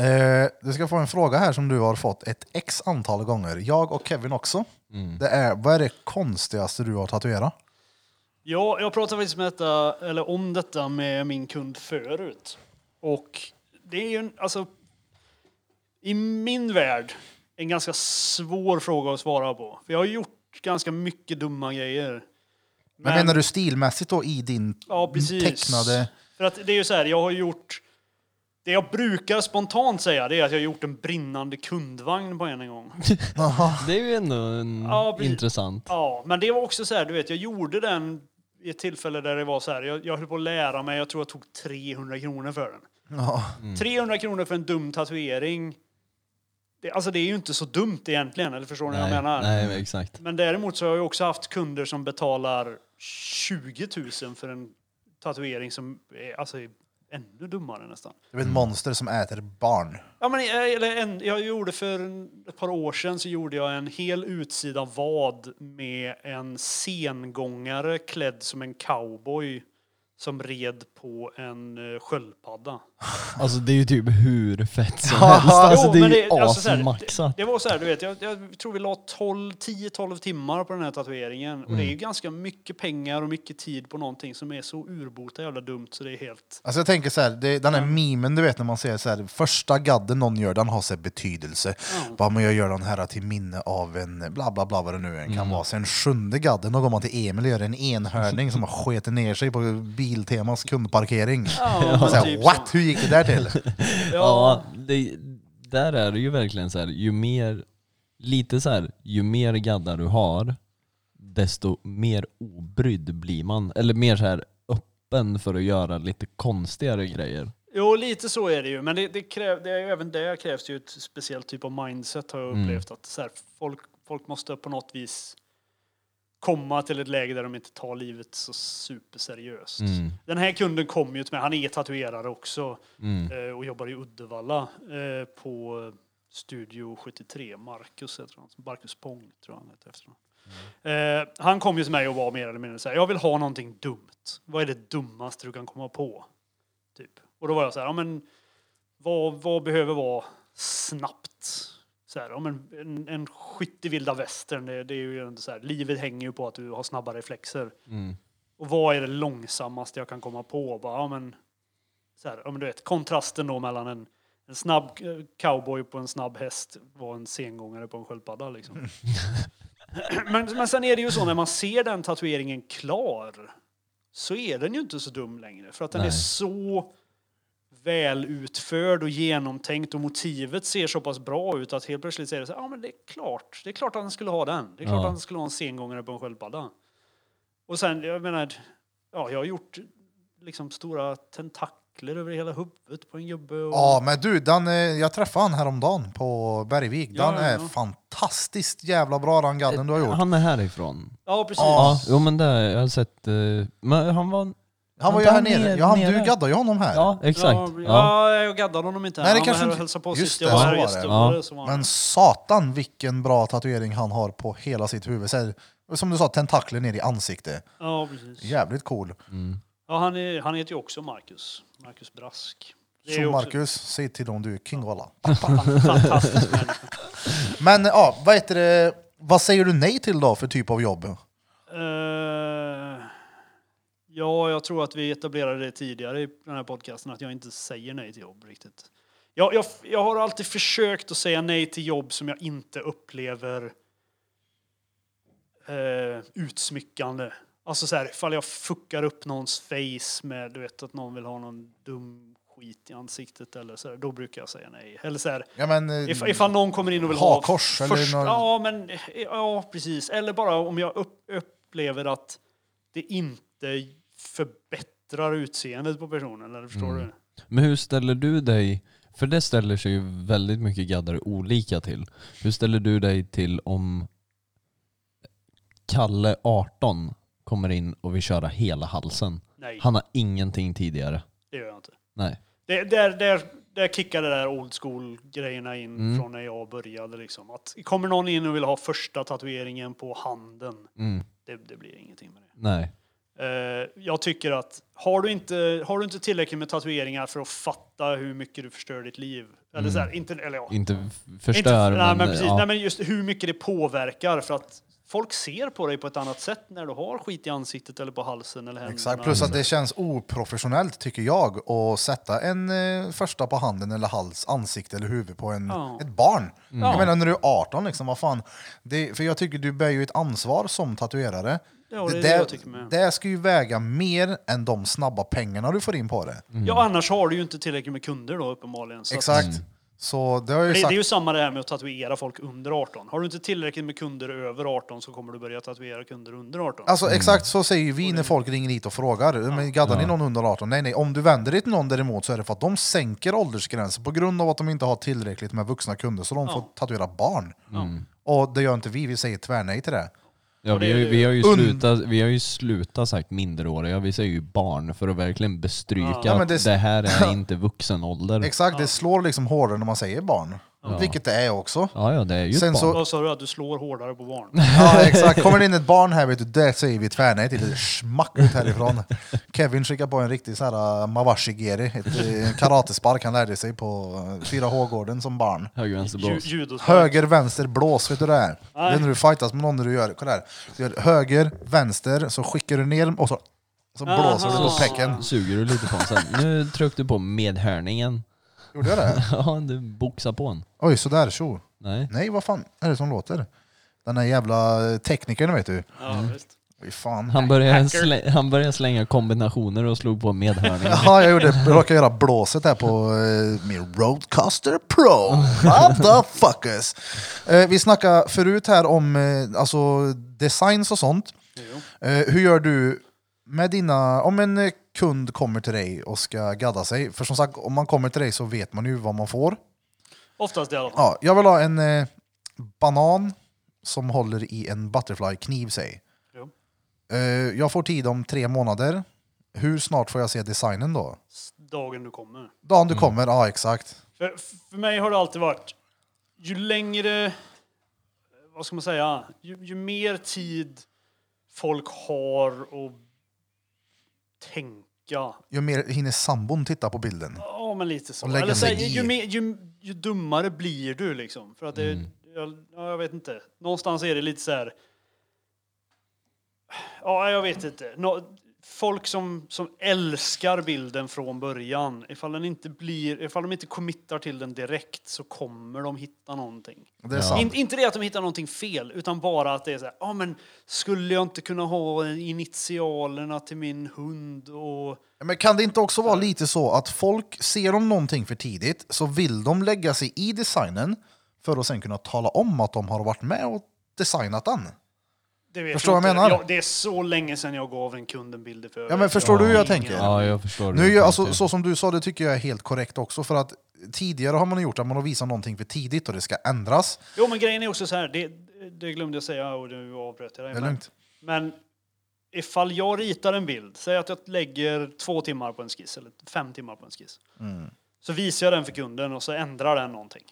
Eh, du ska få en fråga här som du har fått ett x antal gånger. Jag och Kevin också. Mm. Det är, vad är det konstigaste du har tatuerat? Ja, jag pratade faktiskt med detta, eller om detta med min kund förut. Och det är ju en, alltså, i min värld, en ganska svår fråga att svara på. För jag har gjort ganska mycket dumma grejer. Men, menar du stilmässigt då i din Ja, precis. tecknade... För att det är ju så här, jag har gjort... Det jag brukar spontant säga det är att jag har gjort en brinnande kundvagn på en gång. Det är ju ändå en Ja, intressant. Ja, men det var också så här, du vet, jag gjorde den i ett tillfälle där det var så här, jag, jag höll på att lära mig, jag tror jag tog 300 kronor för den. Ja. 300 kronor för en dum tatuering. Det, alltså det är ju inte så dumt egentligen, eller förstår ni vad jag Nej, menar? nej, men exakt. Men däremot så har jag också haft kunder som betalar 20 000 för en tatuering som är alltså, ännu dummare nästan. Du vet monster som äter barn. Ja, men, eh, eller en, jag gjorde för en- ett par år sedan så gjorde jag en hel utsida vad med en sengångare klädd som en cowboy som red på en eh, sköldpadda. Alltså det är ju typ hur fett som helst. Alltså Jo, det är ju det- alltså, asmaxat. Det var så här, du vet, jag, jag tror vi la 12 10-12 timmar på den här tatueringen. Och det är ju ganska mycket pengar och mycket tid på någonting som är så urbota jävla dumt så det är helt... Alltså jag tänker så här, det, den här memen du vet när man säger så här, första gadden någon gör den har så här betydelse. Ja. Bara, men jag gör den här till minne av en bla bla bla vad det nu än kan Mm. vara. Sen sjunde gadden, då går man till Emil och gör en enhörning som har sketit ner sig på Biltemas kundparkering. Ja, Så här, typ what? Hur gick det där till? så. Ja, Ja, det, där är det ju verkligen så här, ju mer, lite så här, ju mer gaddar du har, desto mer obrydd blir man. Eller mer så här öppen för att göra lite konstigare grejer. Jo, lite så är det ju. Men det, det kräv, det är, även där krävs ju ett speciellt typ av mindset har jag Mm. upplevt. Att så här, folk, folk måste på något vis komma till ett läge där de inte tar livet så superseriöst. Mm. Den här kunden kom ju till mig, han är tatuerare också Mm. eh, och jobbar i Uddevalla eh, på Studio 73. Marcus heter han. Marcus Pong tror jag han heter efter Eh, han kom ju till mig och var mer eller mindre så här, jag vill ha någonting dumt. Vad är det dummaste du kan komma på? Typ. Och då var jag så här, ja men vad, vad behöver vara snabbt? Så här, ja, men en, en skytt i vilda västern, det, det är ju inte så här, livet hänger ju på att du har snabba reflexer. Mm. Och vad är det långsammaste jag kan komma på? Bara, ja, men, så här, ja, men du vet, kontrasten då mellan en, en snabb eh, cowboy på en snabb häst var en sengångare på en sköldpadda. Liksom. men, men sen är det ju så när man ser den tatueringen klar så är den ju inte så dum längre. För att den är Nej. så väl utförd och genomtänkt och motivet ser så pass bra ut att helt plötsligt säger det så här, ja men det är klart, det är klart att han skulle ha den. Det är klart Ja. att han skulle ha en sengångare på en sköldpadda. Och sen, jag menar, ja, jag har gjort liksom stora tentakler över hela huvudet på en gubbe. Och, Ja men du, den, eh, jag träffade han häromdagen på Bergvik. Ja, Den ja, är fantastiskt jävla bra den gadden du har gjort. Han är härifrån. ja precis. Ja, jo men det jag har sett. eh, Men han var... Han var ju här nere. ner- Ja, han, nere. du gaddade ju honom här. Ja, exakt. Ja, Ja. ja, jag gaddade honom inte. Nej, det han kanske var här inte- hälsade på just sist det, jag var här och det. Ja. var Men satan vilken bra tatuering han har på hela sitt huvud. Så här, som du sa, tentakler ner i ansiktet. Ja, precis. Jävligt cool. Mm. Ja, han, är, han heter ju också Marcus. Marcus Brask. Så också Marcus, säg till dem du är king fantastisk människa. Men ja, vad heter det? Vad säger du nej till då för typ av jobb? Eh, ja, jag tror att vi etablerade det tidigare i den här podcasten, att jag inte säger nej till jobb riktigt. Jag, jag, jag har alltid försökt att säga nej till jobb som jag inte upplever eh, utsmyckande. Alltså så här, ifall jag fuckar upp någons face med, du vet, att någon vill ha någon dum skit i ansiktet eller så här, då brukar jag säga nej. Eller så här, Ja, men, eh, If, ifall någon kommer in och vill ha... eller först- någon- Ja, men, ja, precis. Eller bara om jag upp, upplever att det inte förbättrar utseendet på personen. Eller förstår Mm. du? Men hur ställer du dig, för det ställer sig ju väldigt mycket gaddare olika till. Hur ställer du dig till om Kalle 18 kommer in och vill köra hela halsen? Nej, Han har ingenting tidigare. det gör jag inte. Nej. Det, där, där, där kickar det där old school-grejerna in Mm. från när jag började. Liksom. Att kommer någon in och vill ha första tatueringen på handen, Mm. det, det blir ingenting med det. Nej. Eh, jag tycker att har du, inte, har du inte tillräckligt med tatueringar för att fatta hur mycket du förstör ditt liv, eller Mm. så här, inte, eller ja, Inte f- inte, förstör nej, men, men, precis, ja. nej, men just hur mycket det påverkar för att folk ser på dig på ett annat sätt när du har skit i ansiktet eller på halsen eller händerna. Exakt, plus att det känns oprofessionellt tycker jag att sätta en eh, första på handen eller hals, ansikte eller huvud på en, Ja. ett barn. Mm. Jag menar när du är 18, liksom, vad fan. Det, för jag tycker du bär ju ett ansvar som tatuerare. Ja, det det tycker med. det ska ju väga mer än de snabba pengarna du får in på det. Ja, annars har du ju inte tillräckligt med kunder då uppenbarligen. Så att- Exakt. Så det har ju det, det sagt. är ju samma det här med att tatuera folk under 18. Har du inte tillräckligt med kunder över 18 så kommer du börja tatuera kunder under 18. Alltså exakt så säger ju vi när folk ringer hit och frågar. Men gaddar ni Ja. någon under 18? Nej nej, om du vänder dig till någon däremot så är det för att de sänker åldersgränsen på grund av att de inte har tillräckligt med vuxna kunder så de Ja. får tatuera barn. Mm. Och det gör inte vi, vi säger tvärnej till det. Ja, vi, har ju, vi, har ju Und- slutat, vi har ju slutat sagt minderåriga, vi säger ju barn för att verkligen bestryka Ja. Ja, men att det- det... här är inte vuxen ålder. Exakt, det slår liksom hårdare när man säger barn. Ja. Vilket det är också. Ja, ja, det är ju Sen ett barn. så- Vad sa du? Att du slår hårdare på barn? Ja exakt, kommer det in ett barn här vet du, det säger vi tvärnej till. Smack ut härifrån. Kevin skickar på en riktig så här uh, mawashigiri, ett uh, karatespark han lärde sig på uh, 4H-gården som barn. Höger, vänster, Ju, blås. Höger, vänster, blås, vet du det är? Det är när du fightas med någon när du gör, kolla här. Du gör höger, vänster, så skickar du ner och så, så blåser du på Aha. pecken. Suger du lite på den sen. Nu tryckte du på medhörningen. Gjorde jag det? Ja, du boxar på den. Oj, sådär tjo. Nej. Nej, vad fan är det som låter? Den där jävla teknikern vet du. Ja, visst. Oj, fan. Han började, slä, han började slänga kombinationer och slog på medhörningen. Ja, jag gjorde, jag råkade göra blåset här på eh, min Roadcaster Pro. Motherfuckers! Eh, vi snackade förut här om eh, alltså, designs och sånt. Eh, hur gör du med dina, om en eh, kund kommer till dig och ska gadda sig, för som sagt om man kommer till dig så vet man ju vad man får. Oftast i alla fall. Ja, jag vill ha en eh, banan som håller i en butterfly-kniv, säg. Jo. Eh, jag får tid om tre månader. Hur snart får jag se designen då? Dagen du kommer. Dagen du kommer, ja exakt. För, för mig har det alltid varit, ju längre, vad ska man säga, ju, ju mer tid folk har att tänka. Ju mer hinner sambon titta på bilden. Ja, men lite så. Och lägga Eller så, sig här, i. ju, mer, ju, ju dummare blir du liksom. För att det, jag, ja, jag vet inte. Någonstans är det lite så här. Ja, jag vet inte. Nå, folk som, som älskar bilden från början, ifall, den inte blir, ifall de inte committar till den direkt så kommer de hitta någonting. Det är sant. In, inte det att de hittar någonting fel, utan bara att det är så här, ja men skulle jag inte kunna ha initialerna till min hund och... Men kan det inte också vara lite så att folk ser de någonting för tidigt så vill de lägga sig i designen för att sen kunna tala om att de har varit med och designat den? Det vet Förstår vad jag menar? Ja, det är så länge sedan jag gav en kund en bild förväg. Ja men förstår du hur jag tänker? Ja, jag förstår. Nu, ju- alltså, så som du sa, det tycker jag är helt korrekt också. För att tidigare har man gjort att man har visat någonting för tidigt och det ska ändras. Jo, men grejen är också så här, det, det glömde jag säga och nu avbröt jag dig. Det är men- lugnt. Men ifall jag ritar en bild, säg att jag lägger två timmar på en skiss eller fem timmar på en skiss. Mm. Så visar jag den för kunden och så ändrar den någonting.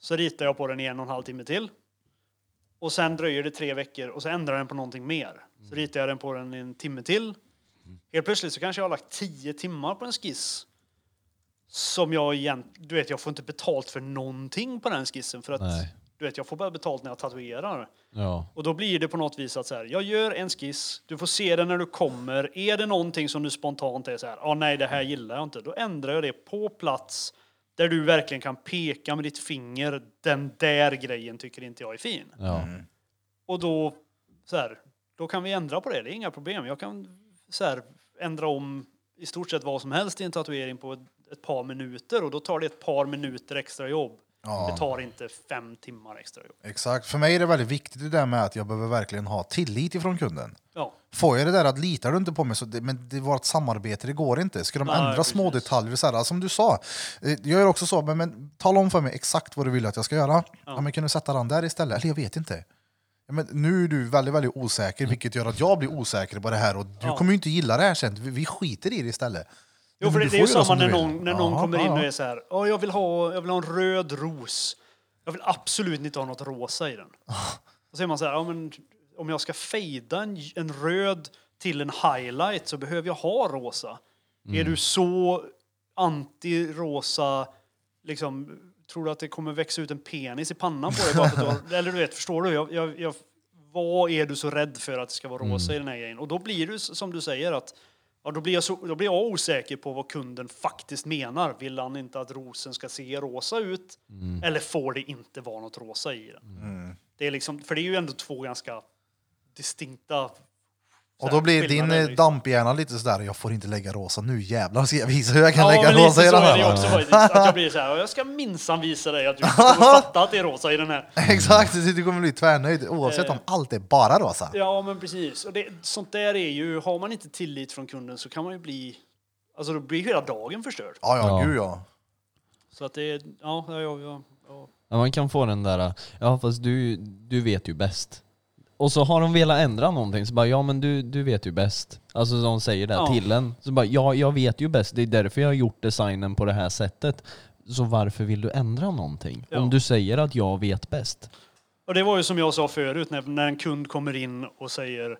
Så ritar jag på den i en och en halv timme till. Och sen dröjer det tre veckor och så ändrar den på någonting mer. Så ritar jag den på den i en timme till. Helt plötsligt så kanske jag har lagt tio timmar på en skiss. Som jag egentligen, du vet jag får inte betalt för någonting på den skissen för att Nej. du vet jag får bara betalt när jag tatuerar. Ja. Och då blir det på något vis att så här, jag gör en skiss, du får se den när du kommer. Är det någonting som du spontant är så här, ah, nej det här gillar jag inte, då ändrar jag det på plats där du verkligen kan peka med ditt finger, den där grejen tycker inte jag är fin. Ja. Och då, så här, då kan vi ändra på det, det är inga problem. Jag kan så här, ändra om i stort sett vad som helst i en tatuering på ett, ett par minuter och då tar det ett par minuter extra jobb. Ja. Det tar inte fem timmar extra jobb. Exakt. För mig är det väldigt viktigt det där med att jag behöver verkligen ha tillit ifrån kunden. Ja. Får jag det där att litar du inte på mig så det, men det var ett samarbete, det går inte. Ska de Nej, ändra precis. små detaljer så här, som du sa. eh, Jag gör också så, men, men tala om för mig exakt vad du vill att jag ska göra. Ja. men kan du sätta den där istället? Eller jag vet inte. Ja, men nu är du väldigt, väldigt osäker, vilket gör att jag blir osäker på det här och du Ja. kommer ju inte gilla det här sen. Vi skiter i det istället. Jo, för det, det är ju samma när någon, när någon Jaha, kommer in och är så här, "Ja, jag, vill ha, jag vill ha en röd ros. Jag vill absolut inte ha något rosa i den. Och så är man så här, ja, men om jag ska fejda en, en röd till en highlight så behöver jag ha rosa. Är du så anti-rosa, liksom, tror du att det kommer växa ut en penis i pannan på dig? Bara för att du eller du vet, förstår du? Jag, jag, jag, vad är du så rädd för att det ska vara rosa i den här grejen? Och då blir s- som du säger att Ja, då, blir jag så, då blir jag osäker på vad kunden faktiskt menar. Vill han inte att rosen ska se rosa ut? Eller får det inte vara något rosa i den? Det är liksom, för det är ju ändå två ganska distinkta Och då blir din eh, liksom. damphjärna lite sådär, jag får inte lägga rosa nu jävlar ska jag visa hur jag kan Ja, lägga rosa i den här. också faktiskt. Att jag blir så här, jag ska minsann visa dig att du kommer fatta att det är rosa i den här. Exakt, du kommer bli tvärnöjd oavsett Eh. om allt är bara rosa. Ja, men precis. Och det, sånt där är ju, har man inte tillit från kunden så kan man ju bli, alltså då blir hela dagen förstörd. Ja, ja, Ja. gud ja. Så att det, är- ja, ja, ja, ja, ja. Ja, man kan få den där, ja fast du, du vet ju bäst. Och så har de velat ändra någonting, så bara ja men du, du vet ju bäst. Alltså de säger det Ja. till en. Så bara ja, jag vet ju bäst, det är därför jag har gjort designen på det här sättet. så varför vill du ändra någonting? Ja. Om du säger att jag vet bäst. Och det var ju som jag sa förut, när, när en kund kommer in och säger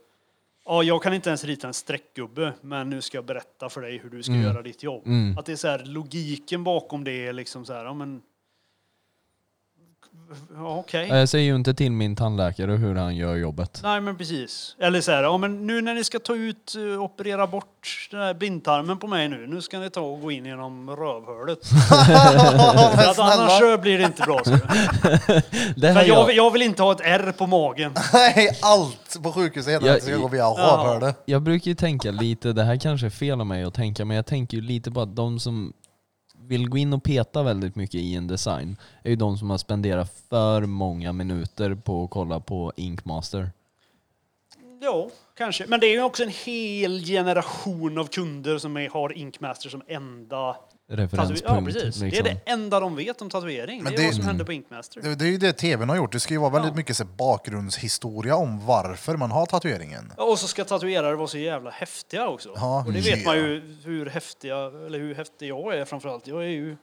Ja, jag kan inte ens rita en streckgubbe, men nu ska jag berätta för dig hur du ska Mm. göra ditt jobb. Mm. Att det är så här, logiken bakom det är liksom så här, ja men... Okej. Jag säger ju inte till min tandläkare hur han gör jobbet. Nej, men precis. Eller så här, ja men nu när ni ska ta ut, eh, operera bort den här blindtarmen på mig nu, nu ska ni ta och gå in genom rövhålet. För att annars så blir det inte bra. Så. Det här jag, jag, vill- jag vill inte ha ett R på magen. Nej, allt på sjukhuset heter Jag- att det ska gå via rövhålet. jag brukar ju tänka lite, det här kanske är fel av mig att tänka, men jag tänker ju lite på att de som vill gå in och peta väldigt mycket i en design är ju de som har spenderat för många minuter på att kolla på Inkmaster. Ja, kanske. Men det är ju också en hel generation av kunder som är, har Inkmaster som enda... Referenspunkt. Ja, precis. Det är liksom. det enda de vet om tatuering. Men det är det- vad som händer på Inkmaster. Det, det är ju det tvn har gjort. Det ska ju vara väldigt Ja. mycket så, här bakgrundshistoria om varför man har tatueringen. Ja, och så ska tatuerare vara så jävla häftiga också. Ja, och det vet man ja. ju hur häftiga, eller hur häftig jag är framförallt. Jag är ju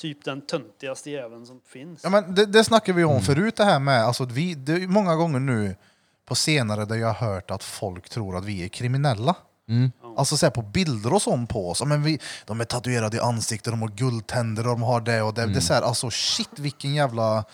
typ den töntigaste jäveln som finns. Ja, men det, det snackade vi om förut det här med, alltså, att vi, det är många gånger nu på senare där jag har hört att folk tror att vi är kriminella. Mm. Alltså så här, på bilder och sånt på oss. Ja, Men vi, de är tatuerade i ansiktet, de har guldtänder och de har det och det. det är så här, alltså shit vilken jävla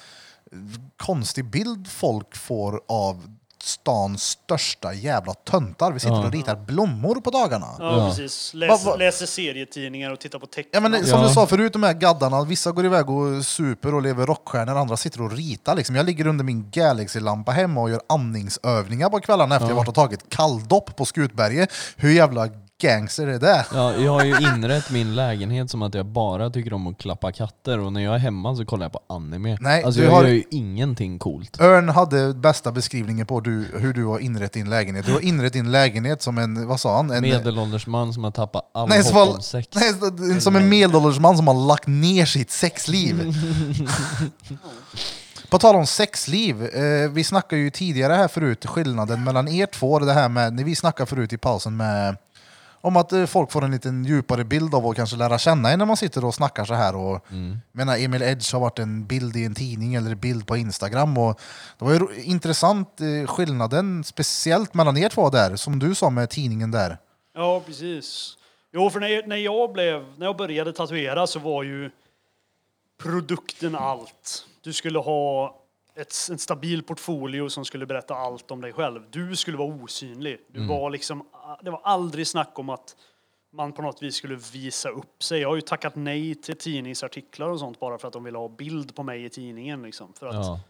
konstig bild folk får av stans största jävla töntar. Vi sitter Ja. och ritar blommor på dagarna. Ja, Ja. precis. Läs, Va- va- Läser serietidningar och tittar på Ja, tecknat. men som Ja. du sa förut, de här gaddarna, vissa går iväg och super och lever rockstjärnor, andra sitter och ritar. Liksom. Jag ligger under min Galaxy-lampa hemma och gör andningsövningar på kvällarna efter jag varit och tagit kalldopp på Skutberget. Hur jävla gangster är det? Ja, jag har ju inrett min lägenhet som att jag bara tycker om att klappa katter och när jag är hemma så kollar jag på anime. Nej, alltså du jag har- gör ju ingenting coolt. Örn hade bästa beskrivningen på du, hur du har inrett din lägenhet. Du har inrett din lägenhet som en, vad sa han? En, Medelålders man som har tappat all nej, hopp om sex. nej, som en medelålders man som har lagt ner sitt sexliv. På tal om sexliv, eh, vi snackade ju tidigare här förut skillnaden mellan er två, det här med, när vi snackade förut i pausen med om att eh, folk får en liten djupare bild av och kanske lära känna en när man sitter och snackar så här. Och, Mm. menar, Emil Edge har varit en bild i en tidning eller en bild på Instagram. Och det var ju ro- intressant eh, skillnaden, speciellt mellan er två där, som du sa med tidningen där. Ja, precis. Jo, för när, när, jag blev, när jag började tatuera så var ju produkten allt. Du skulle ha ett, en stabil portfolio som skulle berätta allt om dig själv. Du skulle vara osynlig. Du var liksom, det var aldrig snack om att man på något vis skulle visa upp sig. Jag har ju tackat nej till tidningsartiklar och sånt bara för att de ville ha bild på mig i tidningen. Liksom. För att Ja.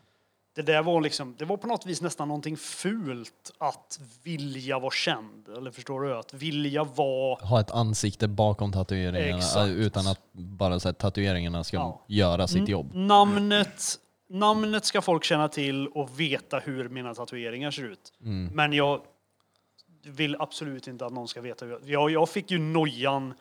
det där var liksom, det var på något vis nästan någonting fult att vilja vara känd. Eller förstår du? Att vilja vara... Ha ett ansikte bakom tatueringarna Exakt. äh, utan att bara så att tatueringarna ska Ja. göra sitt jobb. Namnet, namnet ska folk känna till och veta hur mina tatueringar ser ut. Mm. Men jag vill absolut inte att någon ska veta. jag- Jag, fick ju nojan,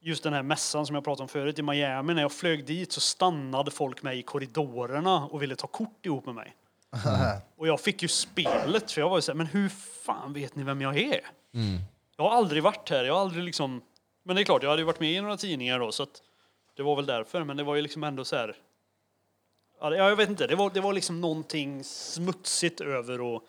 just den här mässan som jag pratade om förut i Miami. När jag flög dit så stannade folk mig i korridorerna och ville ta kort ihop med mig. Och jag fick ju spelet, för jag var ju så här, men hur fan vet ni vem jag är? Mm. Jag har aldrig varit här, jag har aldrig liksom... Men det är klart, jag hade ju varit med i några tidningar då, så att det var väl därför. Men det var ju liksom ändå så här... Ja, jag vet inte, det var, det var liksom någonting smutsigt över och...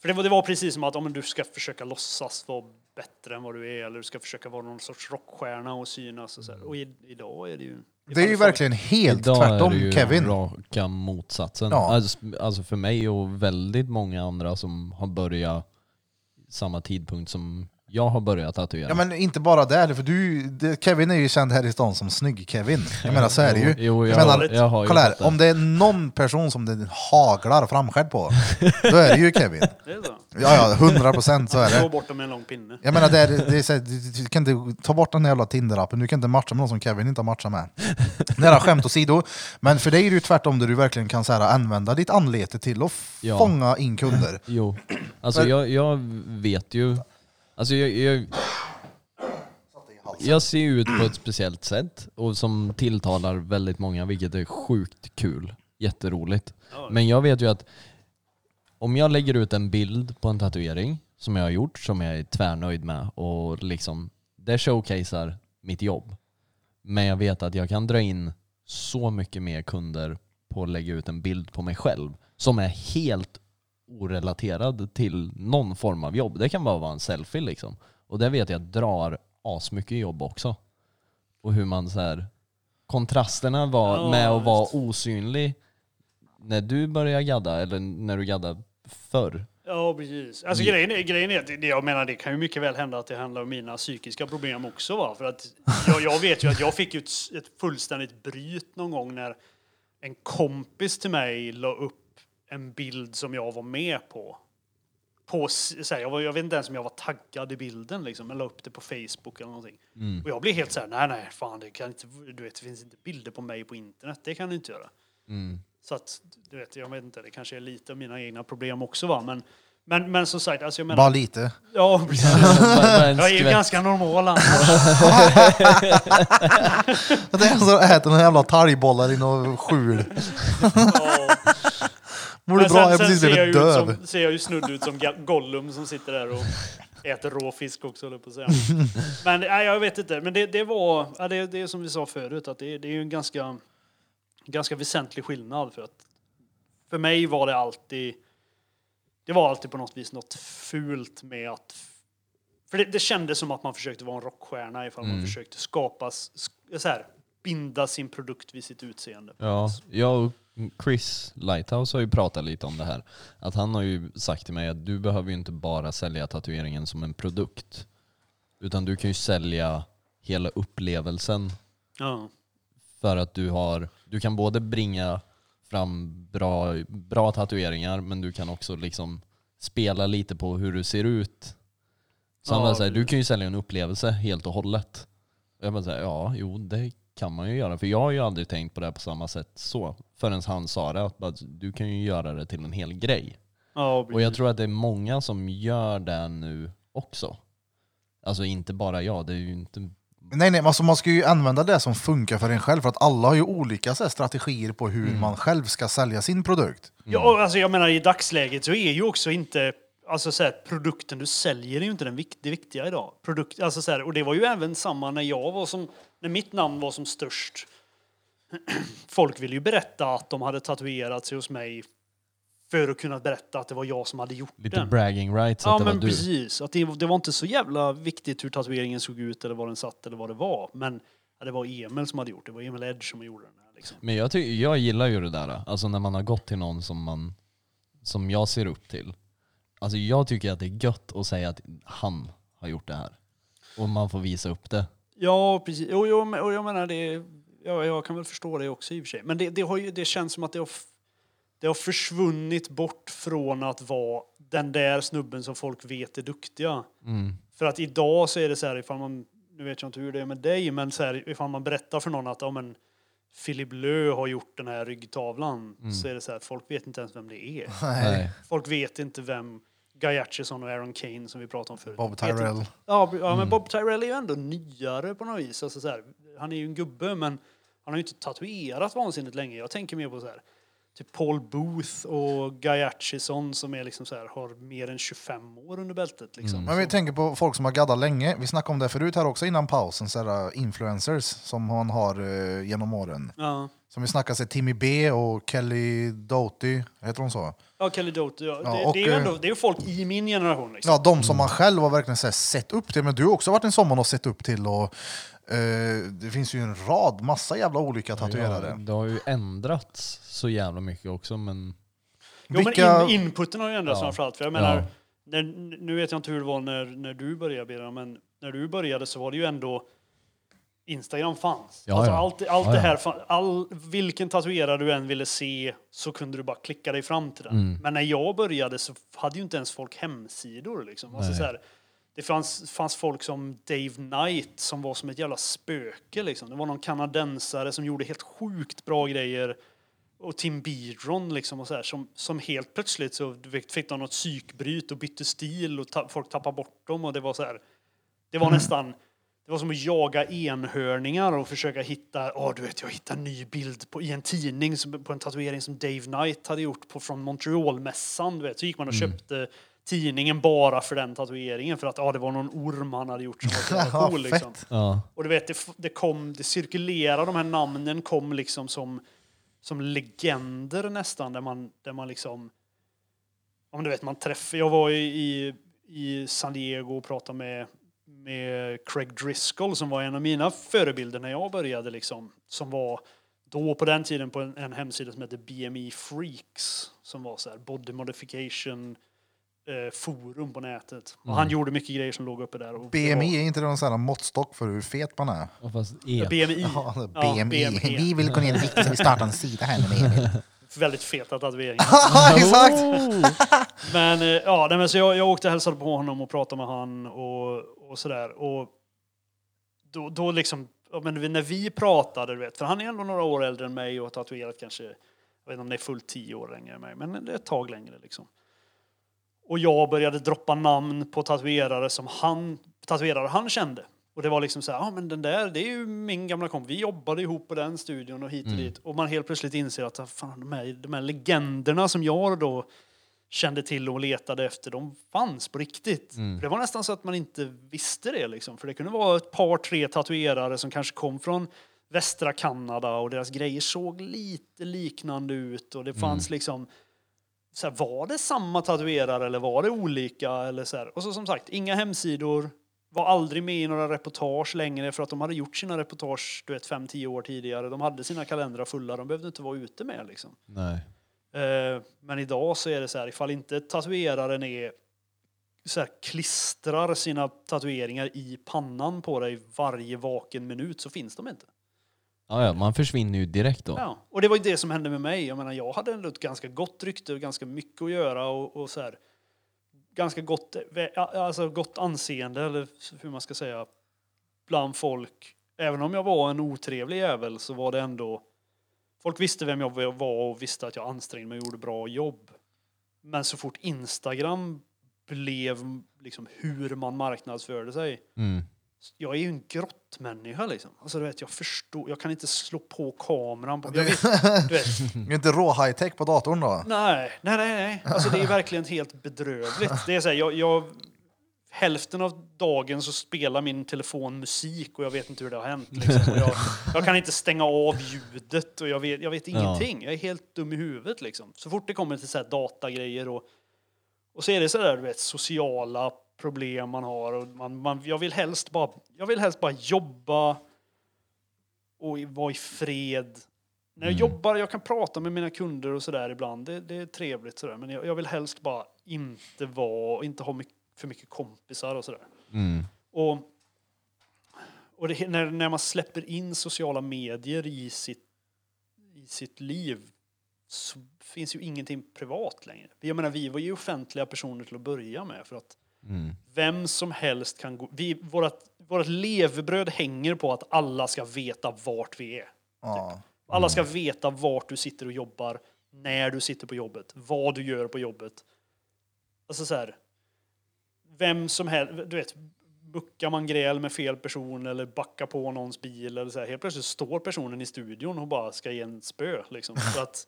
För det var, det var precis som att om du ska försöka låtsas vara bättre än vad du är, eller du ska försöka vara någon sorts rockstjärna och synas och så här. Och i, idag är det ju... Det är ju verkligen helt Idag tvärtom, är det ju Kevin. raka motsatsen. Ja. Alltså, alltså för mig och väldigt många andra som har börjat samma tidpunkt som jag har börjat tatuera. Ja men inte bara där, för du, det, Kevin är ju känd här i stan som snygg-Kevin. Jag menar så är det ju. Jo, jo, jag, Jag menar, jag har ju Kolla här, om det är någon person som det haglar framskärd på, då är det ju Kevin. Det är så. Ja, ja, hundra procent så är Slå det. bort dem med en lång pinne. Jag menar, det är, det är så här, du, du kan inte ta bort den jävla Tinder-appen, du kan inte matcha med någon som Kevin inte har matchat med. Nära skämt åsido, men för dig är det ju tvärtom där du verkligen kan så här, använda ditt anlete till att Ja. fånga in kunder. Jo, alltså jag, jag vet ju... Alltså jag, jag, jag ser ut på ett speciellt sätt och som tilltalar väldigt många, vilket är sjukt kul. Jätteroligt. Men jag vet ju att om jag lägger ut en bild på en tatuering som jag har gjort, som jag är tvärnöjd med och liksom, det showcasear mitt jobb. Men jag vet att jag kan dra in så mycket mer kunder på att lägga ut en bild på mig själv som är helt orelaterad till någon form av jobb. Det kan bara vara en selfie liksom. Och det vet jag drar asmycket jobb också. Och hur man så här, kontrasterna var Ja, med att vara visst. osynlig när du började gadda, eller när du gaddade förr. Ja, precis. Alltså, grejen, är, grejen är att det, jag menar, det kan ju mycket väl hända att det handlar om mina psykiska problem också. Va? För att jag, jag vet ju att jag fick ju ett, ett fullständigt bryt någon gång när en kompis till mig la upp en bild som jag var med på. på så här, jag, var, jag vet inte ens om jag var taggad i bilden, liksom, men la upp det på Facebook eller någonting. Och jag blev helt så här, nej, nej, fan, det, kan inte, du vet, det finns inte bilder på mig på internet, det kan du inte göra. Så att, du vet, jag vet inte, det kanske är lite av mina egna problem också va, men, men, men som sagt, alltså jag menar... Bara lite. Ja, precis. Jag är ju ganska normal annars. Det är en som äter några jävla talgbollar i något skjul. Ja. Men du bra? Jag sen, sen precis ser, jag blivit döv. som, ser jag ju snudd ut som Gollum som sitter där och äter rå fisk också, jag på att säga. Men nej, jag vet inte. Men det, det var, ja, det, det är som vi sa förut, att det, det är ju en ganska, ganska väsentlig skillnad. För att för mig var det alltid, det var alltid på något vis något fult med att för det, det kändes som att man försökte vara en rockstjärna ifall man försökte skapa, så här, binda sin produkt vid sitt utseende. Ja, jag Chris Lighthouse har ju pratat lite om det här. Att han har ju sagt till mig att du behöver ju inte bara sälja tatueringen som en produkt. Utan du kan ju sälja hela upplevelsen Ja. för att du har, du kan både bringa fram bra, bra tatueringar men du kan också liksom spela lite på hur du ser ut. Så han Ja, bara säger, du kan ju sälja en upplevelse helt och hållet. Och jag bara säger, ja, jo det kan man ju göra. För jag har ju aldrig tänkt på det på samma sätt så. Förrän han sa det, att bara, du kan ju göra det till en hel grej. Ja, Och jag tror att det är många som gör det nu också. Alltså inte bara jag, det är ju inte... Nej, nej, alltså man ska ju använda det som funkar för en själv. För att alla har ju olika så här, strategier på hur man själv ska sälja sin produkt. Ja, och alltså jag menar i dagsläget så är ju också inte Alltså så här, produkten du säljer är ju inte den vikt, det viktiga idag. Produkt, alltså så här, och det var ju även samma när jag var som, när mitt namn var som störst. Folk ville ju berätta att de hade tatuerat sig hos mig för att kunna berätta att det var jag som hade gjort Lite den. bragging rights Ja att det var men du. precis. Att det, det var inte så jävla viktigt hur tatueringen såg ut eller var den satt eller vad det var. Men ja, det var Emil som hade gjort det. Det var Emil Edge som gjorde den. Här, liksom. Men jag, ty- jag gillar ju det där. Alltså när man har gått till någon som, man, som jag ser upp till. Alltså jag tycker att det är gött att säga att han har gjort det här. Och man får visa upp det. Ja, precis. Och jag, och jag menar, det, ja, jag kan väl förstå det också i och för sig. Men det, det, har ju, det känns som att det har, f- det har försvunnit bort från att vara den där snubben som folk vet är duktiga. För att idag så är det så här, ifall man, nu vet jag inte hur det är med dig, men så här, ifall man berättar för någon att ja, men, Philip Lö har gjort den här ryggtavlan, så är det så här, folk vet inte ens vem det är. Nej. Folk vet inte vem Guy Atchison och Aaron Kane som vi pratade om förut. Bob Tyrell. Ja, ja men Bob Tyrell är ju ändå nyare på något vis. Alltså så här, han är ju en gubbe, men han har ju inte tatuerat vansinnigt länge. Jag tänker mer på så här, typ Paul Booth och Guy Atchison som är liksom så här, har mer än 25 år under bältet. Liksom. Men vi tänker på folk som har gaddat länge. Vi snackade om det förut här också innan pausen. Så här, influencers som man har uh, genom åren. Ja. Som vi snackade sig Timmy B och Kelly Doty. Heter hon så? Ja, Kelly Doty. Ja. Ja, det, och, det, är ju eh, ändå, det är folk i min generation. Liksom. Ja, de som man själv har verkligen så här, sett upp till. Men du har också varit en som man har sett upp till. Och, eh, det finns ju en rad, massa jävla olika tatuerare. Ja, det har ju ändrats så jävla mycket också men Jo, Vilka- men in, inputen har ju ändrats Ja. framförallt. För jag menar, Ja. när, nu vet jag inte hur det var när, när du började Birra, men när du började så var det ju ändå Instagram fanns. Ja, alltså ja. allt, allt Ja, det här, fan- all, vilken tatuerare du än ville se så kunde du bara klicka dig fram till den. Mm. Men när jag började så hade ju inte ens folk hemsidor. Liksom. Alltså, så här, det fanns, fanns folk som Dave Knight som var som ett jävla spöke. Liksom. Det var någon kanadensare som gjorde helt sjukt bra grejer och Tim Biedron liksom och så här, som, som helt plötsligt så fick de något psykbryt och bytte stil och ta, folk tappade bort dem och det var så här. Det var nästan det var som att jaga enhörningar och försöka hitta, ja du vet jag hittade en ny bild på, i en tidning som, på en tatuering som Dave Knight hade gjort på, från Montreal-mässan. Du vet. Så gick man och köpte tidningen bara för den tatueringen för att ah, det var någon orm han hade gjort som var så cool. Liksom. Ja. Och du vet, det, det kom, det cirkulerade, de här namnen kom liksom som, som legender nästan, där man, där man liksom, om du vet, man träffar, jag var i, i, i San Diego och pratade med, med Craig Driscoll som var en av mina förebilder när jag började liksom, som var då på den tiden på en, en hemsida som hette BME Freaks, som var så här body modification eh, forum på nätet. Och han gjorde mycket grejer som låg uppe där. Och BMI var- är inte någon sån här måttstock för hur fet man är? Och fast e. BMI. Ja, Ja, BMI. BMI. Vi vill gå ner i vikt så vi startar en sida här med Emil. Väldigt feta tatueringar. Ja, exakt! Men, eh, ja, nej, men så jag, jag åkte och hälsade på honom och pratade med han och, och sådär. Och då, då liksom, men när vi pratade, du vet, för han är ändå några år äldre än mig och har tatuerat kanske, jag vet inte om det är fullt tio år längre än mig, men det är ett tag längre liksom. Och jag började droppa namn på tatuerare som han, tatuerare han kände. Och det var liksom så här, ja men den där, det är ju min gamla kompis. Vi jobbade ihop på den studion och hit och dit. Och man helt plötsligt inser att ah, fan, de, här, de här legenderna som jag då kände till och letade efter, de fanns på riktigt. För Det var nästan så att man inte visste det liksom. För det kunde vara ett par, tre tatuerare som kanske kom från västra Kanada och deras grejer såg lite liknande ut och det fanns liksom så här, var det samma tatuerare eller var det olika? Eller så här. Och så som sagt, inga hemsidor, var aldrig med i några reportage längre för att de hade gjort sina reportage du vet, fem, tio år tidigare. De hade sina kalendrar fulla, de behövde inte vara ute med liksom. Nej. Eh, men idag så är det så här, ifall inte tatueraren är så här, klistrar sina tatueringar i pannan på dig varje vaken minut så finns de inte. Ja, ja, man försvinner ju direkt då. Ja, och det var ju det som hände med mig. Jag menar, jag hade ändå ett ganska gott rykte och ganska mycket att göra och, och så här, ganska gott, alltså gott anseende, eller hur man ska säga, bland folk. Även om jag var en otrevlig jävel så var det ändå... Folk visste vem jag var och visste att jag ansträngde mig och gjorde bra jobb. Men så fort Instagram blev liksom hur man marknadsförde sig Mm. jag är ju en grottmänniska liksom. Alltså du vet, jag förstår, jag kan inte slå på kameran. På, jag vet, du vet, är inte rå high-tech på datorn då? nej, nej, nej, nej. Alltså det är verkligen helt bedrövligt. Det är så här, jag, jag, hälften av dagen så spelar min telefon musik och jag vet inte hur det har hänt. Liksom. Jag, jag kan inte stänga av ljudet och jag vet, jag vet ingenting. Jag är helt dum i huvudet liksom. Så fort det kommer till så här datagrejer och, och så är det så där, du vet, sociala problem man har. Och man, man, jag, vill helst bara, jag vill helst bara jobba och vara i fred. När jag jobbar, jag kan prata med mina kunder och sådär ibland. Det, det är trevligt sådär. Men jag, jag vill helst bara inte vara, inte ha mycket, för mycket kompisar och sådär. Mm. Och, och det, när, när man släpper in sociala medier i sitt, i sitt liv så finns ju ingenting privat längre. Jag menar, vi var ju offentliga personer till att börja med. För att Mm. vem som helst kan gå... Vi, vårat, vårat levebröd hänger på att alla ska veta vart vi är. Ja. Alla ska veta vart du sitter och jobbar, när du sitter på jobbet, vad du gör på jobbet. Alltså så här, vem som helst, du vet, buckar man gräl med fel person eller backar på någons bil eller så här, helt plötsligt står personen i studion och bara ska ge en spö liksom. Så att,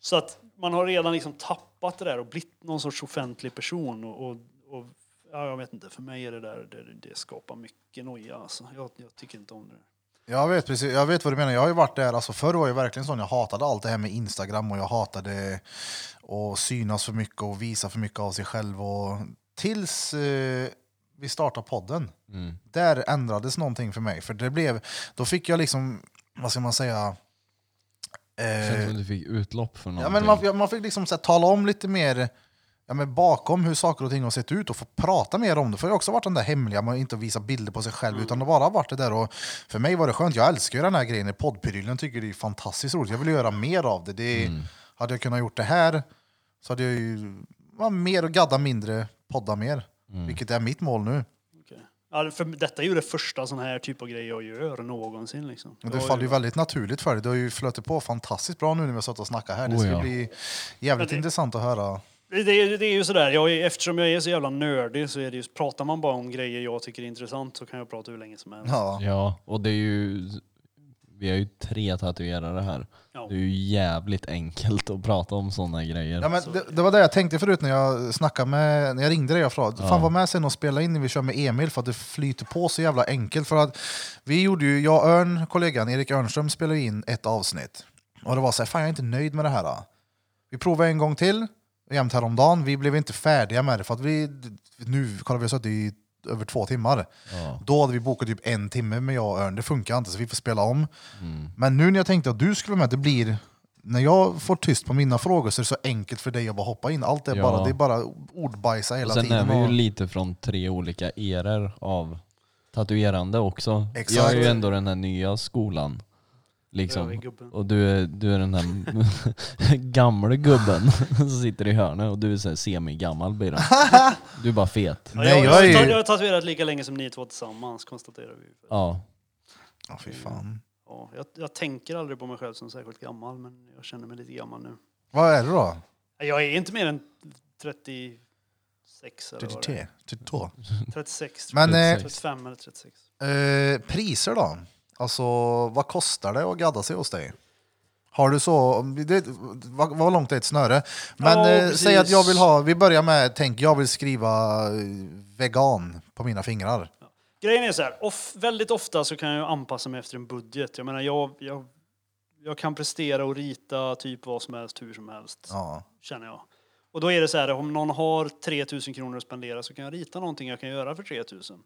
så att man har redan liksom tappat det där och blivit någon sorts offentlig person och, och, och ja, jag vet inte, för mig är det där, det, det skapar mycket noja alltså. Jag, jag tycker inte om det. Jag vet precis, jag vet vad du menar. Jag har ju varit där, alltså förr var jag verkligen sån, jag hatade allt det här med Instagram och jag hatade att synas för mycket och visa för mycket av sig själv. Och, tills eh, vi startade podden. Mm. Där ändrades någonting för mig. För det blev, då fick jag liksom, vad ska man säga, Känns som eh, du fick utlopp för ja, någonting. men man, ja, man fick liksom så här, tala om lite mer ja, men bakom hur saker och ting har sett ut och få prata mer om det. För det har också varit den där hemliga, man inte visa bilder på sig själv utan det bara varit det där. Och för mig var det skönt, jag älskar ju den här grejen i poddprylen, tycker det är fantastiskt roligt. Jag vill göra mer av det. det Mm. Hade jag kunnat gjort det här så hade jag ju ja, mer och gadda mindre, podda mer. Mm. Vilket är mitt mål nu. Ja, för detta är ju det första sån här typ av grej jag gör någonsin. Liksom. Och det Jag faller ju väldigt naturligt för dig. Det har ju flöt på fantastiskt bra nu när vi har suttit och snackat här. Det Oh, ska ja. bli jävligt Men det- intressant att höra. Det, det, det är ju sådär, jag är, eftersom jag är så jävla nördig så är det ju, pratar man bara om grejer jag tycker är intressant så kan jag prata hur länge som helst. Ja. Ja, och det är ju... vi har ju tre tatuerare här. Ja. Det är ju jävligt enkelt att prata om sådana grejer. Ja, men det, det var det jag tänkte förut när jag snackade med, när jag ringde dig och frågade, fan var med sen och spela in när vi kör med Emil för att det flyter på så jävla enkelt. För att vi gjorde ju, jag och Örn, kollegan Erik Örnström spelade in ett avsnitt. Och det var så här, fan jag är inte nöjd med det här. Då. Vi provade en gång till, jämt häromdagen, vi blev inte färdiga med det för att vi, nu, kolla vi har suttit i över två timmar. Ja. Då hade vi bokat typ en timme med jag och Örn, det funkar inte så vi får spela om. Men nu när jag tänkte att du skulle vara med, det blir när jag får tyst på mina frågor så är det så enkelt för dig att bara hoppa in. Allt är, Ja. bara, det är bara ordbajsa hela sen tiden. är vi ju lite från tre olika eror av tatuerande också. Exakt. Jag är ju ändå den här nya skolan. Liksom. Och du är, du är den här gamla gubben som sitter i hörnet och du är så här semi-gammal blir. Du är bara fet. Ja, Nej, jag, jag är jag, ju- jag har tatuerat lika länge som ni två tillsammans, konstaterar vi. Ja. Ja, fy fan. Ja, jag, jag tänker aldrig på mig själv som särskilt gammal, men jag känner mig lite gammal nu. Vad är det då? Jag är inte mer än 36 eller vad det 33? är. 32? 36, Men, eh, 35 eller 36. Eh, priser då? Alltså, vad kostar det att gadda sig hos dig? Har du så, det, vad, vad långt är ett snöre? Men Ja, eh, säg att jag vill ha, vi börjar med, tänk jag vill skriva eh, vegan på mina fingrar. Grejen är så här, off, väldigt ofta så kan jag anpassa mig efter en budget. Jag menar, jag, jag, jag kan prestera och rita typ vad som helst, hur som helst, Ja. känner jag. Och då är det så här, om någon har 3000 kronor att spendera så kan jag rita någonting jag kan göra för 3000.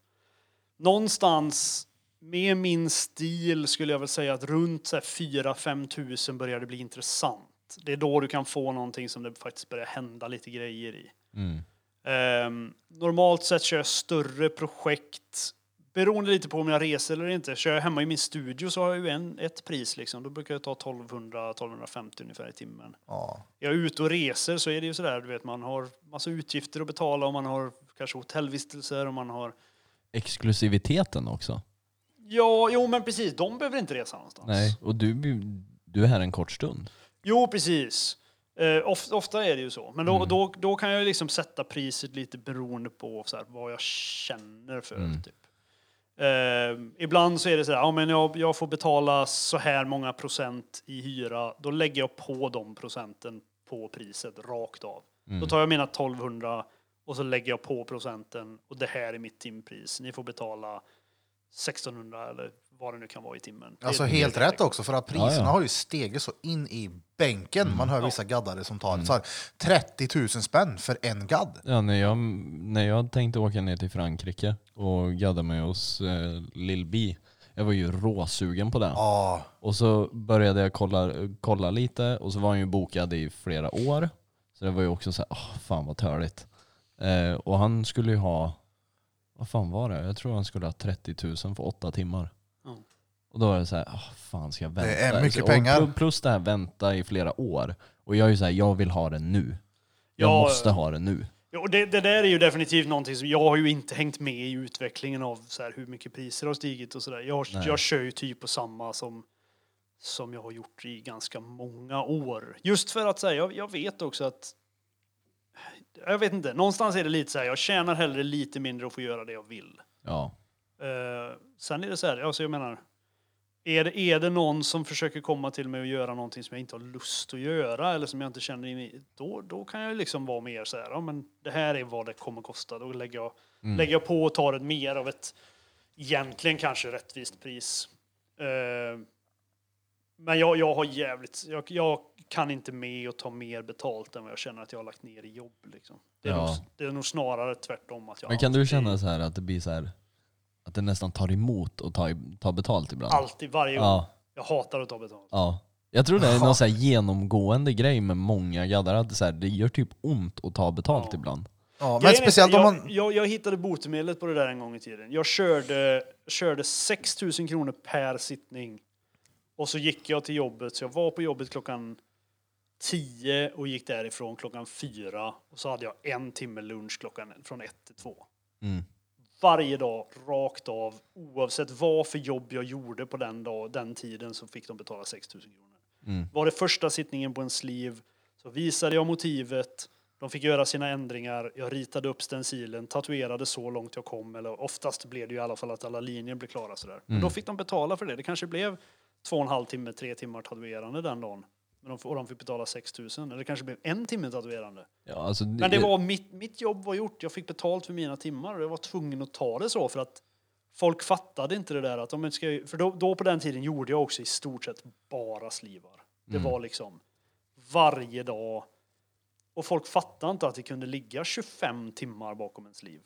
Någonstans med min stil skulle jag väl säga att runt 4-5 tusen börjar det bli intressant. Det är då du kan få någonting som det faktiskt börjar hända lite grejer i. Mm. Ehm, normalt sett kör jag större projekt. Beroende lite på om jag reser eller inte. Kör jag hemma i min studio så har jag ju en, ett pris liksom. Då brukar jag ta 1200-1250 ungefär i timmen. ja. Jag är ute och reser så är det ju sådär, du vet, man har massa utgifter att betala och man har kanske hotellvistelser och man har... Exklusiviteten också. Ja, jo men precis, de behöver inte resa någonstans. Nej, och du, du är här en kort stund. Jo, precis. Eh, of, ofta är det ju så. Men då, då, då kan jag liksom sätta priset lite beroende på så här, vad jag känner för. Typ. Eh, ibland så är det så här, ja, men jag, jag får betala så här många procent i hyra. Då lägger jag på de procenten på priset rakt av. Då tar jag mina 1200 och så lägger jag på procenten och det här är mitt timpris. Ni får betala 1600 eller vad det nu kan vara i timmen. Alltså är helt rätt också, för att priserna Ja, ja. har ju stegit så in i bänken. Man hör vissa gaddare som tar så här, 30 000 spänn för en gadd. Ja, när, jag, när jag tänkte åka ner till Frankrike och gadda mig hos eh, Lil B. Jag var ju råsugen på det. Ja, Och så började jag kolla, kolla lite och så var han ju bokad i flera år. Så det var ju också så här, åh, fan vad törligt. Eh, och han skulle ju ha, vad fan var det? Jag tror han skulle ha 30 000 för åtta timmar. Ja. Och då var det så här, åh, fan ska jag vänta? Det är mycket pengar. pl- Plus det här vänta i flera år. Och jag är ju så här, jag vill ha det nu. Jag Ja, måste ha det nu. Ja, och det, det där är ju definitivt någonting som jag har ju inte hängt med i utvecklingen av så här, hur mycket priser har stigit och sådär. Jag, Nej. jag kör ju typ på samma som, som jag har gjort i ganska många år. Just för att säga, jag, jag vet också att jag vet inte, någonstans är det lite så här, jag tjänar hellre lite mindre och får göra det jag vill. Ja. Eh, sen är det så här, alltså jag menar, är det, är det någon som försöker komma till mig och göra någonting som jag inte har lust att göra eller som jag inte känner in i, då, då kan jag liksom vara mer så här, ja men det här är vad det kommer kosta. Då lägger jag, lägger jag på och tar ett mer av ett egentligen kanske rättvist pris. Eh, men jag, jag har jävligt, jag, jag kan inte med och ta mer betalt än vad jag känner att jag har lagt ner i jobb. Liksom. Det, är Ja. nog, det är nog snarare tvärtom. Att jag Men kan du alltid- känna så här att det blir så här, att det nästan tar emot att ta, ta betalt ibland? Alltid, varje gång. Ja. Jag hatar att ta betalt. Ja. Jag tror det är någon så här genomgående grej med många gaddar, att det, så här, det gör typ ont att ta betalt Ja. ibland. ja. men Grejen är speciellt om jag, man... jag, jag hittade botemedlet på det där en gång i tiden. Jag körde, körde 6 000 kronor per sittning. Och så gick jag till jobbet, så jag var på jobbet klockan 10 och gick därifrån klockan 4. Och så hade jag en timme lunch klockan från 1 till 2. Mm. Varje dag, rakt av, oavsett vad för jobb jag gjorde på den, dag, den tiden så fick de betala 6 000 kronor. Mm. Var det första sittningen på en sleeve så visade jag motivet, de fick göra sina ändringar, jag ritade upp stencilen, tatuerade så långt jag kom, eller oftast blev det ju i alla fall att alla linjer blev klara sådär. Men då fick de betala för det, det kanske blev två och en halv timme, tre timmar tatuerande den dagen. Men de, och de fick betala 6 000. Eller det kanske blev en timme tatuerande. Ja, alltså, Men det var mitt, mitt jobb var gjort. Jag fick betalt för mina timmar och jag var tvungen att ta det så för att folk fattade inte det där att de inte ska, för då, då på den tiden gjorde jag också i stort sett bara slivar. Det Mm. var liksom varje dag. Och folk fattade inte att det kunde ligga 25 timmar bakom en sliv.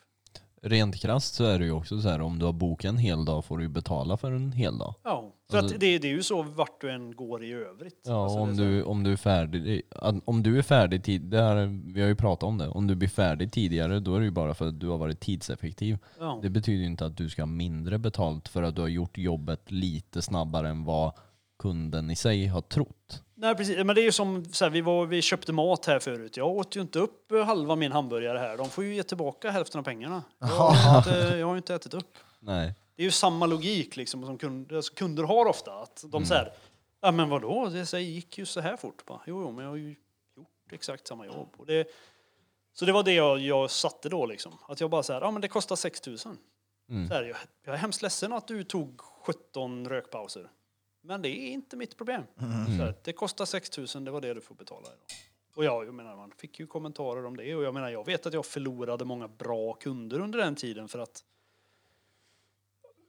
Rent krasst så är det ju också så här om du har bokat en hel dag får du ju betala för en hel dag. Ja, för Alltså- att det, det är ju så vart du än går i övrigt. Ja, Alltså, om du, om du är färdig, om du är färdig tid, det här, vi har ju pratat om det, om du blir färdig tidigare då är det ju bara för att du har varit tidseffektiv. ja. Det betyder ju inte att du ska ha mindre betalt för att du har gjort jobbet lite snabbare än vad kunden i sig har trott. Nej precis, men det är ju som så här, vi, var, vi köpte mat här förut. Jag åt ju inte upp eh, halva min hamburgare här. De får ju ge tillbaka hälften av pengarna. Jag har, inte, jag har ju inte ätit upp. Nej. Det är ju samma logik liksom, som kunder, kunder har ofta. Att de säger, ja men vadå, det så här gick ju så här fort. Bara, jo, jo, men jag har ju gjort exakt samma jobb. Och det, så det var det jag, jag satte då liksom. Att jag bara säger, ja men det kostar 6 000. Mm. Så här, jag, jag är hemskt ledsen att du tog 17 rökpauser. Men det är inte mitt problem. Så här, det kostar 6 000, det var det du får betala idag. Och ja, jag menar, man fick ju kommentarer om det. Och jag menar, jag vet att jag förlorade många bra kunder under den tiden för att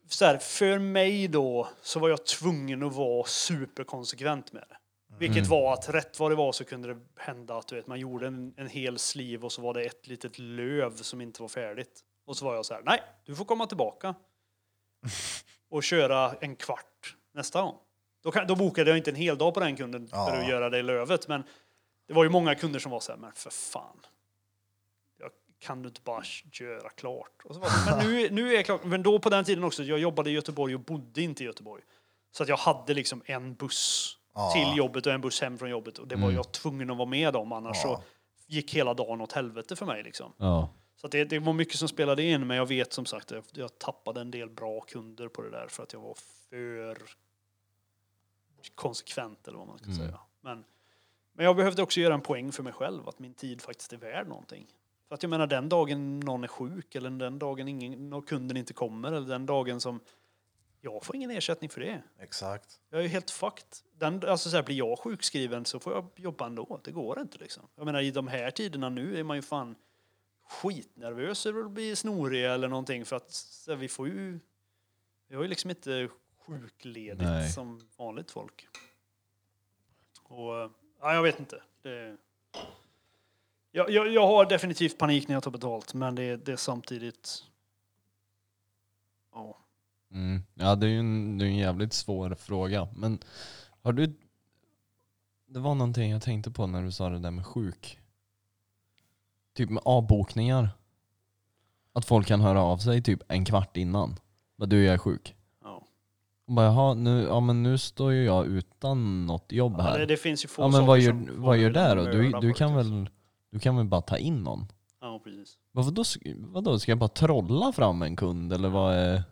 så här, för mig då så var jag tvungen att vara superkonsekvent med det. Vilket var att rätt vad det var så kunde det hända att du vet, man gjorde en, en hel sliv och så var det ett litet löv som inte var färdigt. Och så var jag så här, nej, du får komma tillbaka och köra en kvart nästa gång. Då, kan, då bokade jag inte en hel dag på den kunden för Ja. att göra det lövet. Men det var ju många kunder som var så här, men för fan. Jag kan du inte bara göra klart? Och så var det, men nu, nu är jag klart. Men då på den tiden också, jag jobbade i Göteborg och bodde inte i Göteborg. Så att jag hade liksom en buss Ja. till jobbet och en buss hem från jobbet. Och det var jag tvungen att vara med om, annars Ja. så gick hela dagen åt helvete för mig. Liksom. Ja. Så att det, det var mycket som spelade in, men jag vet som sagt, jag, jag tappade en del bra kunder på det där för att jag var för konsekvent eller vad man ska Mm. säga. Men, men jag behövde också göra en poäng för mig själv, att min tid faktiskt är värd någonting. För att jag menar den dagen någon är sjuk eller den dagen ingen, kunden inte kommer eller den dagen som jag får ingen ersättning för det. Exakt. Jag är ju helt fucked. Den, alltså så här, blir jag sjukskriven så får jag jobba ändå. Det går inte liksom. Jag menar i de här tiderna nu är man ju fan skitnervös över att bli snorig eller någonting för att här, vi får ju vi har ju liksom inte sjukledigt Nej. som vanligt folk. Och eh, ja, jag vet inte. Det, jag, jag, jag har definitivt panik när jag tar betalt men det, det är samtidigt ja. Mm. Ja, det är ju en, det är en jävligt svår fråga. Men har du... Det var någonting jag tänkte på när du sa det där med sjuk. Typ med avbokningar. Att folk kan höra av sig typ en kvart innan. Bara du, jag är sjuk. Ja. Och bara, jaha, nu, ja, men nu står ju jag utan något jobb Ja, här. det, det finns ju få ja, men vad gör, som vad gör att då? Du, du, kan väl, du kan väl bara ta in någon? Ja, precis. Varför då, vadå, ska jag bara trolla fram en kund eller vad är...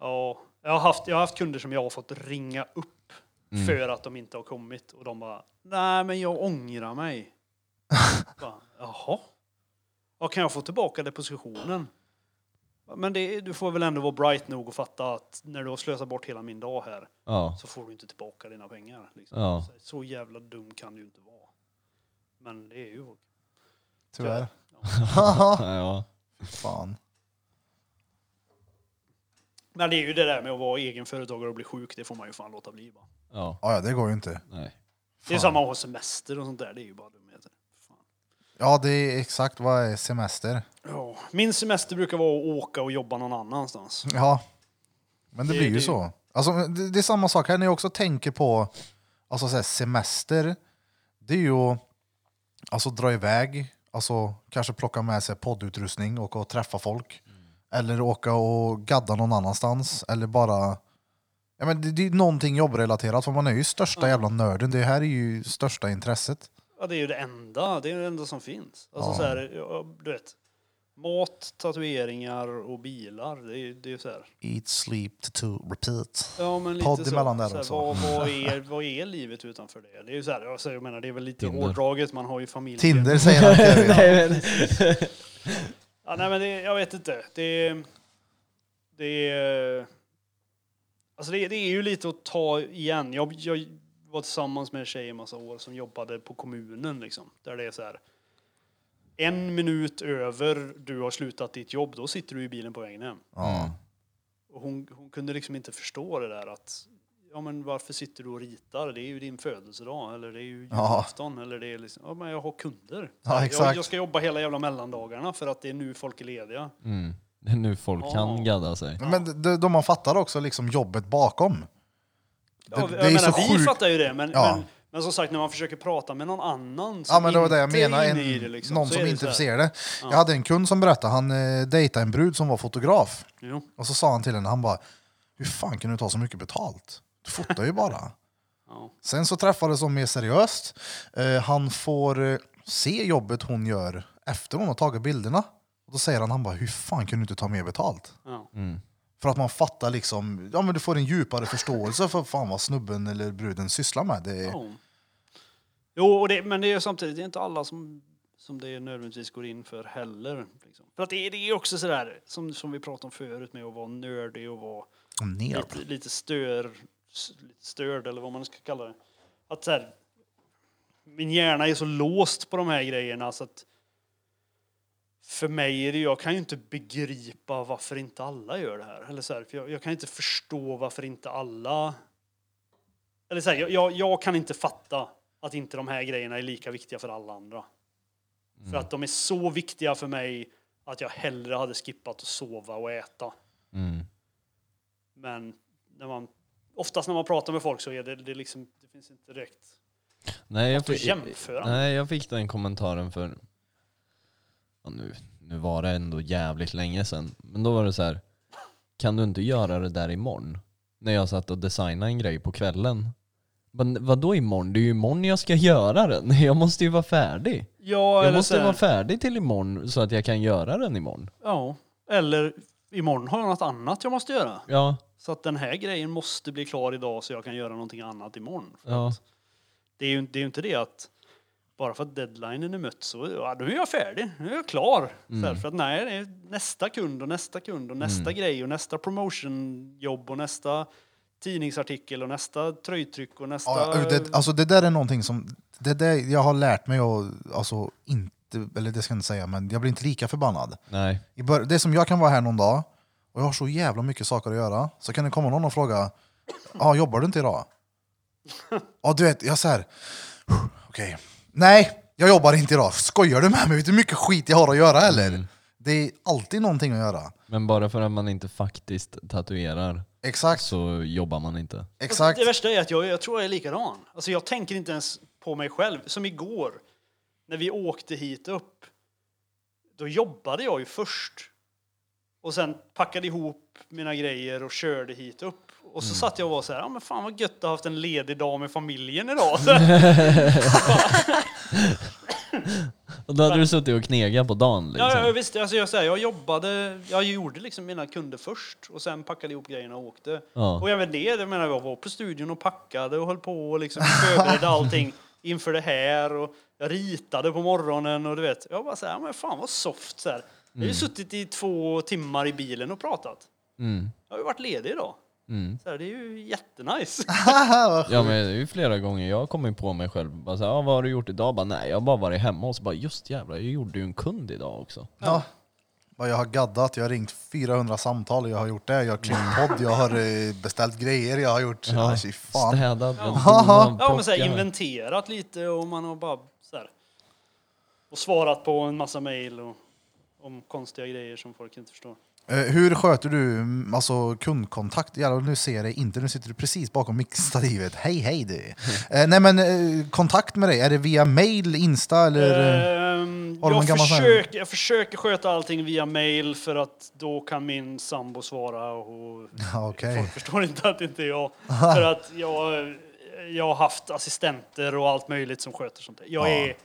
Ja, jag har, haft, jag har haft kunder som jag har fått ringa upp Mm. för att de inte har kommit. Och de bara, nej men jag ångrar mig. bara, Jaha? Ja, kan jag få tillbaka depositionen? Men det, du får väl ändå vara bright nog och fatta att när du har slösat bort hela min dag här Ja. så får du inte tillbaka dina pengar. Liksom. Ja. Så, så jävla dum kan du inte vara. Men det är ju folk. Tyvärr. ja. Fan. Men det är ju det där med att vara egen företagare och bli sjuk, det får man ju fan låta bli bara. Ja. Ja, det går ju inte. Nej. Det är samma att ha semester och sånt där, det är ju bara. Ja, det är exakt vad är semester. Ja, min semester brukar vara att åka och jobba någon annanstans. Ja, men det, Det- blir ju det- så. Alltså, det, det är samma sak här när jag också tänker på alltså, så här, semester. Det är ju att alltså, dra iväg, alltså, kanske plocka med sig poddutrustning och, och träffa folk. Eller åka och gadda någon annanstans. Eller bara... Ja, men det, det är någonting jobbrelaterat, för man är ju största jävla nörden. Det här är ju största intresset. Ja, det är ju det enda, det är det enda som finns. Alltså Ja. så här, ja, du vet, mat, tatueringar och bilar, det är ju det är ju så här. Eat, sleep, tattoo, repeat. Ja, men lite Podd så. emellan där så här, också. vad, vad, är, vad är livet utanför det? Det är ju så här, alltså, jag menar, det är väl lite Tinder. hårdraget, man har ju familj. Tinder säger han Kevin. Ja, nej, men det, jag vet inte. Det, det är... Alltså det, det är ju lite att ta igen. Jag, jag var tillsammans med en tjej i massa år som jobbade på kommunen liksom. Där det är så här. En minut över du har slutat ditt jobb, då sitter du i bilen på vägen hem. Ja. Och hon, hon kunde liksom inte förstå det där att ja men varför sitter du och ritar? Det är ju din födelsedag eller det är ju Ja. julafton eller det är liksom, ja men jag har kunder. Ja, jag, exakt. jag ska jobba hela jävla mellandagarna för att det är nu folk är lediga. Mm. Det är nu folk Ja. kan gadda sig. Men de, de man fattar också liksom jobbet bakom. Ja, Det- jag det är menar, så vi fattar ju det, men, Ja. men, men som sagt när man försöker prata med någon annan som Ja men det var det jag menar, inne en, i det, liksom, någon som inte ser det. Jag hade en kund som berättade, han eh, dejtade en brud som var fotograf. Jo. Och så sa han till henne, han bara, hur fan kan du ta så mycket betalt? Du fotar ju bara. Ja. Sen så träffades de mer seriöst. Eh, han får eh, se jobbet hon gör efter hon har tagit bilderna. Och då säger han, han bara, hur fan kan du inte ta mer betalt? Ja. Mm. För att man fattar liksom, ja men du får en djupare förståelse för fan vad snubben eller bruden sysslar med. Det är, Ja. Jo, och det, men det är samtidigt det är inte alla som, som det nödvändigtvis går in för heller. Liksom. För att det, är- det är också sådär, som, som vi pratade om förut med att vara nördig och vara ner. lite, lite, stör, s- lite störd eller vad man ska kalla det. Att så här, min hjärna är så låst på de här grejerna så att för mig är det, jag kan ju inte begripa varför inte alla gör det här. Eller så här, för jag, jag kan inte förstå varför inte alla... Eller så här, jag, jag, kan inte fatta att inte de här grejerna är lika viktiga för alla andra. För att de är så viktiga för mig att jag hellre hade skippat att sova och äta. Mm. Men när man, oftast när man pratar med folk så är det, det, liksom, det finns inte direkt Nej, jag något att fick, jämföra. nej, jag fick den kommentaren för... Ja, nu, nu var det ändå jävligt länge sedan. Men då var det så här. Kan du inte göra det där imorgon? När jag satt och designade en grej på kvällen. Men vadå imorgon? Det är ju imorgon jag ska göra den. Jag måste ju vara färdig. Ja, Jag måste vara färdig till imorgon så att jag kan göra den imorgon. Ja, eller imorgon har jag något annat jag måste göra. Ja, Så att den här grejen måste bli klar idag så jag kan göra någonting annat imorgon. För Ja. Det är ju det är ju inte det att bara för att deadlinen är mött så ja, nu är jag färdig, nu är jag klar. Så här, för att nej, det är nästa kund och nästa kund och nästa grej och nästa promotionjobb och nästa tidningsartikel och nästa tröjtryck och nästa... Ja, det, alltså det där är någonting som, det där jag har lärt mig att, alltså inte, eller det ska jag inte säga, men jag blir inte lika förbannad. nej. Det är som jag kan vara här någon dag och jag har så jävla mycket saker att göra, så kan det komma någon och fråga, ja jobbar du inte idag? Ja du vet, jag säger, okej, nej jag jobbar inte idag, skojar du med mig? Vet du hur mycket skit jag har att göra eller? Det är alltid någonting att göra. Men bara för att man inte faktiskt tatuerar Exakt, så jobbar man inte. exakt. Det värsta är att jag, jag tror jag är likadan. Alltså jag tänker inte ens på mig själv. Som igår, när vi åkte hit upp. Då jobbade jag ju först. Och sen packade ihop mina grejer och körde hit upp. Och så satt jag och var så här, ja men fan vad gött att ha haft en ledig dag med familjen idag. Så, Och då hade du suttit och knegat på dagen liksom. ja, ja, visst, alltså jag, så här, jag jobbade, jag gjorde liksom mina kunder först och sen packade ihop grejerna och åkte. Ja. Och även det, jag menar jag var på studion och packade och höll på och liksom förberedde allting inför det här och jag ritade på morgonen och du vet, jag bara såhär, men fan vad soft så här. Jag har ju suttit i två timmar i bilen och pratat. Mm. Jag har ju varit ledig idag. Mm. Så här, det är ju jättenice. Ja men det är ju flera gånger jag har kommit på mig själv. Bara så här, ah, vad har du gjort idag? Bara, nej jag har bara varit hemma och så bara just jävlar, jag gjorde ju en kund idag också. Ja. Vad Jag har gaddat, jag har ringt 400 samtal, jag har gjort det, jag har klippt podd, jag har eh, beställt grejer, jag har gjort... Ja. fy fan. Städat, ja. Ja, men så här, inventerat lite och man har bara så här, och svarat på en massa mejl och om konstiga grejer som folk inte förstår. Eh, hur sköter du mm, alltså, kundkontakt? Ja, nu ser jag dig inte, nu sitter du precis bakom mixstativet. Hej hej du! Eh, nej men eh, kontakt med dig, är det via mail, Insta eller? Har någon jag, försöker, jag försöker sköta allting via mail för att då kan min sambo svara och Okej. folk förstår inte att det inte är jag. för att jag, jag har haft assistenter och allt möjligt som sköter sånt där. Jag Ja. är...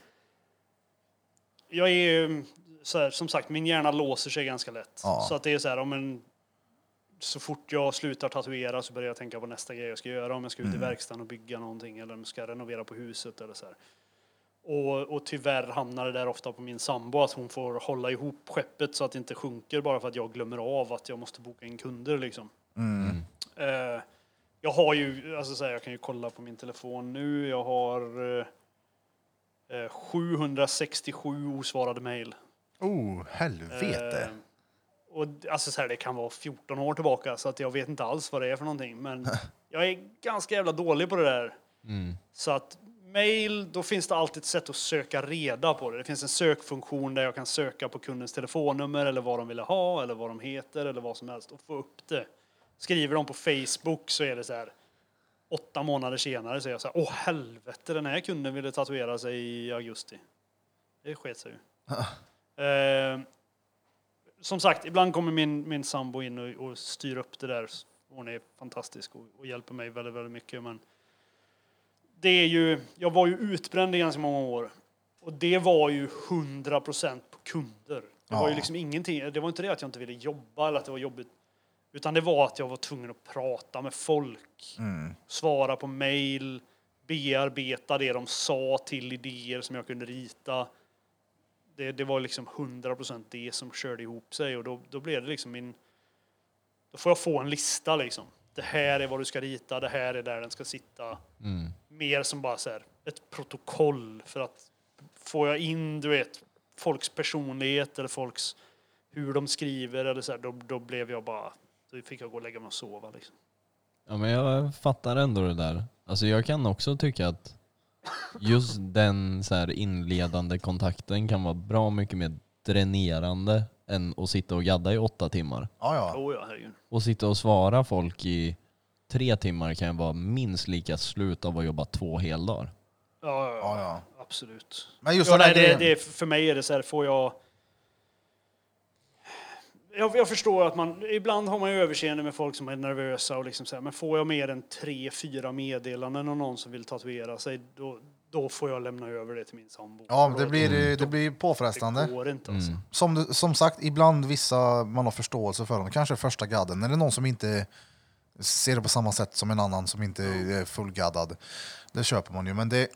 Jag är så här, som sagt, min hjärna låser sig ganska lätt. Ja. Så att det är så här, om en, så fort jag slutar tatuera så börjar jag tänka på nästa grej jag ska göra. Om jag ska ut i verkstaden och bygga någonting eller om jag ska renovera på huset eller så här. Och, och tyvärr hamnar det där ofta på min sambo att hon får hålla ihop skeppet så att det inte sjunker bara för att jag glömmer av att jag måste boka in kunder liksom. Mm. Eh, Jag har ju, alltså så här, jag kan ju kolla på min telefon nu. Jag har eh, eh, 767 osvarade mejl. Oh, helvete. Eh, och alltså så här, det kan vara 14 år tillbaka så att jag vet inte alls vad det är för någonting. Men jag är ganska jävla dålig på det där. Så att mail, då finns det alltid ett sätt att söka reda på det. Det finns en sökfunktion där jag kan söka på kundens telefonnummer eller vad de vill ha eller vad de heter eller vad som helst och få upp det. Skriver de på Facebook så är det så här åtta månader senare så är jag så här, åh helvete den här kunden ville tatuera sig i augusti. Det sket sig ju. Eh, som sagt, ibland kommer min, min sambo in och, och styr upp det där. Hon är fantastisk och, och hjälper mig väldigt, väldigt mycket. Men det är ju, jag var ju utbränd i ganska många år. Och det var ju 100% på kunder. Det var ju liksom ingenting, det var inte det att jag inte ville jobba eller att det var jobbigt. Utan det var att jag var tvungen att prata med folk. Svara på mail, bearbeta det de sa till idéer som jag kunde rita. Det, det var liksom 100% det som körde ihop sig och då, då blev det liksom min... Då får jag få en lista liksom. Det här är vad du ska rita, det här är där den ska sitta. Mer som bara så här, ett protokoll för att får jag in, du vet, folks personlighet eller folks hur de skriver eller så här, då, då blev jag bara, då fick jag gå och lägga mig och sova liksom. Ja men jag fattar ändå det där. Alltså jag kan också tycka att just den så här inledande kontakten kan vara bra mycket mer dränerande än att sitta och gadda i åtta timmar. Ja, ja. Oh ja, herregud. Och sitta och svara folk i tre timmar kan vara minst lika slut av att jobba två heldagar. Ja, ja, Ja, ja, ja. absolut. Men just Ja, den här nej, det, grejen- det, för mig är det så här, får jag... jag... Jag förstår att man, ibland har man ju överseende med folk som är nervösa och liksom så här, men får jag mer än tre, fyra meddelanden av någon som vill tatuera sig, då, då får jag lämna över det till min sambo. Ja, det blir, då- det blir påfrestande. Det går inte alltså. Som, du- som sagt, ibland vissa man har förståelse för dem. Kanske första gadden, eller någon som inte ser det på samma sätt som en annan som inte är fullgaddad. Det köper man ju. Men det,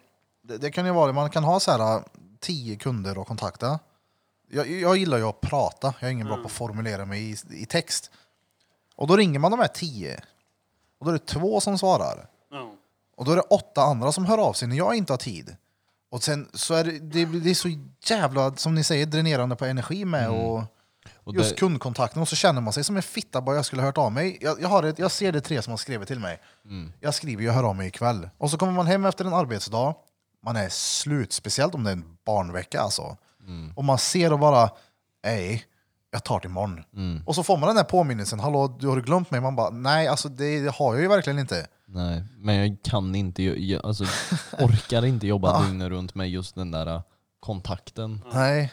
det, det kan ju vara, man kan ha så här tio kunder att kontakta. Jag, jag gillar ju att prata, jag är ingen bra på att formulera mig i, i text. Och då ringer man de här tio. Och då är det två som svarar. Ja. Och då är det åtta andra som hör av sig när jag inte har tid. Och sen så är det, det, det är så jävla, som ni säger, dränerande på energi med och, Och just det- kundkontakten. Och så känner man sig som en fitta bara jag skulle ha hört av mig. Jag, jag, har ett, jag ser det tre som har skrivit till mig. Jag skriver, jag hör av mig ikväll. Och så kommer man hem efter en arbetsdag. Man är slut, speciellt om det är en barnvecka alltså. Och man ser och bara, nej, jag tar det imorgon. Och så får man den där påminnelsen, hallå, du har du glömt mig? Man bara, nej, alltså det, det har jag ju verkligen inte. Nej, men jag kan inte, jag, alltså orkar inte jobba dygnet runt med just den där äh, kontakten. Nej.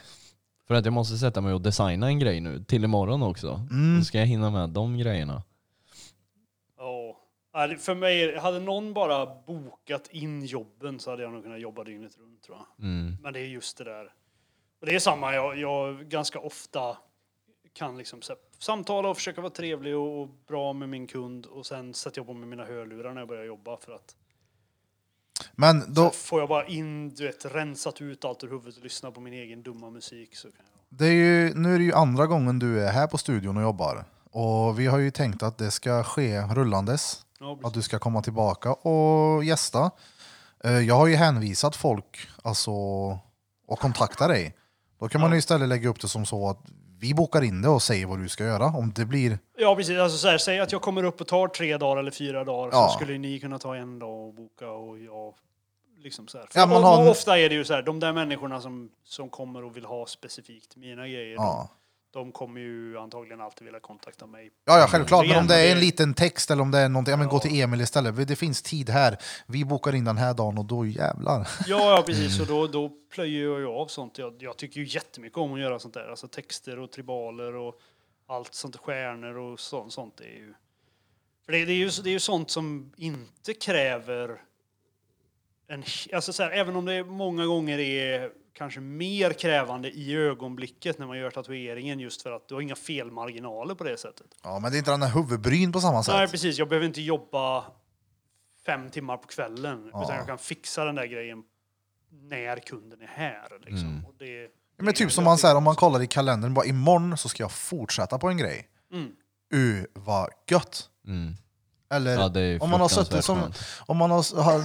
För att jag måste sätta mig och designa en grej nu, till imorgon också. Då ska jag hinna med de grejerna. Ja. För mig, hade någon bara bokat in jobben så hade jag nog kunnat jobba dygnet runt tror jag. Mm. Men det är just det där. Och det är samma, jag, jag ganska ofta kan liksom så här, samtala och försöka vara trevlig och, och bra med min kund och sen sätter jag på mig mina hörlurar när jag börjar jobba för att Men då, så får jag bara in, du vet, rensat ut allt ur huvudet och lyssna på min egen dumma musik så kan jag. det är ju, nu är det ju andra gången du är här på studion och jobbar. Och vi har ju tänkt att det ska ske rullandes. Ja, Att du ska komma tillbaka och gästa. Eh, Jag har ju hänvisat folk alltså, och kontakta dig. Då kan man ju istället lägga upp det som så att vi bokar in det och säger vad du ska göra. Om det blir... Ja, precis. Alltså, så här, säg att jag kommer upp och tar tre dagar eller fyra dagar Ja. så skulle ju ni kunna ta en dag och boka och jag liksom så här. För Ja, man har Ofta är det ju så här, de där människorna som, som kommer och vill ha specifikt mina grejer, Ja, de, de kommer ju antagligen alltid vilja kontakta mig. ja, ja självklart. Men om det är en liten text eller om det är någonting, ja men gå Ja. till Emil istället. Det finns tid här. Vi bokar in den här dagen och då jävlar. Ja, ja precis. Och då, då plöjer jag ju av sånt. Jag, jag tycker ju jättemycket om att göra sånt där. Alltså texter och tribaler och allt sånt, stjärnor och sånt. sånt är ju... För det, det, är ju, det är ju sånt som inte kräver en... Alltså så här, även om det många gånger är kanske mer krävande i ögonblicket när man gör tatueringen just för att du har inga felmarginaler på det sättet. Ja, men det är inte den här huvudbryn på samma sätt. Nej, precis. Jag behöver inte jobba fem timmar på kvällen. Ja. Utan jag kan fixa den där grejen när kunden är här. Liksom. Och det, Ja, Men typ som man säger, om man kollar i kalendern, bara imorgon så ska jag fortsätta på en grej. Mm. Uh, vad gött! Mm. Eller Ja, om man har suttit som, om man har, har,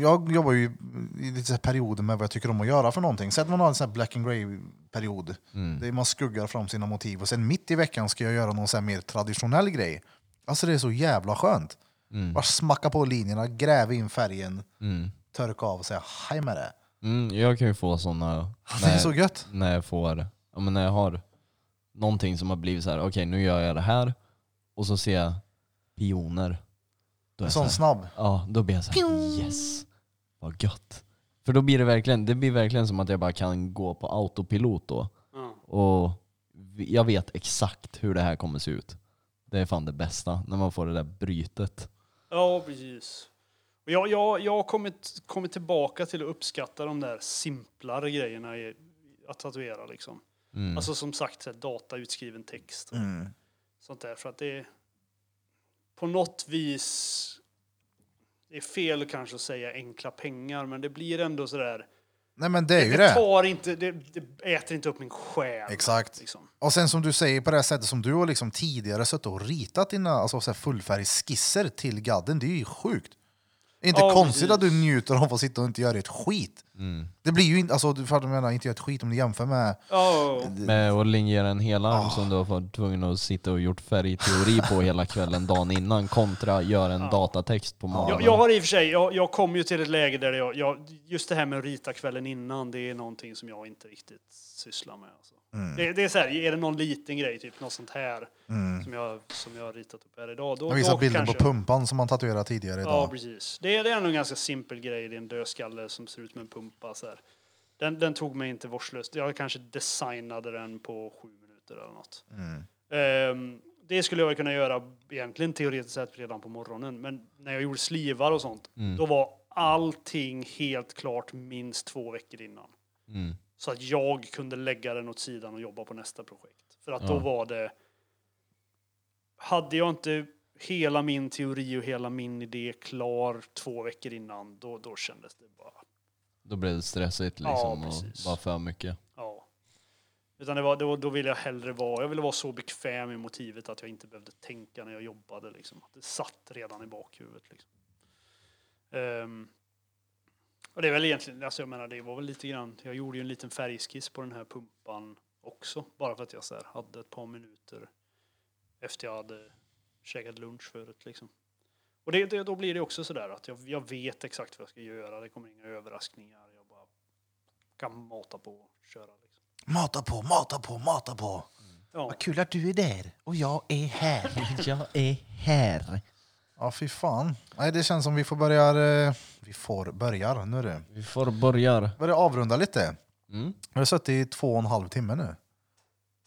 jag jobbar ju i lite så perioder med vad jag tycker om att göra för någonting. Säg att man har en sån här black and grey period. Mm. Det är, man skuggar fram sina motiv och sen mitt i veckan ska jag göra någon så mer traditionell grej. Alltså det är så jävla skönt. Mm. Bara smacka på linjerna, gräva in färgen, Mm. törka av och säga hej med det. Mm, jag kan ju få sådana Det är så gött. när jag får, ja, men när jag har någonting som har blivit så här, okej nu gör jag det här och så ser jag pioner. Då är En jag sån så här, snabb. Ja, då blir jag så här, yes, vad gött. För då blir det verkligen, det blir verkligen som att jag bara kan gå på autopilot då. Ja. Och vi- jag vet exakt hur det här kommer se ut. Det är fan det bästa, när man får det där brytet. Ja, precis. Och jag, jag, jag har kommit, kommit tillbaka till att uppskatta de där simplare grejerna i, att tatuera. Liksom. Mm. Alltså som sagt, så här, data, utskriven text och Mm. sånt där. För att det är på något vis, det är fel kanske att säga enkla pengar, men det blir ändå sådär, Nej men det är ju det tar inte, det, det äter inte upp min själ. Exakt. Liksom. Och sen som du säger på det här sättet som du har liksom tidigare suttit och ritat dina alltså, fullfärgsskisser till gadden, det är ju sjukt. Det är inte Ja, konstigt precis. att du njuter av att sitta och inte göra ett skit. Mm. Det blir ju inte, alltså du fattar vad jag menar, inte göra ett skit om du jämför med... Ja, Med att linjera en hel arm som du har varit tvungen att sitta och gjort färgteori på hela kvällen dagen innan kontra göra en datatext på morgonen. Jag, jag har i och för sig, jag, jag kom ju till ett läge där jag, jag, just det här med att rita kvällen innan, det är någonting som jag inte riktigt sysslar med. Alltså. Mm. Det, det är så här, är det någon liten grej, typ något sånt här, som, jag, som jag har ritat upp här idag, då, Jag visar bilden kanske... på pumpan som man tatuerade tidigare Ja, idag. precis. Det är, det är ändå en ganska simpel grej, det är en dödskalle som ser ut som en pumpa. Så här. Den, den tog mig inte vårdslöst. Jag kanske designade den på sju minuter eller något. Mm. Ehm, det skulle jag kunna göra egentligen teoretiskt sett redan på morgonen. Men när jag gjorde slivar och sånt, Mm. då var allting helt klart minst två veckor innan. Så att jag kunde lägga den åt sidan och jobba på nästa projekt. För att då Ja. var det... Hade jag inte hela min teori och hela min idé klar två veckor innan, då, då kändes det bara... Då blev det stressigt Ja, liksom och precis. bara för mycket. Ja. Utan det var, då, då ville jag hellre vara, jag ville vara så bekväm i motivet att jag inte behövde tänka när jag jobbade. Liksom. Det satt redan i bakhuvudet. Liksom. Ehm, och det är väl egentligen, alltså jag menar det var väl lite grann, jag gjorde ju en liten färgskiss på den här pumpan också. Bara för att jag så här hade ett par minuter efter jag hade käkat lunch förut. Liksom. Och det, det, då blir det också sådär att jag, jag vet exakt vad jag ska göra. Det kommer inga överraskningar. Jag bara kan mata på och köra. Liksom. Mata på, mata på, mata på. Ja. Vad kul att du är där och jag är här. Jag är här. Ja, fy fan. Nej, det känns som vi får börja... eh, Vi får börja nu du. Vi får börja. Börja avrunda lite. Mm. Vi har suttit i två och en halv timme nu.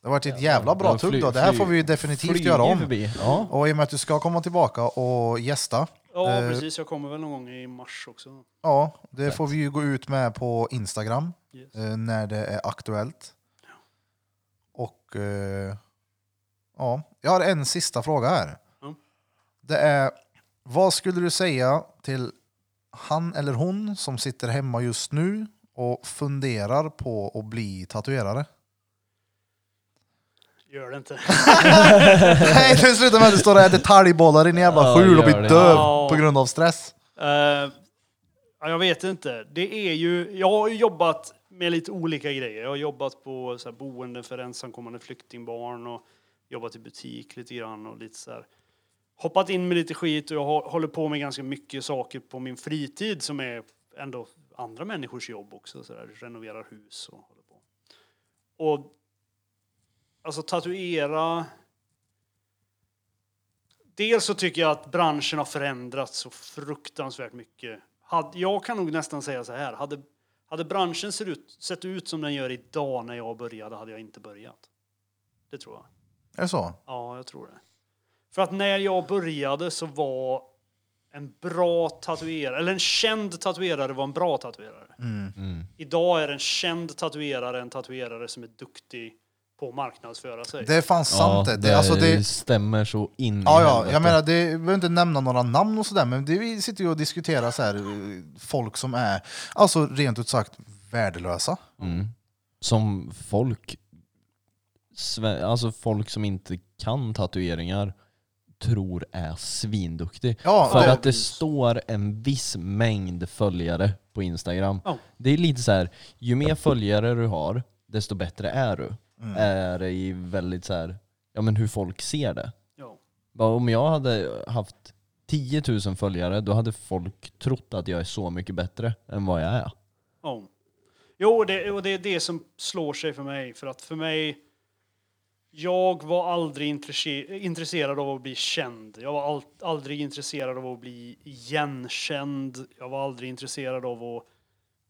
Det har varit ett jävla bra Ja, tugg då. Det här får vi ju definitivt göra om. Förbi. Ja. Och i och med att du ska komma tillbaka och gästa. Ja, Eh, precis. Jag kommer väl någon gång i mars också. Ja, det får vi ju gå ut med på Instagram Yes. eh, när det är aktuellt. Och eh, ja, jag har en sista fråga här. Det är, vad skulle du säga till han eller hon som sitter hemma just nu och funderar på att bli tatuerare? Gör det inte. Nej, det slutar med att du står och äter talgbollar i en jävla skjul och blir döv på grund av stress. Eh, ja, jag vet inte. Det är ju, jag har ju jobbat med lite olika grejer. Jag har jobbat på så här, boenden för ensamkommande flyktingbarn och jobbat i butik lite grann och lite så här. Hoppat in med lite skit och jag håller på med ganska mycket saker på min fritid som är ändå andra människors jobb också. Så där. Renoverar hus och håller på. Och alltså tatuera Dels så tycker jag att branschen har förändrats så fruktansvärt mycket. Jag kan nog nästan säga så här. Hade, hade branschen ser ut, sett ut som den gör idag när jag började hade jag inte börjat. Det tror jag. Är det så? Ja, jag tror det. För att när jag började så var en bra tatuerare, eller en känd tatuerare var en bra tatuerare. Mm. Idag är en känd tatuerare en tatuerare som är duktig på att marknadsföra sig. Det är fan sant Ja, det. det, alltså det stämmer så in Ja, ja, jag menar, det, behöver inte nämna några namn och sådär, men det, vi sitter ju och diskuterar så här, eh, folk som är, alltså rent ut sagt, värdelösa. Mm. Som folk, alltså folk som inte kan tatueringar tror är svinduktig. Ja, För det- att det står en viss mängd följare på Instagram. Ja. Det är lite så här, ju mer följare du har, desto bättre är du. Mm. Är det i väldigt så här, ja men hur folk ser det. Ja. Bara Om jag hade haft 10 000 följare, då hade folk trott att jag är så mycket bättre än vad jag är. Ja. Jo, det, och det är det som slår sig för mig. För att för mig, jag var aldrig intresse- intresserad av att bli känd. Jag var aldrig intresserad av att bli igenkänd. Jag var aldrig intresserad av att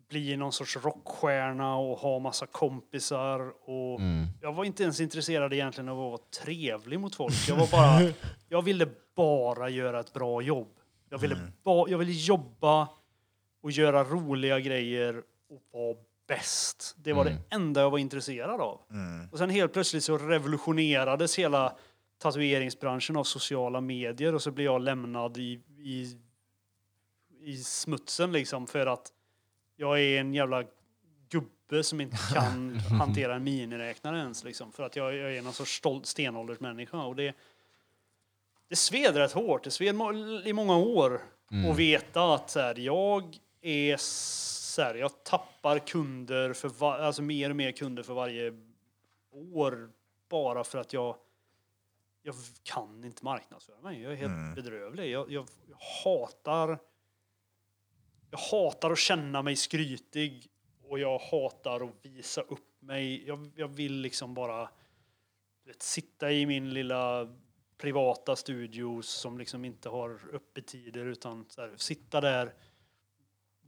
bli någon sorts rockstjärna och ha massa kompisar. Och Jag var inte ens intresserad egentligen av att vara trevlig mot folk. Jag var bara, jag ville bara göra ett bra jobb. Jag ville, ba, jag ville jobba och göra roliga grejer och vara bäst. Det var det enda jag var intresserad av. Och sen helt plötsligt så revolutionerades hela tatueringsbranschen av sociala medier och så blev jag lämnad i, i, i smutsen liksom för att jag är en jävla gubbe som inte kan hantera en miniräknare ens liksom för att jag, jag är någon sorts stolt stenåldersmänniska och det det sved rätt hårt. Det sved i många år att veta att så här, jag är här, jag tappar kunder för va- alltså mer och mer kunder för varje år bara för att jag jag kan inte marknadsföra mig. Jag är helt bedrövlig. Jag, jag, jag hatar jag hatar att känna mig skrytig och jag hatar att visa upp mig. Jag, jag vill liksom bara vet, sitta i min lilla privata studio som liksom inte har öppettider utan här, sitta där,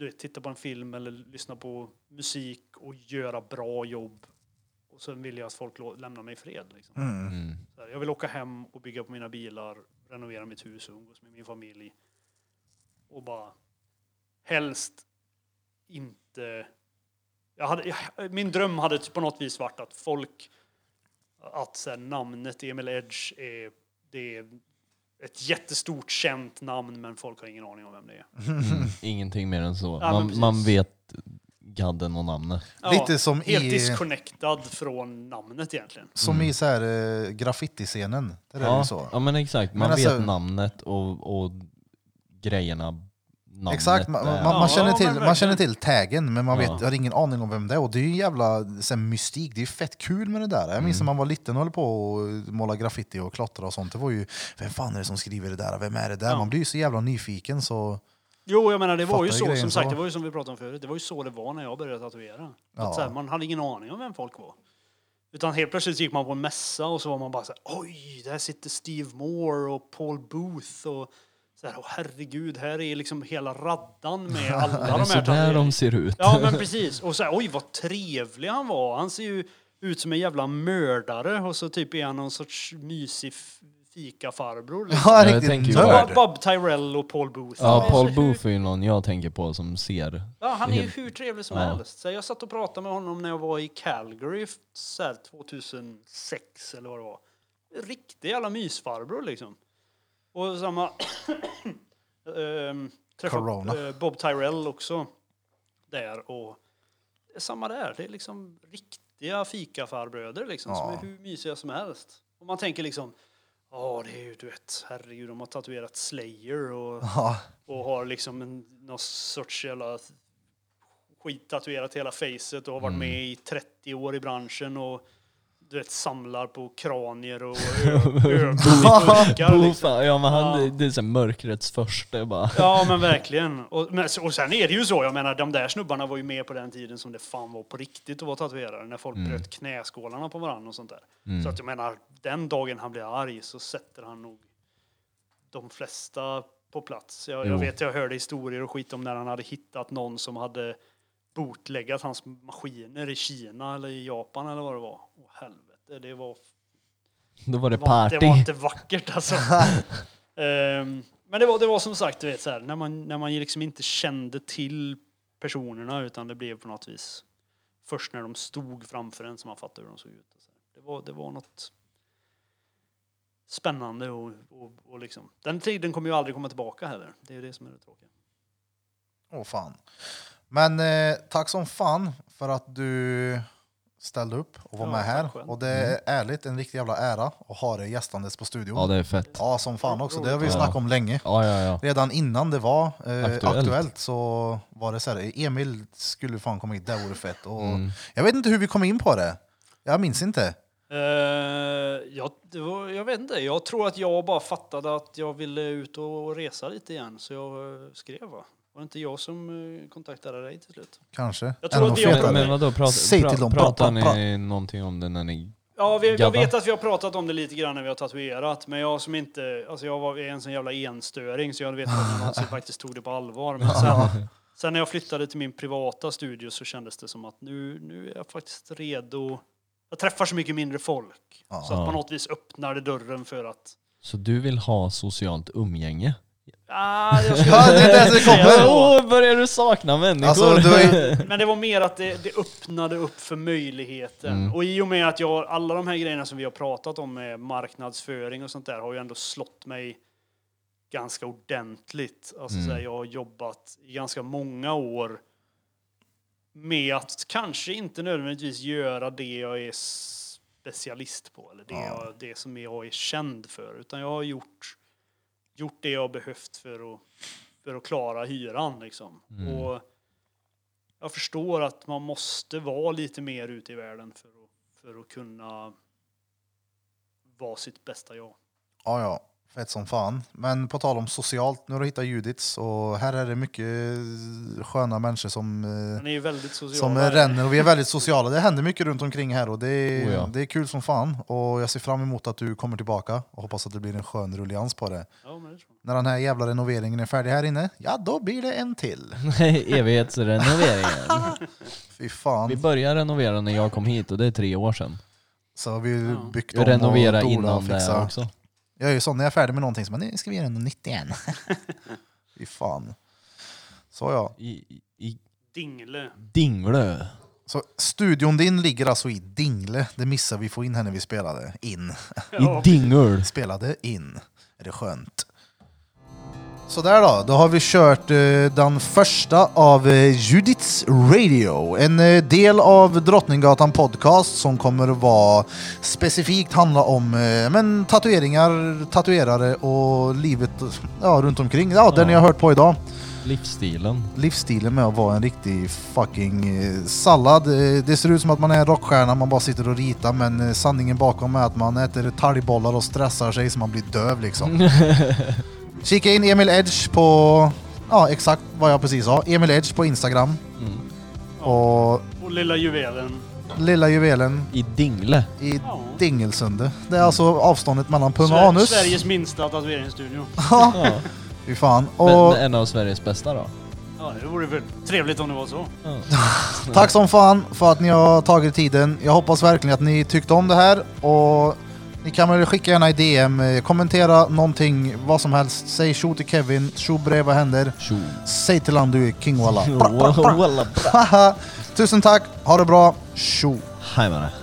du vet, titta på en film eller lyssna på musik och göra bra jobb. Och sen vill jag att folk lämnar mig i fred. Liksom. Mm. Så här, jag vill åka hem och bygga på mina bilar, renovera mitt hus och umgås med min familj. Och bara helst inte... Jag hade, jag, min dröm hade på något vis varit att folk... Att så här, namnet Emil Edge är, det är ett jättestort känt namn men folk har ingen aning om vem det är. Ingenting mer än så. Ja, man, man vet gadden och namnet. Lite som helt i- disconnectad från namnet egentligen. Som i så här uh, graffitiscenen. Där är det Ja, ju så. ja men exakt, man Men alltså- vet namnet och, och grejerna namnet Exakt, man, man, man, Ja, känner till, man känner till taggen men man vet, Ja. har ingen aning om vem det är. Och det är ju jävla så här, mystik, det är ju fett kul med det där. Jag Mm. minns när man var liten och höll på och måla graffiti och klottra och sånt. Det var ju, vem fan är det som skriver det där? Vem är det där? Ja. Man blir ju så jävla nyfiken så... Jo, jag menar det var ju så, grejen som sagt, det var ju som vi pratade om förut, det var ju så det var när jag började tatuera. Ja. Att så här, man hade ingen aning om vem folk var. Utan helt plötsligt gick man på en mässa och så var man bara så här, oj, där sitter Steve Moore och Paul Booth och så här, åh herregud, här är liksom hela raddan med alla de det så här där tatueringarna. de ser ut? Ja, men precis. Och så här, oj vad trevlig han var. Han ser ju ut som en jävla mördare och så typ är han någon sorts mysig fikafarbror. Liksom. Ja, jag riktigt tänker ju Så. Bob, Bob Tyrell och Paul Booth. Ja, Paul hur- Booth är ju någon jag tänker på som ser. Ja, han är ju hur trevlig som Ja. helst. Så jag satt och pratade med honom när jag var i Calgary så här 2006 eller vad det var. Riktig jävla mysfarbror liksom. Och samma... ehm, träffade eh, Bob Tyrell också där och det är samma där. Det är liksom riktiga fikafarbröder liksom som Ja. är hur mysiga som helst. Och man tänker liksom Ja, det är ju du vet, herregud, de har tatuerat Slayer och Ja, och har liksom en, någon sorts jävla skit tatuerat hela facet och har varit med i 30 år i branschen och du vet samlar på kranier och ö- ögon i burkar Booth, liksom. ja men han, Ja. det är så mörkrets första bara. Ja men verkligen. Och, men, och sen är det ju så, jag menar de där snubbarna var ju med på den tiden som det fan var på riktigt att vara tatuerare. När folk bröt knäskålarna på varandra och sånt där. Så att jag menar, den dagen han blir arg så sätter han nog de flesta på plats. Jag, jag vet, jag hörde historier och skit om när han hade hittat någon som hade bootleggat hans maskiner i Kina eller i Japan eller vad det var. Åh helvete, det var Då var det det var, party. det var inte vackert alltså. Ehm, men det var, det var som sagt, du vet, så här, när, man, när man liksom inte kände till personerna utan det blev på något vis först när de stod framför en som man fattade hur de såg ut. och så här. Det, var, det var något spännande och, och, och liksom. Den tiden kommer ju aldrig komma tillbaka heller. Det är det som är det tråkiga. åh fan. Men eh, tack som fan för att du ställde upp och var Ja, med här. själv. Och det är ärligt en riktig jävla ära att ha dig gästandes på studion. Ja det är fett. Ja, som fan också. Det har vi Ja. snackat om länge. Ja ja ja. Redan innan det var eh, aktuellt. Aktuellt. så var det så här, Emil skulle fan komma hit, det vore fett. Och Mm. Jag vet inte hur vi kom in på det. Jag minns inte. Eh, ja, det var, jag vet inte. Jag tror att jag bara fattade att jag ville ut och resa lite igen, så jag eh, skrev. Va? Var det inte jag som eh, kontaktade dig till slut? Kanske. Jag tror att fetare. Men, vadå, prat, Säg till dem, pratar pra, pra, ni någonting om det när ni... Ja, vi, jag vet att vi har pratat om det lite grann när vi har tatuerat, men jag som inte, alltså jag var en sån jävla enstöring så jag vet inte om jag någonsin faktiskt tog det på allvar. Men sen, sen när jag flyttade till min privata studio så kändes det som att nu, nu är jag faktiskt redo. Jag träffar så mycket mindre folk. Ja. Så att på något vis öppnar det dörren för att Så du vill ha socialt umgänge? Ah, jag skulle Ja, det är det det kommer. Åh, börjar du sakna människor? Alltså, du är- Men det var mer att det, det öppnade upp för möjligheten. Mm. Och i och med att jag, alla de här grejerna som vi har pratat om med marknadsföring och sånt där har ju ändå slått mig ganska ordentligt. Alltså Mm. så här, jag har jobbat i ganska många år med att kanske inte nödvändigtvis göra det jag är specialist på eller det, Ja. jag, det som jag är känd för. Utan jag har gjort, gjort det jag behövt för att, för att klara hyran. Liksom. Mm. Och jag förstår att man måste vara lite mer ute i världen för att, för att kunna vara sitt bästa jag. Ja, ja. Fett som fan. Men på tal om socialt, nu har du hittat Judits och här är det mycket sköna människor som, eh, Man är väldigt social. som eh, ränner och vi är väldigt sociala. Det händer mycket runt omkring här och det är, Oh ja. det är kul som fan. Och jag ser fram emot att du kommer tillbaka och hoppas att det blir en skön rullians på det. Ja, men det tror. När den här jävla renoveringen är färdig här inne, ja då blir det en till. Evighetsrenoveringen. Fy fan. Vi började renovera när jag kom hit och det är tre år sedan. Så har vi byggt om och donat innan och det fixat. också. Jag är ju sån när jag är färdig med någonting så bara, nu ska vi göra något nytt igen. Fy fan. Så ja. I, i, Dingle. Dinglö. Så studion din ligger alltså i Dingle. Det missade vi få in här när vi spelade in. I Dingel. Spelade in. Är det skönt? Sådär då, då har vi kört eh, den första av eh, Judiths Radio. En eh, del av Drottninggatan Podcast som kommer att vara specifikt handla om eh, men, tatueringar, tatuerare och livet ja, runt omkring. Ja, den Ja. ni har hört på idag. Livsstilen. livsstilen med att vara en riktig fucking eh, sallad. Eh, Det ser ut som att man är en rockstjärna, man bara sitter och ritar men sanningen bakom är att man äter talgbollar och stressar sig så man blir döv liksom. Kika in Emil Edge på, ja exakt vad jag precis sa, Emil Edge på Instagram. Mm. Och Och lilla juvelen. lilla juvelen I Dingle. i Ja. Dingelsunde. Det är alltså avståndet mellan pung och Sver- anus. Sveriges minsta tatueringsstudio. Ja. Fy fan. Men Och en av Sveriges bästa då? Ja, det vore väl trevligt om det var så. Tack som fan för att ni har tagit tiden. Jag hoppas verkligen att ni tyckte om det här och ni kan väl skicka gärna i DM, eh, kommentera någonting, vad som helst. Säg tjo till Kevin, tjo bre, vad händer? Tjo. Säg till han du är king walla. Tusen tack, ha det bra, tjo! Hej med det.